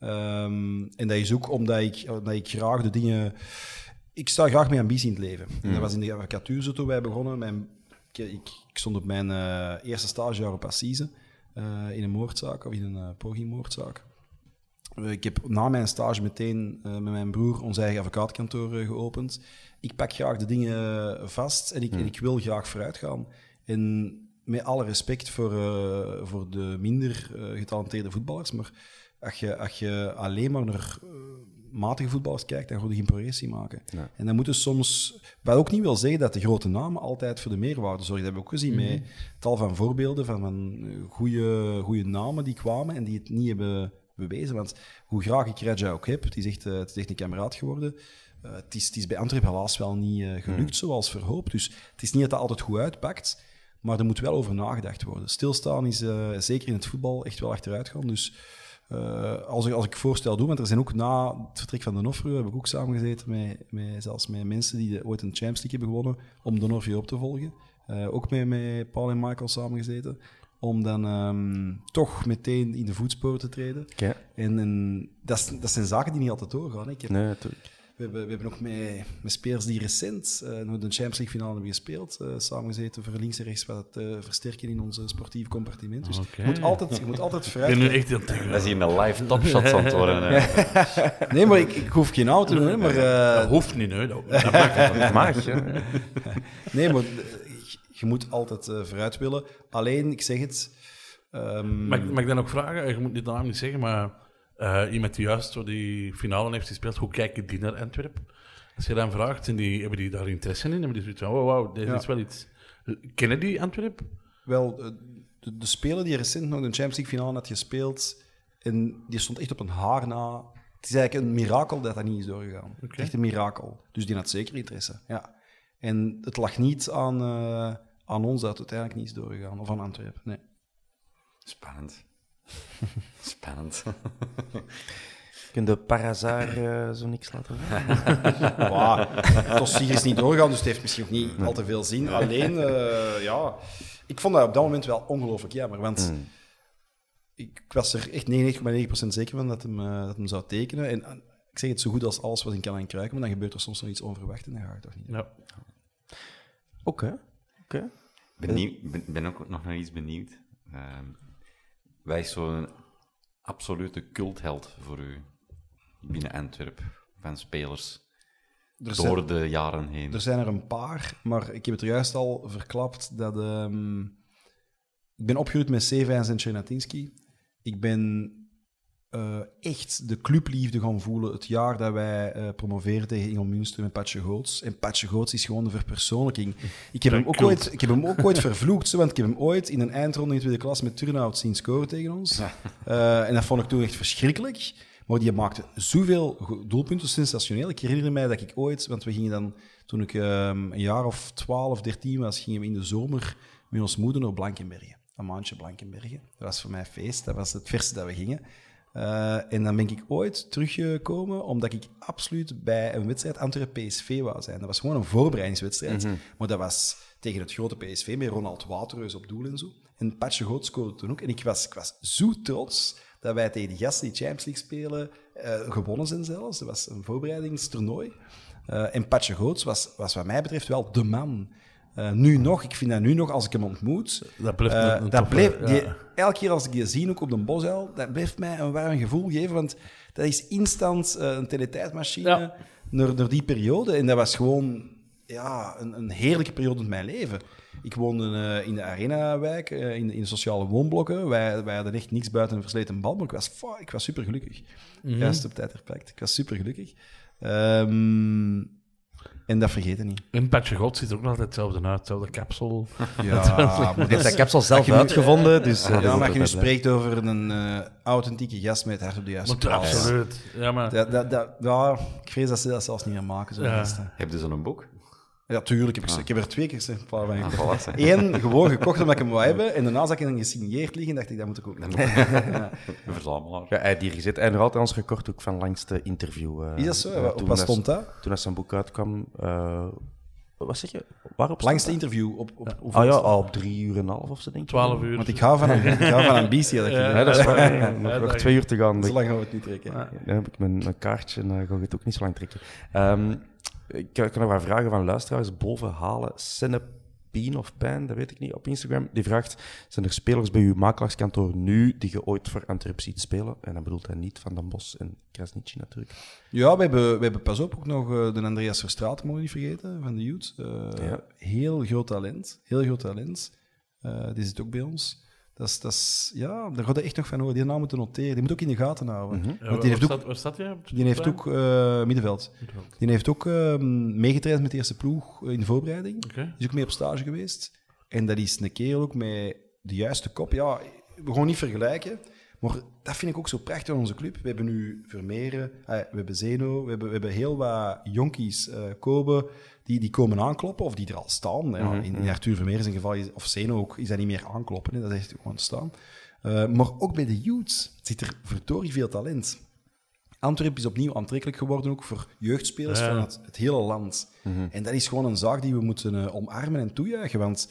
Ehm, en dat is ook omdat ik, omdat ik graag de dingen... Ik sta graag met ambitie in het leven. En dat was in de advocatuur zo toen wij begonnen. Mijn, ik, ik, ik stond op mijn eh, eerste stagejaar op Assise. eh, in een moordzaak, of in een uh, pogingmoordzaak. Ik heb na mijn stage meteen met mijn broer ons eigen advocaatkantoor geopend. Ik pak graag de dingen vast en ik, en ik wil graag vooruit gaan. En met alle respect voor, voor de minder getalenteerde voetballers, maar als je, als je alleen maar naar eh, matige voetballers kijkt, dan ga je geen progressie maken. En dan moeten soms... Wat ook niet wil zeggen dat de grote namen altijd voor de meerwaarde zorgen. Dat hebben we ook gezien met tal van voorbeelden van, van goede, goede namen die kwamen en die het niet hebben bewezen. Want hoe graag ik Reja ook heb, het is echt, eh, het is echt een kameraad geworden. Eh, het, is, het is bij Antwerpen helaas wel niet eh, gelukt zoals verhoopt. Dus het is niet dat dat altijd goed uitpakt, maar er moet wel over nagedacht worden. Stilstaan is eh, zeker in het voetbal echt wel achteruit gaan. Dus eh, als, ik, als ik voorstel doe, want er zijn ook na het vertrek van Donofrio, heb ik ook samengezeten met, met, zelfs met mensen die de- ooit een Champions League hebben gewonnen, om Donofrio op te volgen. Eh, ook met, met Paul en Michael samengezeten. Om dan ehm, toch meteen in de voetsporen te treden. En, en dat, dat zijn zaken die niet altijd doorgaan. hè. Ik heb, Nee, natuurlijk. We, hebben, we hebben ook met, met spelers die recent eh, nog de Champions League finale hebben gespeeld, eh, samengezeten voor links en rechts wat te versterken in ons sportief compartiment. Dus je moet altijd, je moet altijd Ik vooruit ben nu echt het denken. Dat is hier een live topshot aan het worden. hè. Nee, maar ik, ik hoef geen auto te doen, hè, maar... eh, Dat hoeft niet, nee. Dat, dat mag Dat mag, hè. nee, maar je moet altijd eh, vooruit willen. Alleen, ik zeg het... ehm, Mag, mag ik dan ook vragen? Je moet niet de naam niet zeggen, maar eh, iemand die juist zo die finale heeft gespeeld, hoe kijken die naar Antwerpen? Als je dan vraagt, zijn die, hebben die daar interesse in? Hebben die zoiets van, wow, wow, dit Ja. is wel iets... Kennen die Antwerpen? Wel, eh, de, de speler die recent nog de Champions League finale had gespeeld, en die stond echt op een haar na. Het is eigenlijk een mirakel dat dat niet is doorgegaan. Echt een mirakel. Dus die had zeker interesse. Ja. En het lag niet aan, eh, aan ons dat het uiteindelijk niet is doorgegaan, of aan Antwerpen. Nee. Spannend. Spannend. Kun je Parazar eh, zo niks laten doen? Wow. Het dossier is niet doorgegaan, dus het heeft misschien ook niet al te veel zin. Alleen, eh, ja, ik vond dat op dat moment wel ongelooflijk jammer. Want ik, ik was er echt 99,9% zeker van dat hem, eh, dat hem zou tekenen. En ik zeg het zo goed als alles wat in kan en kruiken, maar dan gebeurt er soms nog iets onverwachts en dan ga ik toch niet. Ja. Oké. Oké. Ben, ben ook nog naar iets benieuwd. Ehm, wij is zo'n absolute cultheld voor u binnen Antwerpen van spelers Er door zijn, de jaren heen. er zijn er een paar, maar ik heb het er juist al verklapt dat... ehm, ik ben opgegroeid met Sevijns en Chernatinsky. Ik ben eh, echt de clubliefde gaan voelen het jaar dat wij eh promoveerden tegen Ingel Münster met Patje Goots. En Patje Goots is gewoon de verpersoonlijking. Ik heb, hem ook, ooit, ik heb hem ook ooit vervloekt, zo, want ik heb hem ooit in een eindronde in de tweede klas met Turnhout zien scoren tegen ons. Eh, en dat vond ik toen echt verschrikkelijk. Maar die maakte zoveel doelpunten, sensationeel. Ik herinner mij dat ik ooit, want we gingen dan, toen ik ehm, een jaar of 12, 13 was, gingen we in de zomer met ons moeder naar Blankenbergen. Een maandje Blankenbergen. Dat was voor mij feest, dat was het verste dat we gingen. Eh, en dan ben ik ooit teruggekomen omdat ik absoluut bij een wedstrijd Antwerpen PSV wou zijn. Dat was gewoon een voorbereidingswedstrijd. Maar dat was tegen het grote PSV met Ronald Waterreus op doel en zo. En Patje Goot scoorde toen ook. En ik was, ik was zo trots dat wij tegen die gasten die Champions League spelen eh, gewonnen zijn zelfs. Dat was een voorbereidingstoernooi. Eh, en Patje Goots was, was wat mij betreft wel de man. Eh, nu nog, ik vind dat nu nog, als ik hem ontmoet... Dat blijft eh, een- een dat toffe- bleef, ja. die, elke keer als ik die zie, ook op de bosuil, dat blijft mij een warm gevoel geven, want dat is instant eh, een teletijdmachine Ja. naar, naar die periode. En dat was gewoon ja, een, een heerlijke periode in mijn leven. Ik woonde eh, in de Arenawijk, eh, in, in sociale woonblokken. Wij, wij hadden echt niks buiten een versleten bal, maar ik was, fa- ik was super gelukkig. Juist op tijd herpakt. Ik was super gelukkig. En dat vergeten niet. En Patje God ziet er ook nog altijd hetzelfde uit, hetzelfde kapsel. Ja, maar heeft dat kapsel zelf uitgevonden, dus... eh, dat is Ja, maar als je nu altijd, hè. spreekt over een eh, authentieke gast met het hart op de juiste plaats. absoluut. Ja, maar... Dat, dat, dat, ja, ik vrees dat ze dat zelfs niet meer maken, zo'n Ja. gasten. Heb je zo'n boek? Ja, tuurlijk. Heb ik, ik heb er twee keer een paar van Ah, gekocht. voilà. Eén gewoon gekocht omdat ik hem wou hebben. En daarna zag ik hem gesigneerd liggen en dacht ik, dat moet ik ook nog. Een verzamelaar. Ja, hij hier gezet. En nog altijd ons record ook van langste interview. eh, Is dat zo? eh, Op wat stond dat? Toen dat zijn boek uitkwam. eh, wat zeg je? Waarop Langste stond interview op, op hoeveel Ah ja, al op drie uur en een half of zo, denk ik. 12 uur. Want ik hou van, ik hou van ambitie. Dat ik Ja. Ja, dat is waar. Ja, nog, nog twee uur te gaan. Zo lang gaan we het niet trekken. Dan heb ik mijn, mijn kaartje en dan ga ik het ook niet zo lang trekken. Ehm, ik kan, kan nog wat vragen van luisteraars boven halen. Cinnepien of Pijn, dat weet ik niet, op Instagram. Die vraagt, zijn er spelers bij uw makelaarskantoor nu die je ooit voor Antwerp ziet spelen? En dan bedoelt hij niet Van den Bos en Krasnitschi natuurlijk. Ja, we hebben, we hebben pas op ook nog eh, de Andreas Verstraat, mogen we niet vergeten, van de Youth. Eh, Ja. Heel groot talent. Heel groot talent. Eh, die zit ook bij ons. Dat is, dat is, ja, daar gaat je echt nog van horen. Die naam moeten noteren. Die moet ook in de gaten houden. Ja, Want waar, die heeft ook, staat, jij? het die heeft ook eh, middenveld. Middenveld. Die heeft ook ehm, meegetraind met de eerste ploeg in de voorbereiding. Die is ook mee op stage geweest. En dat is een kerel ook met de juiste kop. Ja, we gaan niet vergelijken. Maar dat vind ik ook zo prachtig aan onze club. We hebben nu Vermeeren, eh, we hebben Zeno, we hebben, we hebben heel wat jonkies, eh Kobe, die, die komen aankloppen of die er al staan. Ja, in, in Arthur Vermeeren zijn geval, is- of Zeno ook, is dat niet meer aankloppen. Hè, dat is echt gewoon staan. Eh, maar ook bij de youths zit er verdorie veel talent. Antwerpen is opnieuw aantrekkelijk geworden ook voor jeugdspelers Ja. van het, het hele land. En dat is gewoon een zaak die we moeten omarmen en toejuichen. Want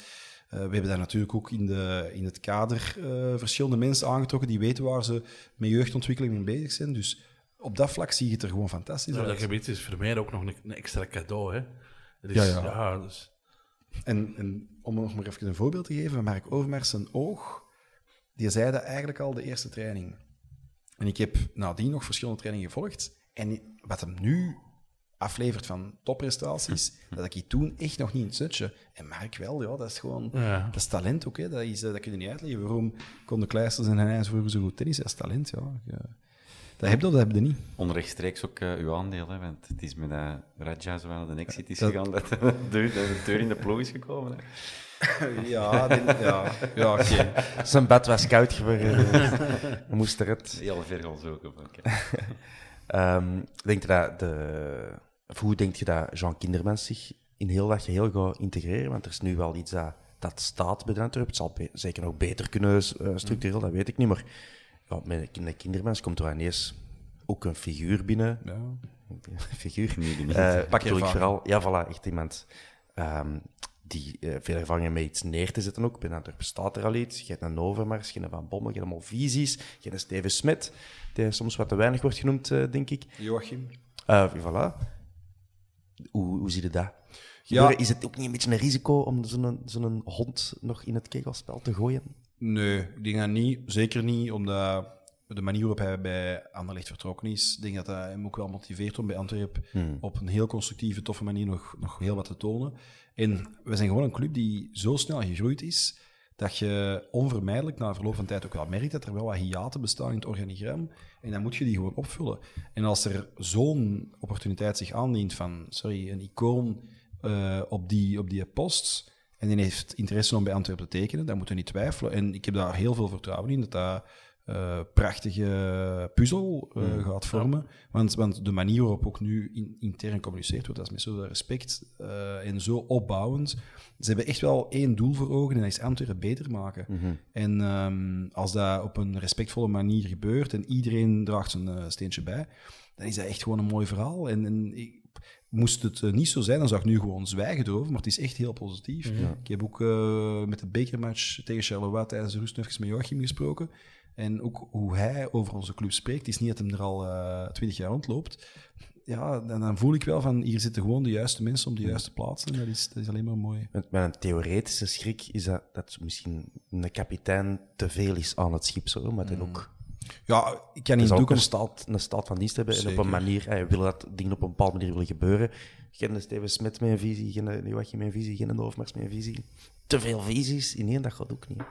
we hebben daar natuurlijk ook in, de, in het kader eh, verschillende mensen aangetrokken die weten waar ze met jeugdontwikkeling mee bezig zijn. Dus op dat vlak zie je het er gewoon fantastisch Ja, dat uit. gebied is voor mij ook nog een, een extra cadeau. Hè. Is, Ja, ja, ja. dus, En, en om nog maar even een voorbeeld te geven Mark Overmars, zijn oog, die zei dat eigenlijk al de eerste training. En ik heb nadien nog verschillende trainingen gevolgd. En wat hem nu aflevert van topprestaties, dat ik hij toen echt nog niet in het zutje. En Mark wel, ja, dat is gewoon... Ja. Dat is talent ook, hè. Dat, is, eh, dat kun je niet uitleggen. Waarom konden Kleisters en Heinz vroeger zo goed tennis? Dat is talent, ja. Dat heb je, dat heb je niet. Onrechtstreeks ook eh, uw aandeel, hè, want het is met uh, Raja zo aan de exit is Dat- gegaan dat de deur, dat de deur in de ploeg is gekomen. Hè. Ja, die- ja, ja oké. Zijn bed was koud geworden. Hij moest eruit. Heel ver gaan zoeken. Ehm, denk je dat de, of hoe denk je dat Jean Kindermans zich in heel dat geheel gaat integreren? Want er is nu wel iets dat, dat staat bij de. Het zal zeker nog beter kunnen eh, structureel, dat weet ik niet. Maar ja, met Kindermans komt er ineens ook een figuur binnen. Ja. Een figuur. Nee. Eh, Pak ik vooral, ja, voilà, echt iemand ehm, die eh, veel ervaring met iets neer te zetten ook. Bij Antwerpen staat er al iets. Je hebt een Overmars, geen Van Bommel, geen allemaal visies. Geen Steven Smit, die soms wat te weinig wordt genoemd, eh, denk ik. Joachim. Eh, voilà. Hoe, hoe zie je dat? Ja. Is het ook niet een beetje een risico om zo'n zo'n hond nog in het kegelspel te gooien? Nee, ik denk dat niet. Zeker niet, omdat de manier waarop hij bij Anderlecht vertrokken is, ik denk dat hij hem ook wel motiveert om bij Antwerp op een heel constructieve, toffe manier nog, nog heel wat te tonen. En we zijn gewoon een club die zo snel gegroeid is, dat je onvermijdelijk na verloop van tijd ook wel merkt dat er wel wat hiaten bestaan in het organigram. En dan moet je die gewoon opvullen. En als er zo'n opportuniteit zich aandient van, sorry, een icoon eh, op, die, op die post, en die heeft interesse om bij Antwerpen te tekenen, dan moeten we niet twijfelen. En ik heb daar heel veel vertrouwen in dat dat eh, prachtige puzzel eh, gaat vormen. Want, want de manier waarop ook nu in, intern communiceerd wordt, dat is met zoveel respect eh, en zo opbouwend. Ze hebben echt wel één doel voor ogen en dat is Antwerpen beter maken. En ehm, als dat op een respectvolle manier gebeurt en iedereen draagt zijn steentje bij, dan is dat echt gewoon een mooi verhaal. En, en ik, moest het niet zo zijn, dan zou ik nu gewoon zwijgen erover, maar het is echt heel positief. Ik heb ook met de bekermatch tegen Charleroi tijdens de rust met Joachim gesproken. En ook hoe hij over onze club spreekt. Is niet dat hem er al twintig jaar rondloopt. Ja, dan, dan voel ik wel van, hier zitten gewoon de juiste mensen op de juiste plaatsen. Dat is, dat is alleen maar mooi. Met, met een theoretische schrik is dat, dat misschien een kapitein te veel is aan het schip. Zo, maar dan ook Ja, ik kan in de ook een toekomst... staat, een staat van dienst hebben en op een manier, eh, willen dat dingen op een bepaalde manier willen gebeuren. Geen Steven Smit met een visie, geen Joachim met een visie, geen Overmars met een visie. Te veel visies in één, dat gaat ook niet.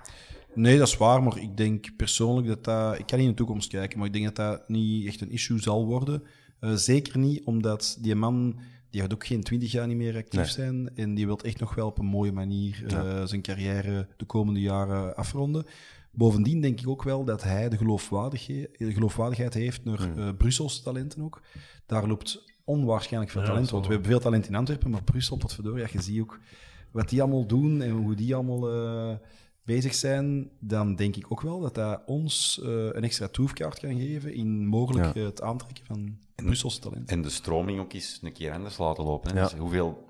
Nee, dat is waar, maar ik denk persoonlijk dat dat... Ik kan niet in de toekomst kijken, maar ik denk dat dat niet echt een issue zal worden. Eh, zeker niet, omdat die man... Die gaat ook geen twintig jaar niet meer actief Nee. zijn. En die wil echt nog wel op een mooie manier eh, zijn carrière de komende jaren afronden. Bovendien denk ik ook wel dat hij de geloofwaardigheid, de geloofwaardigheid heeft naar Hmm. eh, Brusselse talenten ook. Daar loopt onwaarschijnlijk veel Ja, talent is We hebben veel talent in Antwerpen, maar Brussel, wat verdorie, ja, je ziet ook wat die allemaal doen en hoe die allemaal eh, bezig zijn, dan denk ik ook wel dat dat ons eh, een extra troefkaart kan geven in mogelijk Ja. eh, het aantrekken van Brusselse talenten. En de stroming ook eens een keer anders laten lopen. Hè. Ja. Dus hoeveel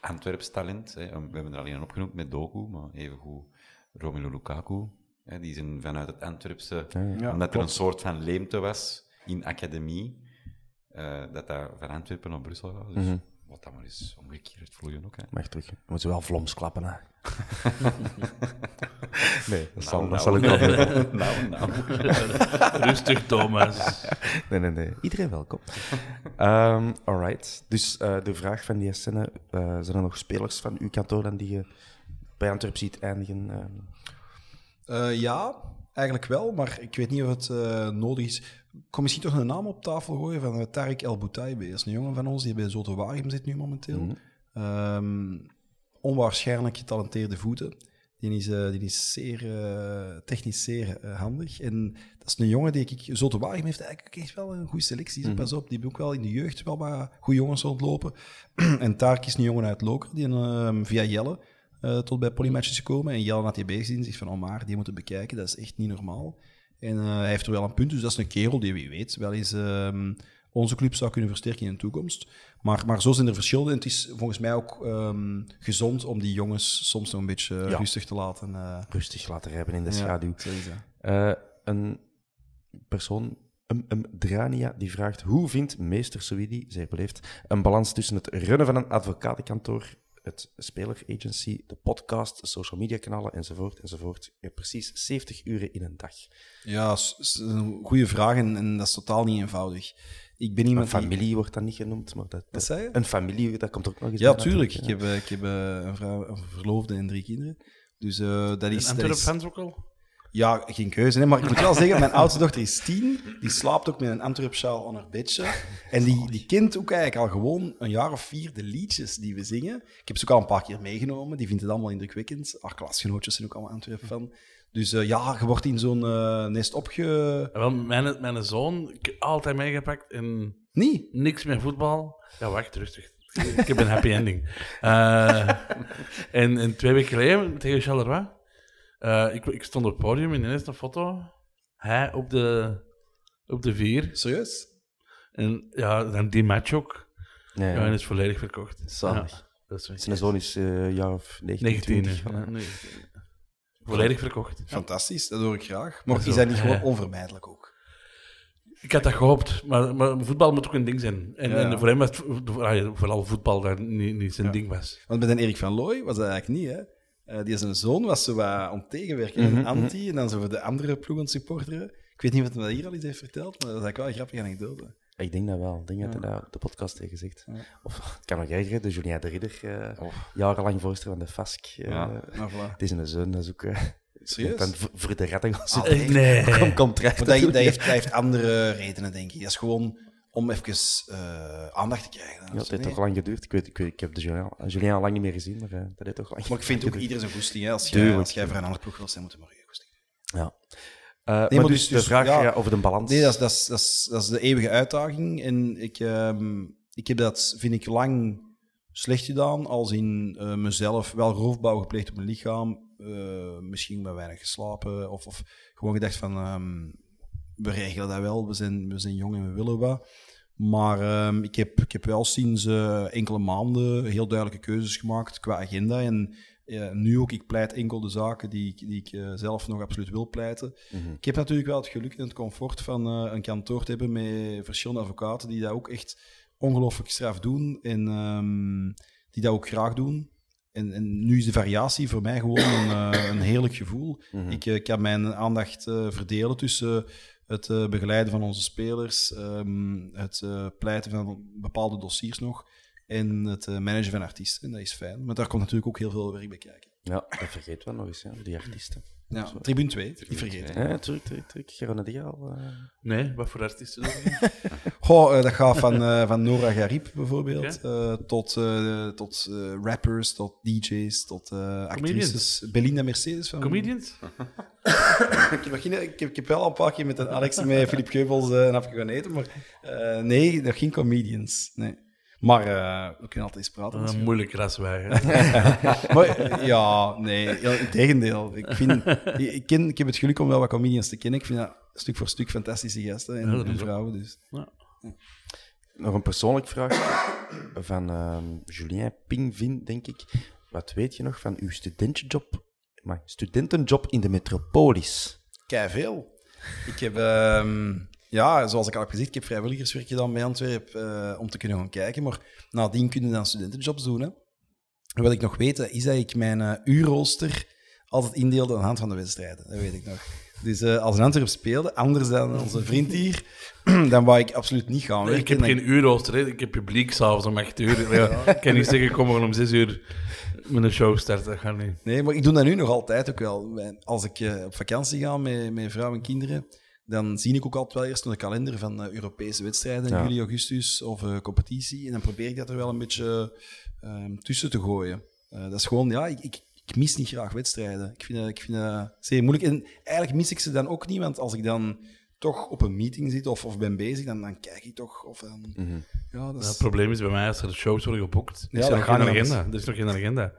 Antwerps talent, hè. we hebben er alleen een opgenoemd met Doku, maar evengoed Romelu Lukaku. Hè. Die zijn vanuit het Antwerpse, Ja, omdat er een soort van leemte was in academie, eh, dat dat van Antwerpen naar Brussel gaat. Dus wat dan maar eens omgekeerd vloeien ook. Hè. Mag terug. Moeten ze wel vloms klappen, hè. nee, dat zal, Nou, dat nou. zal ik wel doen. nou, nou. Rustig, Thomas. Nee, nee, nee. Iedereen welkom. Ehm alright. Dus eh, de vraag van die scène, eh, zijn er nog spelers van uw kantoor dan die je bij Antwerp ziet eindigen. ehm. Eh, ja, eigenlijk wel, maar ik weet niet of het eh, nodig is. Ik kan misschien toch een naam op tafel gooien van uh, Tarek El Boutaibe. Dat is een jongen van ons die bij Zote Waregem zit nu momenteel. Ehm, onwaarschijnlijk getalenteerde voeten. Die is, eh, die is zeer eh, technisch zeer eh, handig. En dat is een jongen die ik... Zote Waregem heeft eigenlijk echt wel een goede selectie. Mhm. Pas op, die ook wel in de jeugd wel maar goede jongens rondlopen. en Tarek is een jongen uit Loker, die ehm, via Jelle tot bij Polymatch is gekomen. En Jelle had die bezig gezien en zegt van, oh maar, die moeten bekijken, dat is echt niet normaal. En hij heeft er wel een punt, dus dat is een kerel die, wie weet, wel eens ehm, onze club zou kunnen versterken in de toekomst. Maar, maar zo zijn er verschillen. En het is volgens mij ook ehm, gezond om die jongens soms nog een beetje Ja. rustig te laten. eh, rustig laten rijpen in de ja, schaduw. is dat. Eh, een persoon, um, um, Drania, die vraagt hoe vindt meester Souidi, zeer beleefd, een balans tussen het runnen van een advocatenkantoor, het speleragency, de podcast, social media kanalen enzovoort, enzovoort. Precies 70 uren in een dag. Ja, s- s- een goede vraag en, en dat is totaal niet eenvoudig. Ik ben Een iemand die- familie wordt dan niet genoemd, maar dat, zei je? een familie, dat komt ook nog eens Ja, tuurlijk. Ik heb, eh, ik heb eh, een, vrouw, een verloofde en drie kinderen. Dus eh, dat is... Dat Antwerp is fans ook al? Ja, geen keuze. Hè? Maar ik moet wel zeggen, mijn oudste dochter is tien. Die slaapt ook met een Antwerp-sjaal aan haar bedje. En die, die kent ook eigenlijk al gewoon een jaar of vier de liedjes die we zingen. Ik heb ze ook al een paar keer meegenomen. Die vindt het allemaal indrukwekkend. Haar klasgenootjes zijn ook allemaal Antwerp-fan. Dus eh, ja, je wordt in zo'n eh, nest opge... Wel, mijn, mijn zoon, ik heb altijd meegepakt en Niet? niks meer voetbal. Ja, wacht, rustig. Ik heb een happy ending. Eh, en, en twee weken geleden tegen Charleroi, eh, ik, ik stond op het podium en ineens een foto. Hij op de, op de vier. Serieus? En ja, dan die match ook. Ja, Ja, en is volledig verkocht. Zalig. Ja, dat is Zijn zoon is eh, een jaar of 19, 19. 20. hè. Ja, 19. Volledig verkocht. Fantastisch, dat hoor ik graag. Maar is dat niet gewoon onvermijdelijk ook? Ik had dat gehoopt, maar, maar voetbal moet ook een ding zijn. En, Ja, ja. en voor hem was het vooral voetbal dat niet, niet zijn ding was. Want bij den Erik van Looy was dat eigenlijk niet, hè? Eh, die zijn zoon was zo wat om tegenwerken en anti, en dan zo voor de andere ploeg aan het supporteren. Ik weet niet wat hij dat hier al eens heeft verteld, maar dat is eigenlijk wel een grappige anekdote. Ik denk dat wel. Ik denk dat hij dat op de podcast heeft gezegd. Of het kan nog erger, de Julien de Ridder, eh, jarenlang voorzitter van de FASC. eh, voilà. Het is een zoon, dat is ook... eh, Serieus? voor de gaan Ah, zitten. nee. Om contract Maar te dat, dat, heeft, dat heeft andere redenen, denk ik. Dat is gewoon om even eh, aandacht te krijgen. Ja, het heeft toch lang geduurd. Ik, weet, ik, weet, ik heb de Julien, Julien al lang niet meer gezien, maar dat heeft toch lang Maar ik vind ook geduurd. ieder zijn goesting. Hè. Als jij, als jij voor een andere ploeg wilt zijn, moet je maar je goesting. Ja. Eh, maar maar dus, dus- de dus, vraag ja. ja, over de balans. Nee, dat is, dat, is, dat, is, dat is de eeuwige uitdaging. En ik, ehm, ik heb dat, vind ik, lang slecht gedaan. Als in eh, mezelf wel roofbouw gepleegd op mijn lichaam. eh, misschien wat weinig geslapen. Of, of gewoon gedacht van, ehm, we regelen dat wel. We zijn, we zijn jong en we willen wat. Maar ehm, ik, heb, ik heb wel sinds enkele maanden heel duidelijke keuzes gemaakt qua agenda. En eh, nu ook, ik pleit enkel de zaken die, ik- die ik eh, zelf nog absoluut wil pleiten. Ik heb natuurlijk wel het geluk en het comfort van eh, een kantoor te hebben met verschillende advocaten die dat ook echt ongelooflijk straf doen en ehm, die dat ook graag doen. En, en nu is de variatie voor mij gewoon een, een heerlijk gevoel. Ik eh, kan mijn aandacht verdelen tussen het begeleiden van onze spelers, ehm, het pleiten van bepaalde dossiers nog en het eh, managen van artiesten. En dat is fijn. Maar daar komt natuurlijk ook heel veel werk bij kijken. Ja, dat vergeet wel nog eens, ja, die artiesten. Ja, tribune 2, niet vergeten. Ja, terug, terug, terug. Geronde die al. eh. Nee, wat voor artiesten dan? Goh, eh, dat gaat van, eh, van Nora Garib bijvoorbeeld, eh, tot, eh, tot eh, rappers, tot DJ's, tot eh, actrices. Belinda Mercedes van... Comedians? ik, heb geen- ik, heb, ik heb wel al een paar keer met een Alex en met Filip Keubels eh, een hapje gaan eten, maar eh, nee, nog geen comedians. Nee. Maar eh, we kunnen altijd eens praten. Een misschien. moeilijk raswij. hè. Maar, eh, ja, nee, ja, integendeel. Ik, vind, ik, ik ken, ik heb het geluk om wel wat comedians te kennen. Ik vind dat stuk voor stuk fantastische gasten en, Ja, dat is vrouwen. Dus. Nog een persoonlijk vraag van ehm, Julien Pingvin, denk ik. Wat weet je nog van uw studentenjob, maar studentenjob in de metropolis? Kei veel. Ik heb, ehm, ja, zoals ik al heb gezegd, ik heb vrijwilligerswerk gedaan bij Antwerp eh, om te kunnen gaan kijken. Maar nadien kun je dan studentenjobs doen. Hè. En wat ik nog weet, is dat ik mijn eh, uurrooster altijd indeelde aan de hand van de wedstrijden. Dat weet ik nog. Dus eh, als een Antwerp speelde, anders dan onze vriend hier, dan wou ik absoluut niet gaan Nee, ik werken. heb En geen uurrooster, hè. ik heb publiek s'avonds om 8 uur. Ja, ik kan niet zeggen, kom maar om 6 uur met een show starten, dat gaat niet. Nee, maar ik doe dat nu nog altijd ook wel. Als ik op vakantie ga met, met vrouw en kinderen, dan zie ik ook altijd wel eerst de kalender van eh, Europese wedstrijden in Ja. juli, augustus of eh, competitie. En dan probeer ik dat er wel een beetje ehm, tussen te gooien. Eh, dat is gewoon, ja, ik, ik, ik mis niet graag wedstrijden. Ik vind, dat- ik vind zeer moeilijk. En eigenlijk mis ik ze dan ook niet, want als ik dan toch op een meeting zit of, of ben bezig, dan, dan kijk ik toch. Of, dan, ja, dat Ja, het probleem is bij mij, als er shows worden geboekt, Ja, is er nog geen agenda. Er is nog geen agenda.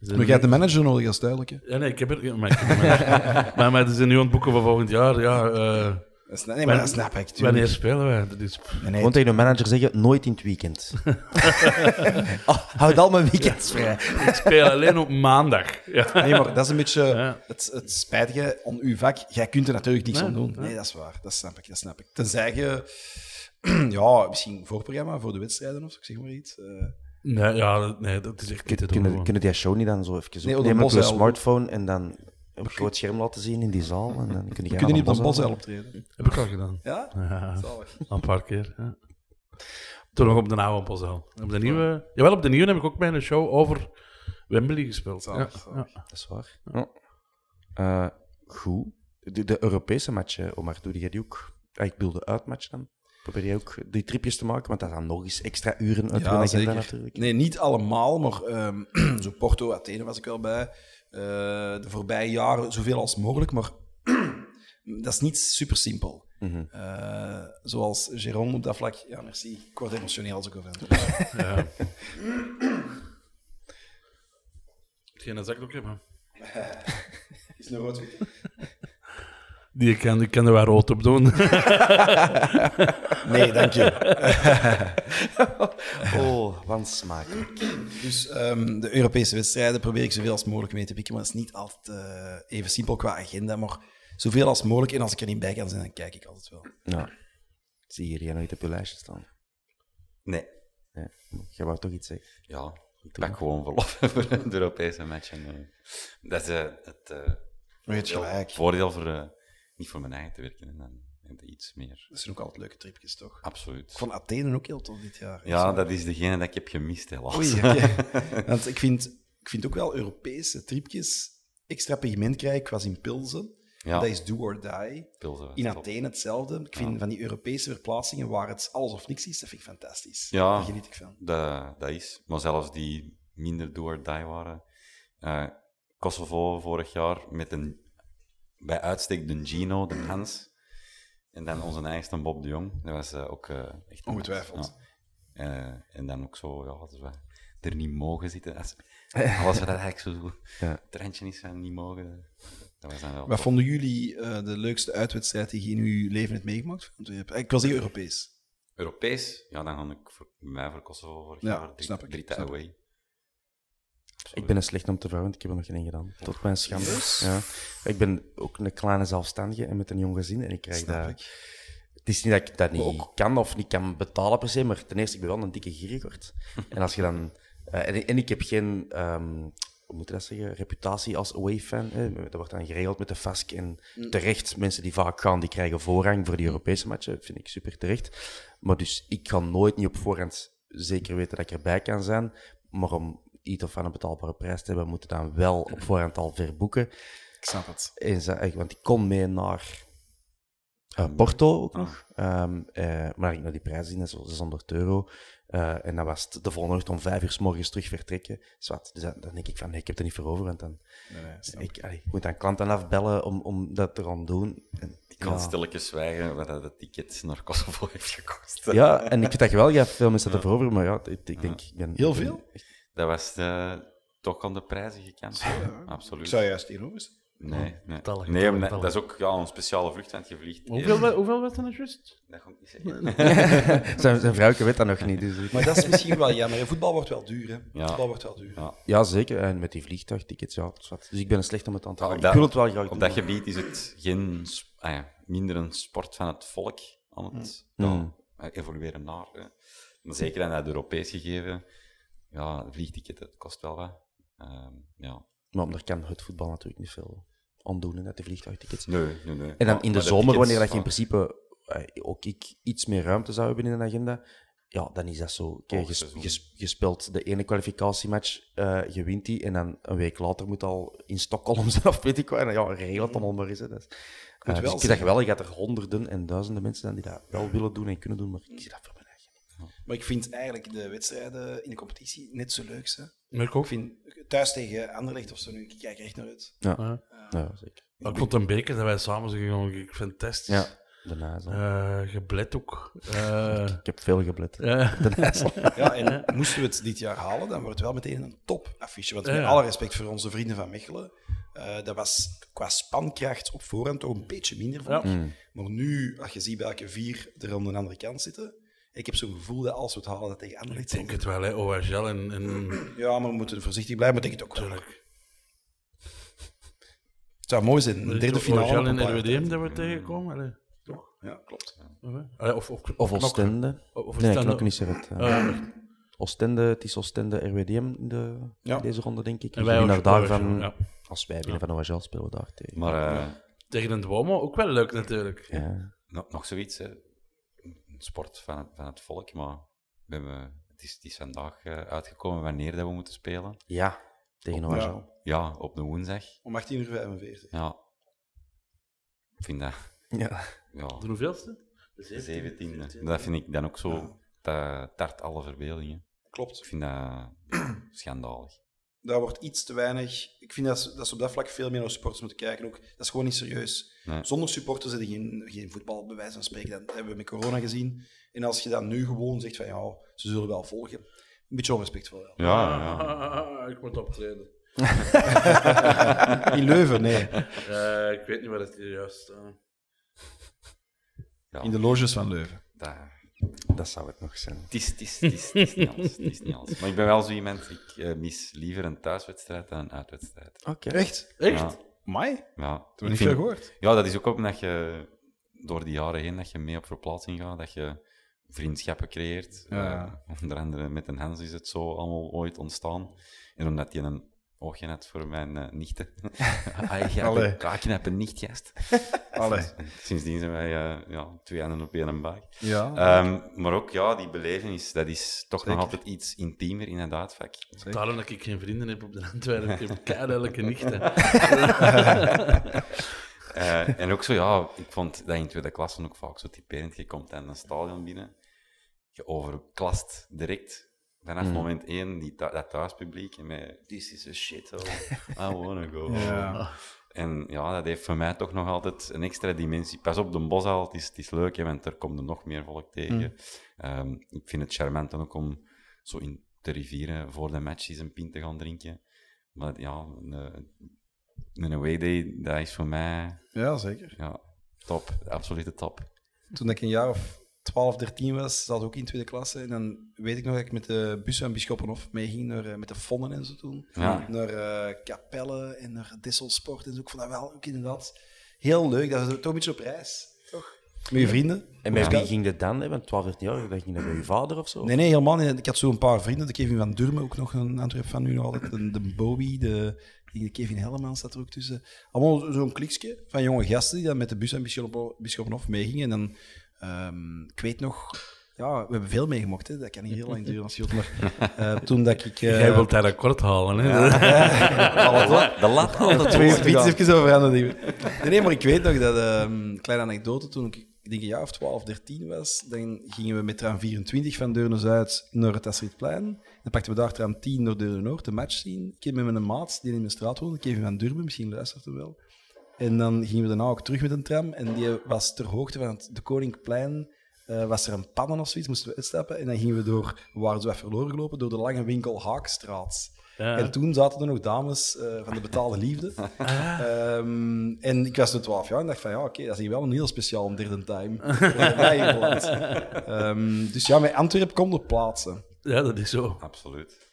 Maar jij hebt de manager nodig, dat is duidelijk. hè. Ja, nee, ik heb er... ja, Maar, ik heb er maar, maar, maar ze zijn nu aan het boeken voor volgend jaar. Ja, eh, Dat nee, maar dat snap ik. tuurlijk. wanneer spelen wij? Dat is, Nee, nee, Gewoon tegen de manager zeggen, nooit in het weekend. oh, houd al mijn weekends vrij. ik speel alleen op maandag. Ja. Nee, maar dat is een beetje Ja. het, het spijtige aan uw vak. Jij kunt er natuurlijk niks Nee, aan doen. nee. Nee, dat is waar. Dat snap ik. Dat snap ik. Tenzij je... Ja, misschien voorprogramma voor de wedstrijden of zo, ik zeg maar iets. Eh, Nee, ja, dat- nee, dat is echt doen. Kunnen, kunnen die show niet dan zo even Nee, op opnemen op je smartphone en dan op een groot scherm laten zien in die zaal? En dan kun je, we kunnen niet op een optreden. Heb ik al gedaan. Ja? Ja, een paar keer. Ja. Toen nog op de oude Posel. Op de nieuwe... Jawel, op de nieuwe heb ik ook bij een show over Wembley gespeeld. Ja, Zalig, ja. Dat is waar. Ja. Eh, goed. De, de Europese matchen, Omar, doe jij die ook? Ah, ik bedoel de uitmatch dan. Probeer je ook die tripjes te maken? Want dat zijn nog eens extra uren uit Ja, agenda zeker. natuurlijk. Nee, niet allemaal, maar ehm, zo Porto, Athene was ik wel bij. Eh, de voorbije jaren zoveel als mogelijk, maar dat is niet super simpel. Mhm. Eh, zoals Jérôme op dat vlak. Ja, merci. Ik word emotioneel als ik over hem. Ja. Geen zakdoek hebben. Is nog wat Die ik kan, ik kan er wel rood op doen. Nee, dank je. Oh, wat smakelijk. Dus ehm, de Europese wedstrijden probeer ik zoveel als mogelijk mee te pikken, maar dat is niet altijd eh, even simpel qua agenda, maar zoveel als mogelijk. En als ik er niet bij kan zijn, dan kijk ik altijd wel. Ja. Zie je hier nog niet op je lijstje staan? Nee. Nee. Jij wou toch iets zeggen? Ja, ik pak gewoon verlof voor de Europese match. En, eh, dat is eh, het eh, Maar je gelijk. voordeel voor eh, niet voor mijn eigen te werken en dan iets meer. Dat zijn ook altijd leuke tripjes, toch? Absoluut. Ik vond Athene ook heel tof dit jaar. Ja, dat is degene dat ik heb gemist, helaas. Oei. Want ik vind, ik vind ook wel Europese tripjes extra pigment krijgen. Ik was in Pilsen. Ja. Dat is do or die. Pilsen In top. Athene hetzelfde. Ik vind van die Europese verplaatsingen waar het alles of niks is, dat vind ik fantastisch. Ja. Daar geniet ik van. Dat, dat is. Maar zelfs die minder do or die waren. eh, Kosovo vorig jaar met een, bij uitstek de Gino, de Hans. En dan onze eigenste Bob de Jong. Dat was eh, ook eh, echt... Ongetwijfeld. Ja. Eh, en dan ook zo, ja, dat we er niet mogen zitten. Als, alles wat dat eigenlijk zo Ja. trendje is van niet mogen, dat was dan wel... Wat vonden jullie eh, de leukste uitwedstrijd die je in uw leven hebt meegemaakt? Want je hebt- Ik was hier Europees. Europees, ja, dan ga ik voor mij voor Kosovo vorig Ja, jaar. Drie, snap ik, drie snap ik. away. Ik ben een slecht om te vrouwen, want ik heb er nog geen gedaan. Tot mijn schande. Ja. Ik ben ook een kleine zelfstandige en met een jong gezin. En ik krijg Snap dat... ik. Het is niet dat ik dat niet kan of niet kan betalen per se, maar ten eerste, ik ben wel een dikke gierigord. en als je dan... eh, en, en ik heb geen... ehm, hoe moet je dat zeggen? Reputatie als away-fan. Dat wordt dan geregeld met de FASC. En terecht, mensen die vaak gaan, die krijgen voorrang voor die Europese matchen. Dat vind ik super terecht. Maar dus, ik kan nooit niet op voorhand zeker weten dat ik erbij kan zijn. Maar om iets of van een betaalbare prijs te hebben, moeten dan wel op voorhand al verboeken. Ik snap het. En ze- want ik kon mee naar eh, Porto ook nog. Ehm, eh, maar ik naar die prijs zien, dat is wel 600 euro. Eh, en dan was het de volgende ochtend om vijf uur s morgens terug vertrekken. Zwat. Dus dan, dan denk ik van, nee, ik heb er niet voor over. Want dan, Nee, ik, allee, ik moet dan klanten afbellen om, om dat te gaan doen. En, Ik kan ja. stilletjes zwijgen wat dat het ticket naar Kosovo heeft gekost. Ja, en ik vind dat geweldig. Ja, veel mensen dat ervoor over. Maar ja, ik, ik denk... Ik ben, Heel ik ben- veel? Dat was eh, toch aan de prijzige kant. Ik Absoluut. zou juist hierover zijn. Nee, nee. Tallig, nee tallig, maar tallig. dat is ook ja, een speciale vlucht, want je vliegt... Hoeveel, hoeveel was dat nou juist? Dat ga ik niet zeggen. zijn, zijn vrouwke weet dat nog niet. Dus ik- Maar dat is misschien wel jammer. Voetbal wordt wel duur, hè. Ja. Voetbal wordt wel duur. Ja. ja, zeker. En met die vliegtuigtickets, ja. Dus ik ben slecht om het aan te op Ik wil het wel graag Op doen, dat maar- gebied is het geen, ah ja, minder een sport van het volk aan het Mm. ja, evolueren naar. hè. Maar zeker aan het Europees gegeven. Ja, vliegticket, het kost wel wat. Ehm, ja. Maar daar kan het voetbal natuurlijk niet veel aan doen, de vliegtuigtickets. Nee, nee, nee. En dan in de zomer, wanneer dat je in principe eh, ook ik iets meer ruimte zou hebben in een agenda, ja, dan is dat zo. Je, je, je speelt de ene kwalificatiematch, eh, je wint die, en dan een week later moet al in Stockholm zijn, of weet ik wat. En ja, regel het allemaal maar eens. Hè. Dat is- wel dus ik vind dat zeggen- geweldig dat er honderden en duizenden mensen zijn die dat wel willen doen en kunnen doen, maar ik zie dat voor eigen. Maar ik vind eigenlijk de wedstrijden in de competitie net zo leuk. Hè? Maar ik ook. Ik vind thuis tegen Anderlecht of zo nu, ik kijk er echt naar uit. Ja, Ja. ja zeker. Maar ik vond een beker dat wij samen zijn gegaan, ik fantastisch. Ja, daarna zo. Eh, geblet ook. Eh, ik heb veel geblet. ja. Daarna zo. Ja, en moesten we het dit jaar halen, dan wordt het wel meteen een topaffiche. Want met Ja. alle respect voor onze vrienden van Mechelen, eh, dat was qua spankracht op voorhand toch een beetje minder, vond Ja. ik. Maar nu, als je ziet welke vier er aan de andere kant zitten, ik heb zo'n gevoel dat als we het halen, dat tegen Ik Anderlecht denk het wel, hè. OHL en... en... Ja, maar we moeten voorzichtig blijven, maar ik denk het ook wel. Tuurlijk. Het zou mooi zijn, een derde finale. OHL en paar RWDM dat we tegenkomen. Allee. Ja, klopt. Allee, Of, of, Of. Oostende. Of Nee, Oostende. knokken is er het. eh. Eh, Oostende, het is Oostende RWDM in, de, Ja. in deze ronde, denk ik. En wij daarvan, ja. als wij winnen van OHL, spelen we daar tegen. Maar eh, Tegen een Duomo ook wel leuk natuurlijk. ja. nog, nog zoiets, hè. Sport van het, van het volk, maar we hebben, het, is, het is vandaag eh, uitgekomen wanneer dat we moeten spelen. ja, tegen Ja. OHL. Ja, op de woensdag. Om 18.45 uur. Ja. Ik vind dat, Ja. ja, De hoeveelste? de 17e. Dat vind ik dan ook zo, dat tart alle verbeeldingen. Ik Klopt. vind dat schandalig. Daar wordt iets te weinig. Ik vind dat, ze- dat ze op dat vlak veel meer naar supporters moeten kijken. Ook. Dat is gewoon niet serieus. Nee. Zonder supporters is er geen, geen voetbal, bij wijze van spreken. Dat hebben we met corona gezien. En als je dan nu gewoon zegt van ja, ze zullen wel volgen. Een beetje onrespectvol. Ja. Ja, ja. Ah, ik moet optreden. In Leuven, nee. Eh, ik weet niet waar het hier juist eh, ja. In de loges van Leuven. Dat, Dat zou het nog zijn. het, is, het, is, het, is, het is niet alles. Het is niet alles. Maar ik ben wel zo iemand, ik eh, mis liever een thuiswedstrijd dan een uitwedstrijd. Oké. Echt? Echt? Ja, Mai? ja. Toen we niet vind- veel gehoord. Ja, dat is ook omdat je door die jaren heen dat je mee op verplaatsing gaat, dat je vriendschappen creëert. Ja. Eh, onder andere met een Hans is het zo allemaal ooit ontstaan. En omdat hij een oogje had voor mijn eh, nichten. ah, hebt een knappen nicht, gast. Allee. Sindsdien zijn wij eh, ja, twee handen op één buik. Ja. Ehm, maar ook, ja, die belevenis, dat is toch nog altijd iets intiemer in het uitvak. Daarom dat ik geen vrienden heb op de Antwerpen. Ik heb keihardelijke nichten. Eh, en ook zo, ja, ik vond dat in tweede klasse ook vaak zo typerend. Je komt aan een stadion binnen, je overklast direct vanaf moment één die dat thuispubliek en met this is a shithole, I wanna go. Ja. En ja, dat heeft voor mij toch nog altijd een extra dimensie. Pas op, de boshal, het is, het is leuk, hè, want er komt er nog meer volk tegen. Ehm, ik vind het charmant dan ook om zo in te rivieren voor de match eens een pint te gaan drinken. Maar ja, een, een away day, dat is voor mij ja, zeker. ja, top. Absolute top. Toen ik een jaar of 12, 13 was, zat ook in tweede klasse. En dan weet ik nog dat ik met de bus van Bisschoppenhof meeging naar, eh, met de Vonnen en zo toen. Ja. Naar eh Capelle en naar Disselsport en zo. Ik vond dat wel ook inderdaad heel leuk. Dat is toch een beetje op reis, toch? Met je vrienden. En met wie ging dit dan? Hè? Want 12, 13 jaar, dat ging dat bij je vader of zo? Nee, nee, helemaal niet. Ik had zo een paar vrienden. De Kevin van Durmen, ook nog een Antwerp van nu altijd. De, de Bowie, de, de Kevin Hellemans zat er ook tussen. Allemaal zo- zo'n kliksje van jonge gasten die dan met de bus aan Bisschop- Bisschoppenhof meegingen. En dan, ehm, ik weet nog... Ja, we hebben veel meegemaakt. Hè. Dat kan niet heel lang duren als. Maar eh, toen dat ik... eh, Jij wilt dat record halen, hè? De lat, de lat altijd Twee fiets even over aan Nee, nee, maar ik weet nog dat, ehm kleine anekdote, toen ik, denk een jaar of 12, 13 was, dan gingen we met tram 24 van Deurne-Zuid naar het Astridplein. Dan pakten we daar tram 10 naar Deurne-Noord, de match zien. Ik heb met mijn maat, die in de straat woonde, Kevin van Durmen, misschien luistert hij wel. En dan gingen we daarna ook terug met een tram. En die was ter hoogte van het de Koningplein. eh, was er een pannen of zoiets, moesten we uitstappen. En dan gingen we door, we waren zo even verloren gelopen, door de lange winkel Haakstraat. Ja. En toen zaten er nog dames eh, van de betaalde liefde. Ehm, en ik was toen 12 jaar en dacht van ja, oké, dat is hier wel een heel speciaal derde time. Ehm, dus ja, met Antwerpen komt op plaatsen. Ja, dat is zo. Absoluut.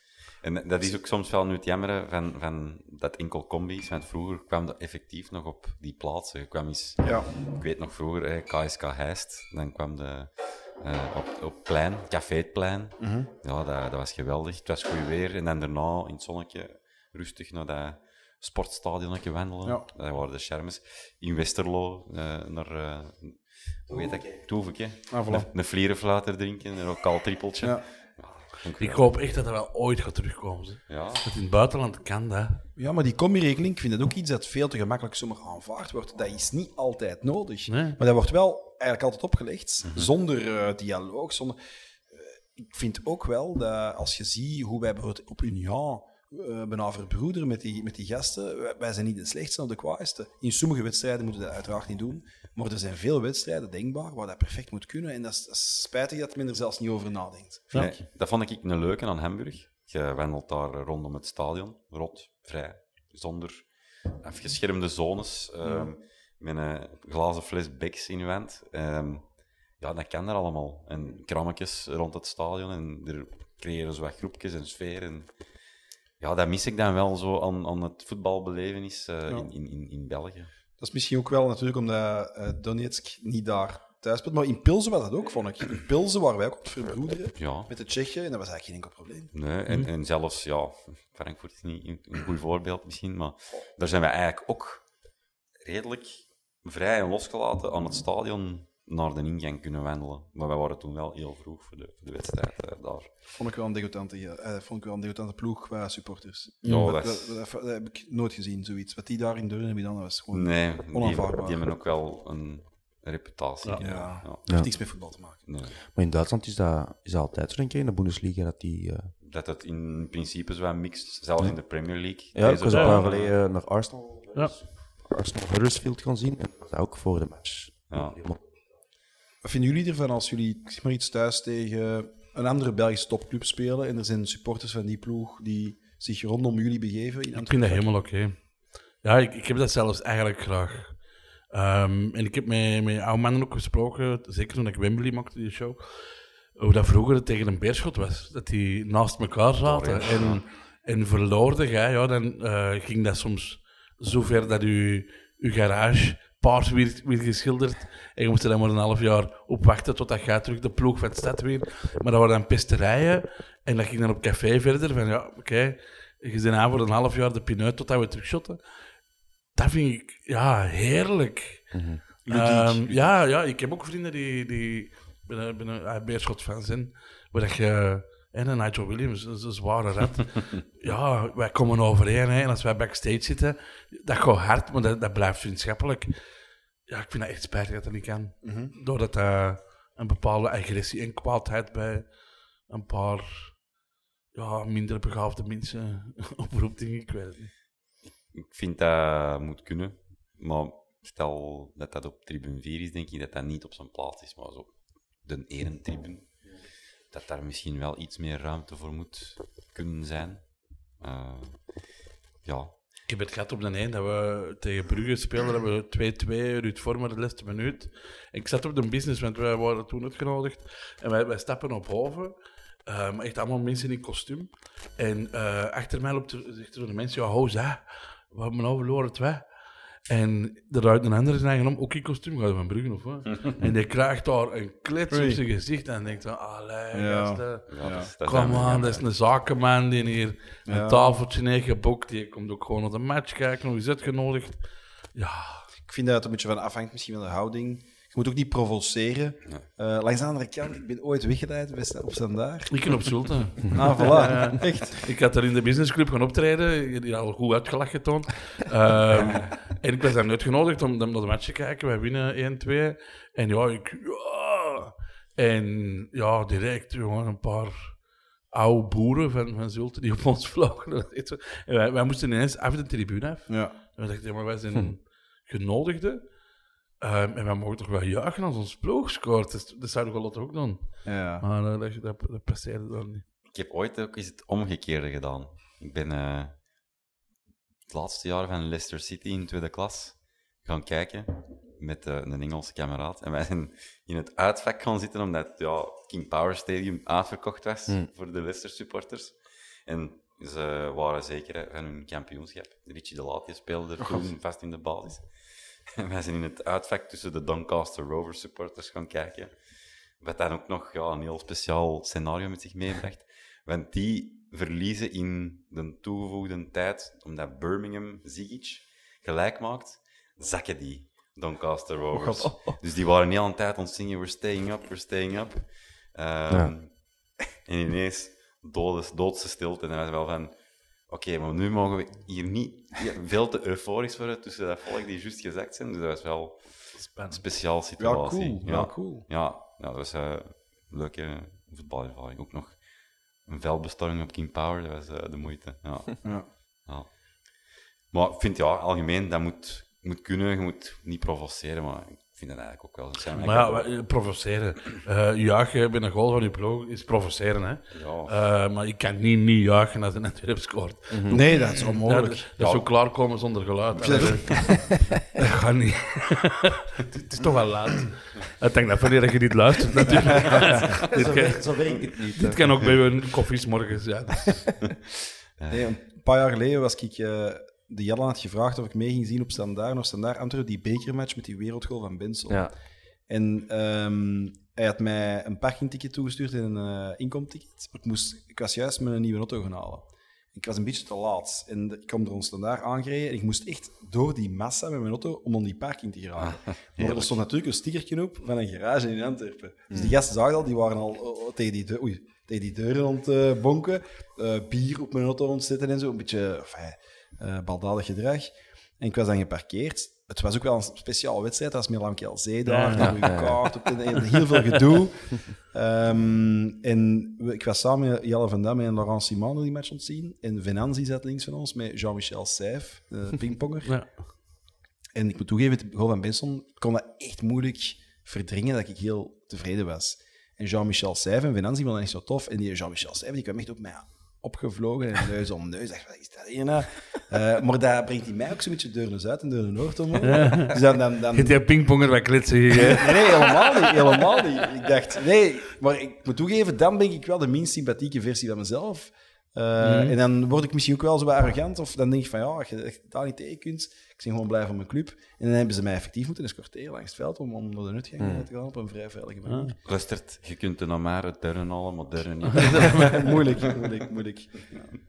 En dat is ook soms wel nu het jammeren van, van dat enkel combi's. Want vroeger kwam dat effectief nog op die plaatsen. Je kwam eens, Ja. ik weet nog vroeger, eh, KSK Heist. Dan kwam de, eh, op, op plein, Café het Plein. Ja, dat, dat was geweldig. Het was goed weer. En dan daarna in het zonnetje rustig naar dat sportstadion wandelen. Ja. Dat waren de schermes. In Westerlo, eh, naar, eh, hoe heet dat, Toeveke. Ah, voilà. Een, vlierenfluiter drinken, een lokaal trippeltje. Ja. Ik hoop echt dat dat wel ooit gaat terugkomen. Ja, Dat in het buitenland kan dat. Ja, maar die combi-regeling, ik vind dat ook iets dat veel te gemakkelijk zomaar aanvaard wordt. Dat is niet altijd nodig. Nee. Maar dat wordt wel eigenlijk altijd opgelegd, zonder eh, dialoog. Zonder... Eh, ik vind ook wel dat als je ziet hoe wij bijvoorbeeld op Union eh bijna verbroederen met die, met die gasten, wij, zijn niet de slechtste of de kwaaiste. In sommige wedstrijden moeten we dat uiteraard niet doen. Maar er zijn veel wedstrijden, denkbaar, waar dat perfect moet kunnen. En dat is, dat is spijtig dat men er zelfs niet over nadenkt. Nee, dat vond ik een leuke aan Hamburg. Je wandelt daar rondom het stadion, rot, vrij, zonder afgeschermde zones, ehm, met een glazen fles Becks in je wand. Ehm, ja, dat kan er allemaal. En krammetjes rond het stadion en er creëren zo wat groepjes en sfeer. En ja, dat mis ik dan wel zo aan, aan het voetbalbelevenis eh, in, in, in, in België. Dat is misschien ook wel natuurlijk omdat eh, Donetsk niet daar thuis speelt. Maar in Pilsen was dat ook, vond ik. In Pilsen waren wij ook aan het verbroederen Ja. met de Tsjechen. En dat was eigenlijk geen enkel probleem. Nee, en, en zelfs, ja, Frankfurt is niet een- een goed voorbeeld misschien, maar daar zijn we eigenlijk ook redelijk vrij en losgelaten aan het stadion naar de ingang kunnen wandelen. Maar wij waren toen wel heel vroeg voor de, voor de wedstrijd eh, daar. Vond ik wel een degoutante, eh, vond ik wel een degoutante ploeg qua supporters. Ja, dat, dat is- dat, dat- dat heb ik nooit gezien, zoiets. Wat die daar in Deurne hebben gedaan, dat was gewoon Nee, die, onaanvaardbaar. die hebben ook wel een reputatie. ja. Ja. Dat heeft niks met voetbal te maken. Nee. Maar in Duitsland is dat, is dat altijd zo, denk ik, in de Bundesliga, dat die... eh, Dat het in principe zo mixt, zelfs in de Premier League. Ja, ik was een paar geleden naar Arsenal, Ja. Arsenal Huddersfield gaan zien. En dat was ook voor de match. Ja. Helemaal- Wat vinden jullie ervan als jullie zeg maar iets thuis tegen een andere Belgische topclub spelen en er zijn supporters van die ploeg die zich rondom jullie begeven? In Ik vind dat helemaal oké. Ja, ik, ik heb dat zelfs eigenlijk graag. Ehm, en ik heb met, met oude mannen ook gesproken, zeker toen ik Wembley maakte, die show, hoe dat vroeger tegen een beerschot was. Dat die naast elkaar zaten en, en verloorden jij, ja, dan eh, ging dat soms zo ver dat je garage paars werd, werd geschilderd en je moest er dan maar een half jaar op wachten totdat jij terug de ploeg van de stad weer. Maar dat waren dan pesterijen en dat ging dan op café verder van ja, oké, je bent aan voor een half jaar de pineut totdat we terugshotten. Dat vind ik, ja, heerlijk. Ehm, ja, ja, ik heb ook vrienden die, die binnen, binnen uh, Beerschot fan zijn. Waar dat je, en een Nigel Williams, dat is een zware rat. ja, wij komen overeen. Hè, en als wij backstage zitten, dat gaat hard, maar dat, dat blijft vriendschappelijk. Ja, ik vind dat echt spijtig dat dat niet kan. Doordat uh, een bepaalde agressie en kwaadheid bij een paar ja, minder begaafde mensen oproept, denk ik. Weet niet. Ik vind dat moet kunnen, maar stel dat dat op tribune 4 is, denk ik dat dat niet op zijn plaats is, maar zo de erentribune, dat daar misschien wel iets meer ruimte voor moet kunnen zijn. Uh, ja. Ik heb het gehad op de 1 dat we tegen Brugge speelden, dat we 2-2, Ruud Vormer de laatste minuut. Ik zat op de business, want wij waren toen uitgenodigd. En wij, wij stappen op boven. Um, echt allemaal mensen in kostuum. En uh, achter mij loopt er, zegt er een mens, ja, ze, we hebben nou verloren twee. En eruit een ander is eigenlijk om, ook in kostuum, gaat van Brugge of wat? en die krijgt daar een klets op zijn gezicht en denkt van, allee, Ja. dat is- Kom aan, dat is een zakenman die hier Ja. een tafeltje heeft geboekt. Die komt ook gewoon naar de match kijken, nog eens uitgenodigd. Ja, Ik vind dat het een beetje van afhangt misschien van de houding. Je moet ook niet provoceren. Eh, langs de andere kant, ik ben ooit bij Sta- op standaard. ik ken op Zulte. Ah, voilà. Echt. Ik had er in de businessclub gaan optreden. Die had al goed uitgelachen toen. Ehm, en ik was dan uitgenodigd om, om naar de match te kijken. Wij winnen 1-2. En ja, ik... Ja. En ja, direct jongen, een paar oude boeren van, van Zulte die op ons vlogen. En wij, wij moesten ineens af de tribune af. Ja. En we dachten, ja, maar wij zijn genodigden. Ehm, en wij mogen toch wel juichen als ons ploeg scoort. Dus, dat zouden we later ook doen. ja. Maar eh, dat, dat, dat passeerde dan niet. Ik heb ooit ook eens het omgekeerde gedaan. Ik ben eh, het laatste jaar van Leicester City in tweede klas gaan kijken met eh, een Engelse kameraad. En wij zijn in het uitvak gaan zitten omdat ja, King Power Stadium uitverkocht was voor de Leicester supporters. En ze waren zeker van hun kampioenschap. Richie de Laat die speelde er toen vast in de basis. En wij zijn in het uitvak tussen de Doncaster Rovers supporters gaan kijken. Wat dan ook nog ja, een heel speciaal scenario met zich meebracht. Want die verliezen in de toegevoegde tijd, omdat Birmingham Zigic gelijk maakt, zakken die Doncaster Rovers. Dus die waren heel een tijd aan het zingen, we're staying up, we're staying up. Ehm, En ineens doodse stilte. En dan was wel van, oké, maar nu mogen we hier niet ja, veel te euforisch worden tussen dat volk die juist gezakt zijn. Dus dat was wel een speciaal Ja, situatie. cool. Ja, cool. Ja, ja, dat was eh, een leuke voetbalervaring. Ook nog een veldbestorming op King Power, dat was eh, de moeite. Ja. Ja. Ja. Maar ik vind ja, algemeen, dat moet, moet kunnen. Je moet niet provoceren, maar ik vind dat eigenlijk ook wel. zijn Maar ja, wij- provoceren. Eh juichen bij een goal van je ploeg is provoceren. Hè? Ja. Eh, maar ik kan niet niet juichen als een Antwerp scoort. Nee, dat is Ja, onmogelijk. dat dat is zo klaarkomen zonder geluid. dat gaat niet. het is toch wel laat. Ik denk dat wanneer je niet luistert, natuurlijk. dit, Zo kan, Zo werkt het niet. dit kan ook bij een koffies morgens. Ja. Dus- Nee, een paar jaar geleden was ik eh, de Jan had gevraagd of ik mee ging zien op Standaard, of Standaard Antwerpen, die bekermatch met die wereldgoal van Benson. Ja. En ehm, hij had mij een parkingticket toegestuurd en een eh, inkomticket. Ik, moest, ik was juist met een nieuwe auto gaan halen. Ik was een beetje te laat. En de- ik kwam er ons standaard aangereden en ik moest echt door die massa met mijn auto om aan die parking te geraken. maar er stond natuurlijk een stickertje op van een garage in Antwerpen. Dus die gasten zagen al, die waren al oh, oh, tegen, die deur, oei, tegen die deuren aan het eh, bonken. Eh, bier op mijn auto ontzetten en zo. Een beetje enfin, eh, baldadig gedrag. En ik was dan geparkeerd. Het was ook wel een speciale wedstrijd. Dat was Milan Zee daar. Je kaart op heel veel gedoe. Ehm, en we- ik was samen met Jelle van Damme en Laurent Simon die match ontzien. En Venanzi zat links van ons met Jean-Michel Seyf, de pingponger. Ja. En ik moet toegeven, het goal van Benson kon dat echt moeilijk verdringen dat ik heel tevreden was. En Jean-Michel Seyf en Venanzi vonden dat echt zo tof. En die Jean-Michel Seyf die kwam echt op mij opgevlogen en neus om neus. Ik dacht, wat is dat hier nou? Eh, maar dat brengt hij mij ook zo'n beetje deur naar zuid en deur naar noord om. Dus dan, dan, dan, Heeft die pingponger wat klitsen gegeven? Nee, nee, helemaal niet. Helemaal niet. Ik dacht, nee, maar ik moet toegeven, dan ben ik wel de minst sympathieke versie van mezelf. Uh, En dan word ik misschien ook wel zo arrogant, of dan denk ik van ja, als je echt daar niet tegen kunt, ik ben gewoon blij van mijn club. En dan hebben ze mij effectief moeten escorteren langs het veld om, om naar de uitgang mm. te gaan op een vrij veilige manier. Lustert, je kunt er het derde halen, maar derde niet. moeilijk, moeilijk, moeilijk. Ja.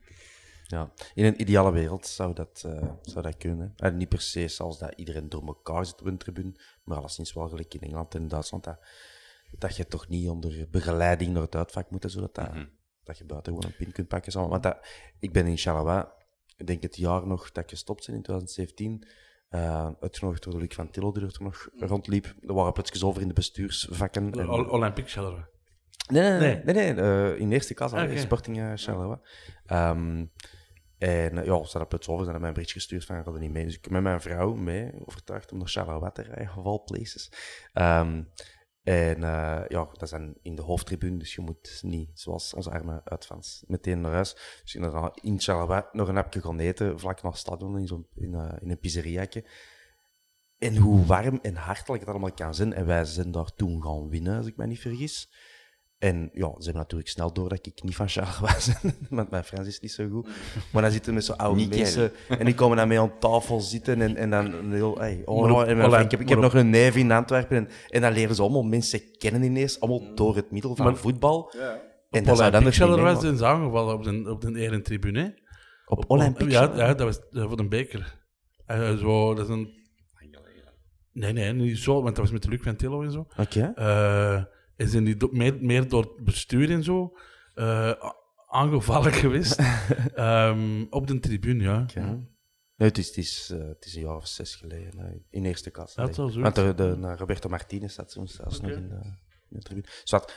Ja, in een ideale wereld zou dat, uh, zou dat kunnen. En niet per se zoals dat iedereen door elkaar zit op een tribune, maar alleszins wel gelijk in Engeland en Duitsland. Dat, dat je toch niet onder begeleiding naar het uitvak moet, zodat dat, mm-hmm. dat je buiten gewoon een pin kunt pakken. Want dat, ik ben in Charleroi, ik denk het jaar nog dat ik gestopt ben in 2017, uh, uitgenodigd door de Luc van Tillo, die er toen nog rondliep. Er waren plotjes over in de bestuursvakken. De Olympic Charleroi. Nee, nee, nee. nee, nee uh, in eerste klas, okay. Sporting uh, Charleroi. Um, en ja, ze hadden plots over, ze hadden mij een berichtje gestuurd van, ik had er niet mee. Dus ik heb met mijn vrouw mee, overtuigd om naar Charleroi te rijden, of all places. Um, en uh, ja, dat dan in de hoofdtribune, dus je moet niet, zoals onze arme uitfans, meteen naar huis. Dus in Charleroi nog een hapje gaan eten, vlak naast het stadion, in, zo, in, uh, in een pizzeriaatje. En hoe warm en hartelijk het allemaal kan zijn. En wij zijn daar toen gaan winnen, als ik me niet vergis. En ja, ze hebben natuurlijk snel door dat ik niet van Charleroi ben, want mijn Frans is niet zo goed. Maar dan zitten met zo'n oude Niet mensen en die komen dan mee aan tafel zitten en, en dan een heel... Hey, oh, Maar op- en mijn ik heb, ik heb nog een neef in Antwerpen en, en dan leren ze allemaal mensen kennen ineens, allemaal door het middel van Maar- voetbal. En En dat zou dan meevallen. zijn ze aangevallen op de, op de eretribune. hè. Op Olympic Ja, ja, dat was eh, voor de beker. Eh, zo, dat is een... Nee, nee, niet zo, want dat was met Luc van Tillo en zo. Oké. Eh, en zijn die meer, meer door het bestuur en zo a- aangevallen geweest. Ehm, op de tribune, ja. Nee, het is, het, is, eh, het is een jaar of zes geleden, eh, in eerste klas. Zoiets Want de, de, de Roberto Martinez zat toen zelfs nog in de, in de tribune.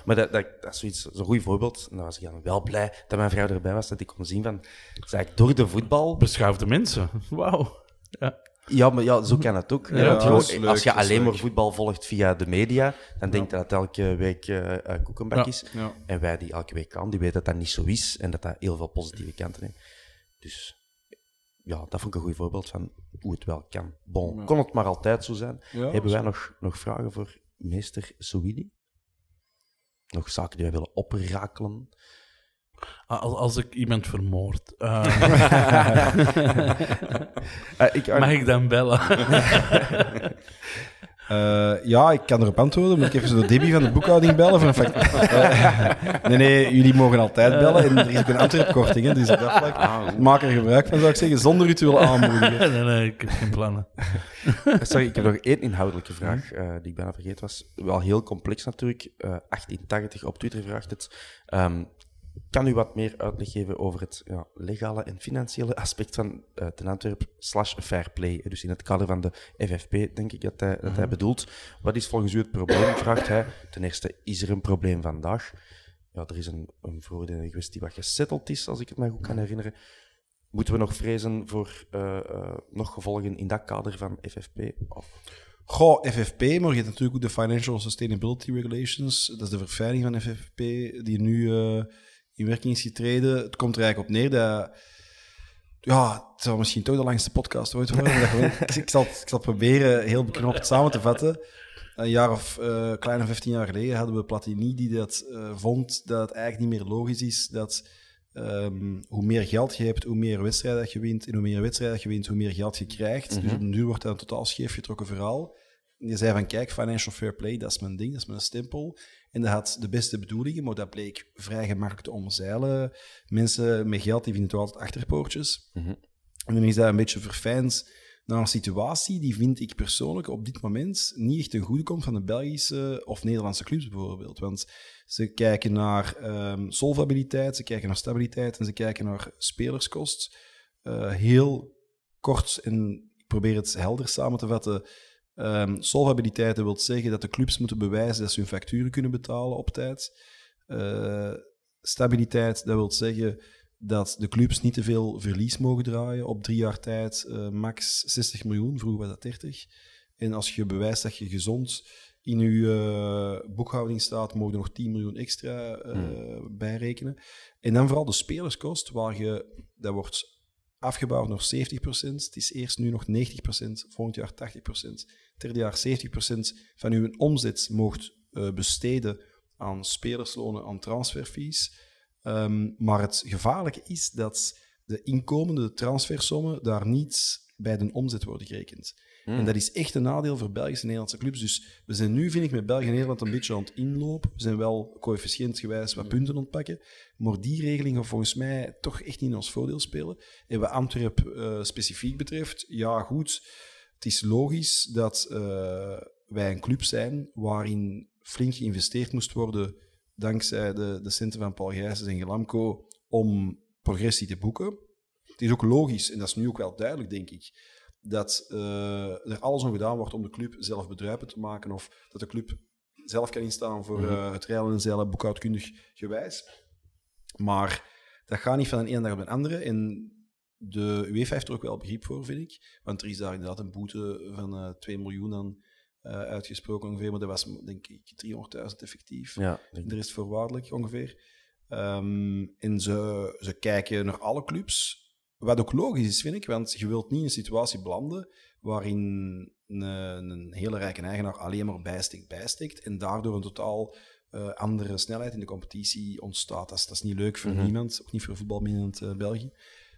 Maar dat, dat, dat is zoiets, zo'n goed voorbeeld. En dan was ik dan wel blij dat mijn vrouw erbij was, dat ik kon zien van... Zeg ik, door de voetbal... Beschaafde mensen. Wauw. Ja. Ja, maar ja, zo kan het ook. Ja, gewoon, leuk, als je alleen maar voetbal volgt via de media, dan denk je dat het elke week eh, koekenbak is. En wij die elke week kan, die weten dat dat niet zo is en dat dat heel veel positieve kanten heeft. Dus ja, dat vond ik een goed voorbeeld van hoe het wel kan. Bon, kon het maar altijd zo zijn. Hebben wij nog, nog vragen voor meester Souidi? Nog zaken die wij willen oprakelen? Als, als ik iemand vermoord, eh, Eh, ik, mag ik dan bellen? Eh, ja, ik kan erop antwoorden. Moet ik even zo de Debbie van de boekhouding bellen? Van, fact- nee, nee, jullie mogen altijd bellen. En er is ook een Antwerp-korting, hè, dus op dat vlak maak er gebruik van, zou ik zeggen, zonder u te willen aanmoedigen. Nee, nee, ik heb geen plannen. Sorry, ik heb nog één inhoudelijke vraag eh, die ik bijna vergeten was. Wel heel complex natuurlijk. Eh 1880 op Twitter vraagt het. Ehm, kan u wat meer uitleg geven over het ja, legale en financiële aspect van eh Ten Antwerp slash fair play? Dus in het kader van de FFP, denk ik dat hij, dat hij bedoelt. Wat is volgens u het probleem, vraagt hij. Ten eerste, is er een probleem vandaag? Ja, er is een, een geweest die wat gesetteld is, als ik het mij goed kan herinneren. Moeten we nog vrezen voor eh, eh, nog gevolgen in dat kader van FFP? Of... Goh, FFP, maar je hebt natuurlijk ook de Financial Sustainability Regulations. Dat is de verfijning van FFP, die nu eh, in werking is getreden. Het komt er eigenlijk op neer dat... Ja, het zal misschien toch de langste podcast ooit worden. ik, zal, het- ik zal het proberen heel beknopt samen te vatten. Een jaar of eh kleine 15 jaar geleden hadden we Platini die dat eh, vond dat het eigenlijk niet meer logisch is dat ehm, hoe meer geld je hebt, hoe meer wedstrijden dat je wint. En hoe meer wedstrijden dat je wint, hoe meer geld je krijgt. Dus op duur wordt dat een totaal scheef getrokken verhaal. En je zei van, kijk, financial fair play, dat is mijn ding, dat is mijn stempel. En dat had de beste bedoelingen, maar dat bleek vrij gemakkelijk te omzeilen. Mensen met geld die vinden toch altijd achterpoortjes. En dan is dat een beetje verfijnd naar een situatie die vind ik persoonlijk op dit moment niet echt ten goede komt van de Belgische of Nederlandse clubs bijvoorbeeld. Want ze kijken naar ehm, solvabiliteit, ze kijken naar stabiliteit en ze kijken naar spelerskost. Eh, heel kort en ik probeer het helder samen te vatten. Ehm, solvabiliteit dat wil zeggen dat de clubs moeten bewijzen dat ze hun facturen kunnen betalen op tijd. Eh, stabiliteit, dat wil zeggen dat de clubs niet te veel verlies mogen draaien op drie jaar tijd. eh, max 60 miljoen, vroeger was dat 30. En als je bewijst dat je gezond in je eh, boekhouding staat, mogen er nog 10 miljoen extra eh, bijrekenen. En dan vooral de spelerskost, waar je, dat wordt afgebouwd naar 70%. Het is eerst nu nog 90%, volgend jaar 80%. Derde jaar 70% van uw omzet moogt eh, besteden aan spelerslonen, aan transferfees. Ehm, maar het gevaarlijke is dat de inkomende transfersommen daar niet bij de omzet worden gerekend. En dat is echt een nadeel voor Belgische en Nederlandse clubs. Dus we zijn nu, vind ik, met België en Nederland een beetje aan het inlopen. We zijn wel coëfficiëntgewijs wat punten ontpakken. Maar die regeling gaat volgens mij toch echt niet in ons voordeel spelen. En wat Antwerp eh, specifiek betreft, ja goed, het is logisch dat eh, wij een club zijn waarin flink geïnvesteerd moest worden dankzij de, de centen van Paul Gijsens en Gelamco om progressie te boeken. Het is ook logisch, en dat is nu ook wel duidelijk, denk ik, dat eh, er alles om gedaan wordt om de club zelf bedruipend te maken of dat de club zelf kan instaan voor eh, het rijden en zeilen boekhoudkundig gewijs. Maar dat gaat niet van de ene dag op de andere. En de UEFA heeft er ook wel begrip voor, vind ik. Want er is daar inderdaad een boete van eh 2 miljoen aan eh, uitgesproken ongeveer. Maar dat was, denk ik, 300.000 effectief. Ja, denk De rest voorwaardelijk ongeveer. Eem, en ze, ze kijken naar alle clubs. Wat ook logisch is, vind ik, want je wilt niet in een situatie belanden waarin een, een hele rijke eigenaar alleen maar bijstikt, bijstikt en daardoor een totaal eh, andere snelheid in de competitie ontstaat. Dat is, dat is niet leuk voor niemand, ook niet voor voetbalminnend eh België.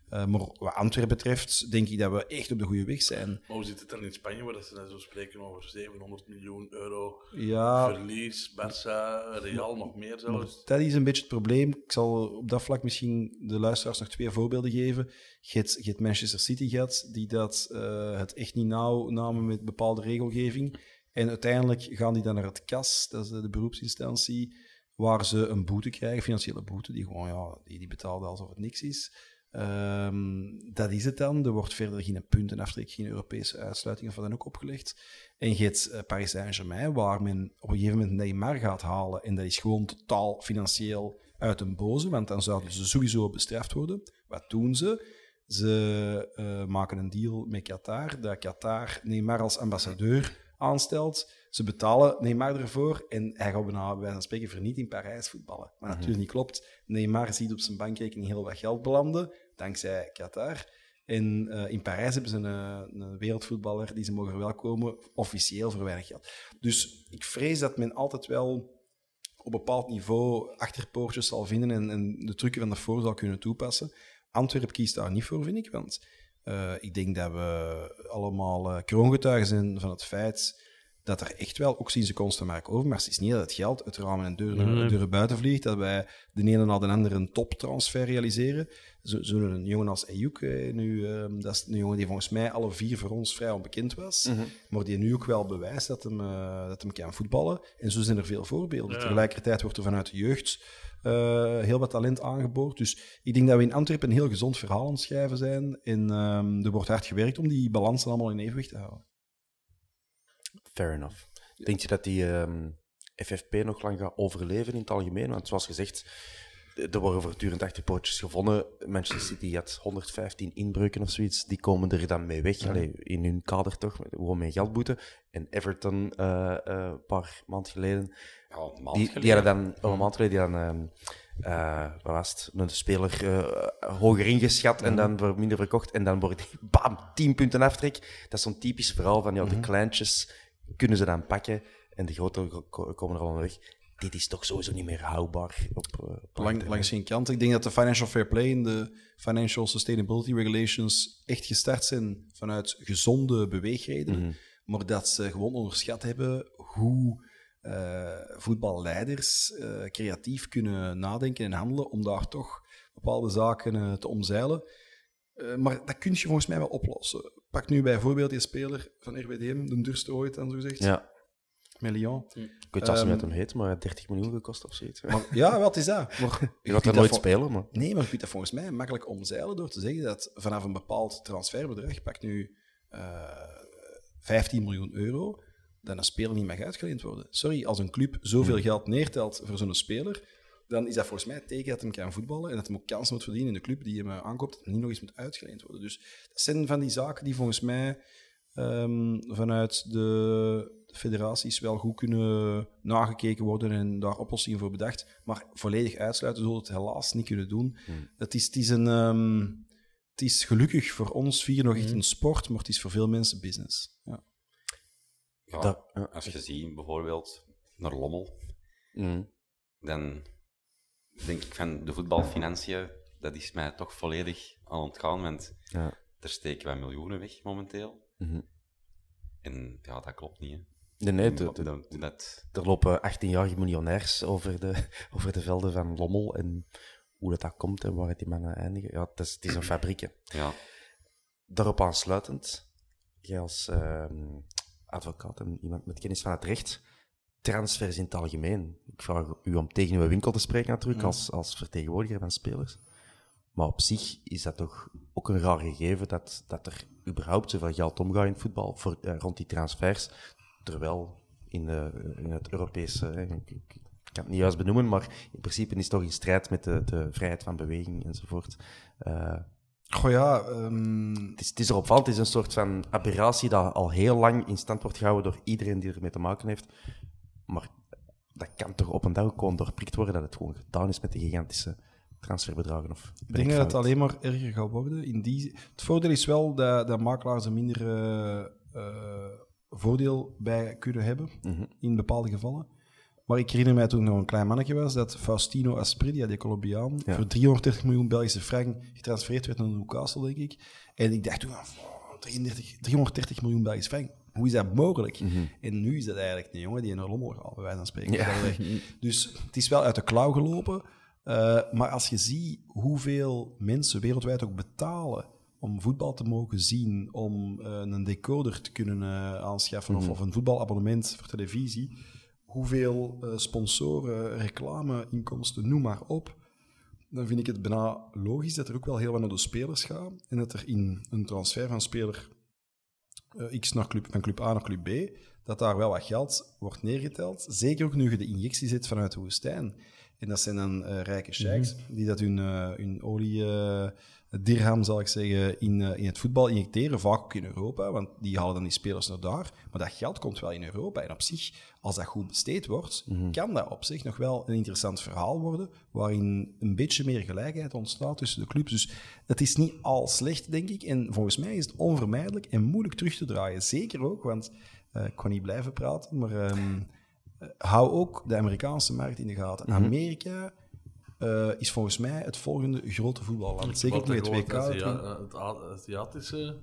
Eh, maar wat Antwerpen betreft, denk ik dat we echt op de goede weg zijn. Maar hoe zit het dan in Spanje, waar ze dan zo spreken over 700 miljoen euro Ja, verlies? Barça, Real nog meer zelfs. dat is een beetje het probleem. Ik zal op dat vlak misschien de luisteraars nog twee voorbeelden geven. Je hebt, je hebt Manchester City gehad, die dat, eh, het echt niet nauw namen met bepaalde regelgeving. En uiteindelijk gaan die dan naar het KAS, dat is de, beroepsinstantie, waar ze een boete krijgen, financiële boete, die gewoon, ja, die, die betaalden alsof het niks is. Ehm, dat is het dan. Er wordt verder geen puntenaftrek, geen Europese uitsluiting of wat dan ook opgelegd. En je hebt eh, Paris Saint-Germain, waar men op een gegeven moment Neymar gaat halen. En dat is gewoon totaal financieel uit een boze, want dan zouden ze sowieso bestraft worden. Wat doen ze? Ze eh, maken een deal met Qatar, dat Qatar Neymar als ambassadeur aanstelt. Ze betalen Neymar ervoor en hij gaat bijna bij wijze van spreken verniet in Parijs voetballen. Maar natuurlijk niet klopt. Neymar ziet op zijn bankrekening heel wat geld belanden, dankzij Qatar. En eh, in Parijs hebben ze een, eh, een wereldvoetballer die ze mogen verwelkomen, officieel voor weinig geld. Dus ik vrees dat men altijd wel op bepaald niveau achterpoortjes zal vinden en, en de trucken van daarvoor zal kunnen toepassen. Antwerpen kiest daar niet voor, vind ik, want eh, ik denk dat we allemaal kroongetuigen zijn van het feit dat er echt wel, ook zien ze constant maar over, maar het is niet dat het geld uit ramen en deuren, deuren buiten vliegt, dat wij de ene na de andere een toptransfer realiseren. Zo- Zo'n jongen als Ayuk, eh, nu, ehm, dat is een jongen die volgens mij alle vier voor ons vrij onbekend was, maar die nu ook wel bewijst dat hem, eh, dat hem kan voetballen. En zo zijn er veel voorbeelden. Tegelijkertijd wordt er vanuit de jeugd eh, heel wat talent aangeboord. Dus ik denk dat we in Antwerpen een heel gezond verhaal aan het schrijven zijn. En ehm, er wordt hard gewerkt om die balansen allemaal in evenwicht te houden. Fair enough. Denk je dat die ehm, FFP nog lang gaat overleven in het algemeen? Want zoals gezegd, er worden voortdurend achterpootjes gevonden. Manchester City had 115 inbreuken of zoiets. Die komen er dan mee weg. Allee, in hun kader toch, gewoon met geldboete. En Everton, eh, eh, een paar maanden geleden, Ja, een maand die, die geleden. hadden dan, oh, een maand geleden, die hadden, ehm, eh, wat was het, een speler eh, hoger ingeschat en dan voor minder verkocht. En dan wordt die, bam, 10 punten aftrek. Dat is zo'n typisch verhaal van, ja, de kleintjes kunnen ze dan pakken en de grote ko- komen er allemaal weg. Dit is toch sowieso niet meer houdbaar op, eh, op Lang, langs geen kant. Ik denk dat de Financial Fair Play en de Financial Sustainability Regulations echt gestart zijn vanuit gezonde beweegredenen. Maar dat ze gewoon onderschat hebben hoe eh, voetballeiders eh, creatief kunnen nadenken en handelen om daar toch bepaalde zaken te omzeilen. Eh, maar dat kun je volgens mij wel oplossen. Pak nu bijvoorbeeld die speler van RWDM, de Durste ooit, dan zo gezegd, Ja, met Lyon. ik weet niet Ehm, wat hem heet, maar hij heeft 30 miljoen gekost of zoiets. Maar, ja, wat is dat? Maar, Je gaat er nooit spelen, maar... Nee, maar je kunt dat volgens mij makkelijk omzeilen door te zeggen dat vanaf een bepaald transferbedrag, pak nu eh 15 miljoen euro, dan een speler niet mag uitgeleend worden. Sorry, als een club zoveel geld neertelt voor zo'n speler, dan is dat volgens mij het teken dat hij kan voetballen en dat hij ook kansen moet verdienen in de club die hem eh, aankoopt, dat hij niet nog eens moet uitgeleend worden. Dus dat zijn van die zaken die volgens mij ehm, vanuit de federaties wel goed kunnen nagekeken worden en daar oplossingen voor bedacht. Maar volledig uitsluiten zullen we het helaas niet kunnen doen. Het, is, het, is een, ehm, het is gelukkig voor ons vier nog echt een sport, maar het is voor veel mensen business. Ja. Ja, Dat- als je ziet bijvoorbeeld naar Lommel, Mm. dan denk ik van de voetbalfinanciën, dat is mij toch volledig aan ontgaan, want Ja. er steken wij miljoenen weg momenteel. Mhm. En ja, dat klopt niet. Hè. Nee, nee, de- de- dat, dat, er lopen 18-jarige miljonairs over de, over de velden van Lommel. En hoe dat, dat komt en waar het die mannen eindigen, ja, het is, het is een fabriek. hè. ja. Daarop aansluitend, jij als ehm, advocaat en iemand met kennis van het recht, transfers in het algemeen. Ik vraag u om tegen uw winkel te spreken natuurlijk, als, als vertegenwoordiger van spelers. Maar op zich is dat toch ook een raar gegeven dat, dat er überhaupt zoveel geld omgaat in voetbal voor, eh, rond die transfers. Terwijl in, de, in het Europese, eh, ik, ik- kan het niet juist benoemen, maar in principe is het toch in strijd met de, de vrijheid van beweging enzovoort. Eh, Goh ja, ehm, het is, het is eropvallend, het is een soort van aberratie dat al heel lang in stand wordt gehouden door iedereen die ermee te maken heeft. Maar dat kan toch op een dag ook gewoon doorprikt worden dat het gewoon gedaan is met de gigantische transferbedragen? Of Ik denk dat het alleen maar erger gaat worden. In die... Het voordeel is wel dat, dat makelaars er minder eh, eh, voordeel bij kunnen hebben Mhm. in bepaalde gevallen. Maar ik herinner mij toen nog een klein mannetje was, dat Faustino Asprilla, die Colombiaan, Ja. voor 330 miljoen Belgische frank getransfereerd werd naar Newcastle, denk ik. En ik dacht toen, van, oh, 33, 330 miljoen Belgische frank. Hoe is dat mogelijk? En nu is dat eigenlijk een jongen die naar Lommel gaat, bij wijze van spreken. Mhm. Ja. Dus het is wel uit de klauw gelopen. Eh, maar als je ziet hoeveel mensen wereldwijd ook betalen om voetbal te mogen zien, om eh, een decoder te kunnen eh, aanschaffen of, of een voetbalabonnement voor televisie, hoeveel sponsoren, reclameinkomsten, noem maar op, dan vind ik het bijna logisch dat er ook wel heel wat naar de spelers gaat en dat er in een transfer van speler X naar club, van club A naar club B, dat daar wel wat geld wordt neergeteld. Zeker ook nu je de injectie zet vanuit de woestijn. En dat zijn dan eh, rijke sheiks die dat hun, eh, hun olie eh, dirham, zal ik zeggen, in, eh, in het voetbal injecteren. Vaak ook in Europa, want die halen dan die spelers naar daar. Maar dat geld komt wel in Europa. En op zich, als dat goed besteed wordt, kan dat op zich nog wel een interessant verhaal worden, waarin een beetje meer gelijkheid ontstaat tussen de clubs. Dus het is niet al slecht, denk ik. En volgens mij is het onvermijdelijk en moeilijk terug te draaien. Zeker ook, want eh, ik kan niet blijven praten, maar ehm, eh, hou ook de Amerikaanse markt in de gaten. Amerika eh, is volgens mij het volgende grote voetballand. Zeker ook met het WK. Het Aziatische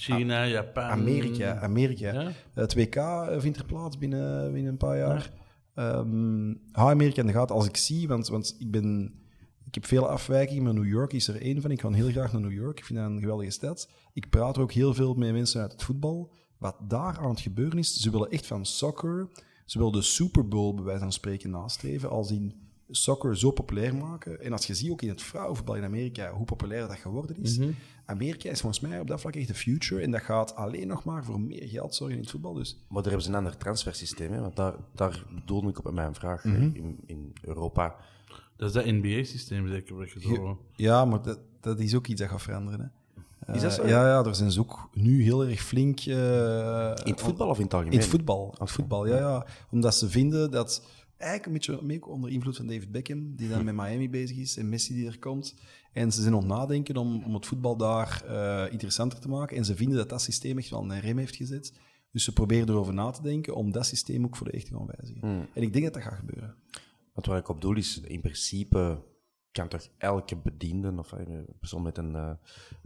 China, Japan. Amerika. Amerika. Ja? Het WK eh, vindt er plaats binnen, binnen een paar jaar. Ehm hou Amerika in de gaten als ik zie, want, want ik, ben, ik heb veel afwijkingen, maar New York is er één van. Ik ga heel graag naar New York. Ik vind dat een geweldige stad. Ik praat er ook heel veel met mensen uit het voetbal. Wat daar aan het gebeuren is, ze willen echt van soccer, ze willen de Super Bowl bij wijze van spreken nastreven, als in soccer zo populair maken. En als je ziet ook in het vrouwenvoetbal in Amerika hoe populair dat geworden is. Amerika is volgens mij op dat vlak echt de future. En dat gaat alleen nog maar voor meer geld zorgen in het voetbal. Dus Maar daar hebben ze een ander transfersysteem, hè? want daar, daar bedoelde ik op met mijn vraag. Mhm. in, in Europa. Dat is dat NBA-systeem zeker. wat je zo... Ja, maar dat, dat is ook iets dat gaat veranderen. Hè. Is dat Eh, zo? Ja, ja, er zijn ze ook nu heel erg flink... eh, In het voetbal of in het algemeen? In het voetbal. In het voetbal, ja, ja. Omdat ze vinden dat... Eigenlijk een beetje mee onder invloed van David Beckham, die dan met Miami bezig is, en Messi die er komt. En ze zijn aan het nadenken om, om het voetbal daar eh, interessanter te maken. En ze vinden dat dat systeem echt wel een rem heeft gezet. Dus ze proberen erover na te denken om dat systeem ook voor de echt te gaan wijzigen. Hmm. En ik denk dat dat gaat gebeuren. Want waar ik op doel is, in principe kan toch elke bediende of eh, een persoon met een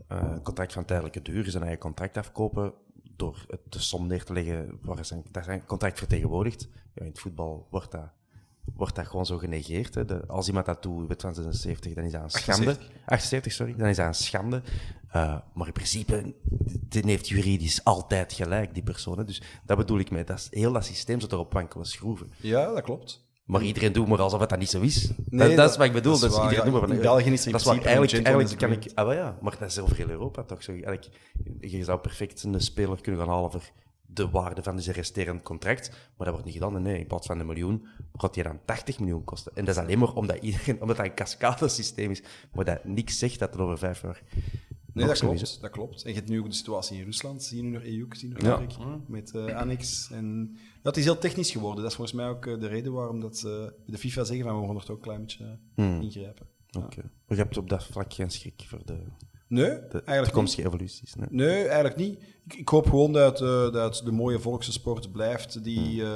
eh, contract van tijdelijke duur zijn eigen contract afkopen door het de som neer te leggen waar zijn, zijn contract vertegenwoordigt. Ja, in het voetbal wordt dat, wordt dat gewoon zo genegeerd. Hè. De, als iemand dat doet, wet van 76, dan is dat een schande. 78. 78, sorry. Dan is dat een schande. Eh, maar in principe, die heeft juridisch altijd gelijk, die persoon. hè. Dus dat bedoel ik mee. Dat is, heel dat systeem zit erop wankele schroeven. Ja, dat klopt. Maar iedereen doet maar alsof het dat niet zo is. dat, Nee, dat is wat ik bedoel. dat is waar. iedereen Ja, doet maar van- België is in dat is waar eigenlijk, eigenlijk kan ik... Ah, ja, maar dat is over heel Europa toch zo. Eigenlijk, je zou perfect een speler kunnen gaan halen voor de waarde van zijn resterend contract. Maar dat wordt niet gedaan. Nee, in plaats van een miljoen gaat hij dan 80 miljoen kosten. En dat is alleen maar omdat, iedereen, omdat dat een cascadesysteem is. Maar dat niks zegt dat het over vijf jaar Nee, dat is, klopt, dat klopt. En je hebt nu ook de situatie in Rusland, zie je nu nog EU, zie je nog Ja. met eh, Annex. En het is heel technisch geworden. Dat is volgens mij ook eh, de reden waarom dat, ze de FIFA zeggen van we gaan er toch een klein beetje Hmm. ingrijpen. Oké. Maar je hebt op dat vlak geen schrik voor de, Nee, de eigenlijk toekomstige evoluties. Nee. Nee, eigenlijk niet. Ik, ik hoop gewoon dat, eh, dat de mooie volkse sport blijft die, Hmm. eh,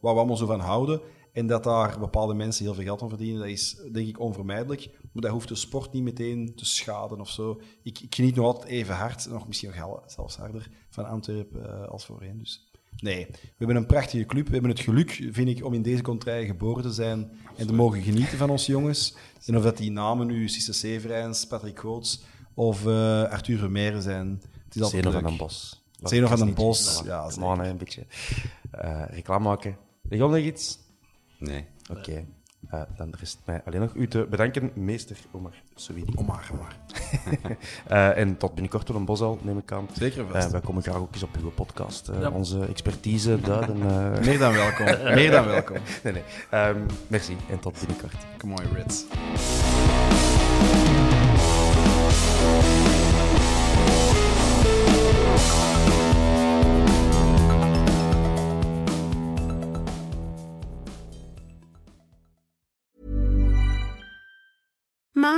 waar we allemaal zo van houden. En dat daar bepaalde mensen heel veel geld aan verdienen, dat is denk ik onvermijdelijk. Maar dat hoeft de sport niet meteen te schaden of zo. Ik, ik geniet nog altijd even hard, nog misschien nog hel- zelfs harder, van Antwerpen eh, als voorheen. Dus nee, we hebben een prachtige club. We hebben het geluk, vind ik, om in deze contraille geboren te zijn en te mogen genieten van onze jongens. En of dat die namen nu Cisse Severijns, Patrick Goots of eh, Arthur Vermeeren zijn. Het is altijd Zeno leuk. van den Bos. Zeno van den Niet- Bos, ja, hè, een beetje eh, reclame maken. Heb je nog iets? Nee. Oké. Eh, dan rest mij alleen nog u te bedanken, meester Omar Souidi. Omar, Omar. Eh, en tot binnenkort op een bos al, neem ik aan. Zeker vast. Eh, wij komen graag ook eens op uw podcast. eh, Ja. Onze expertise duiden. eh. Meer dan welkom. Meer dan welkom. nee, nee. Ehm, merci en tot binnenkort. Come on, Reds.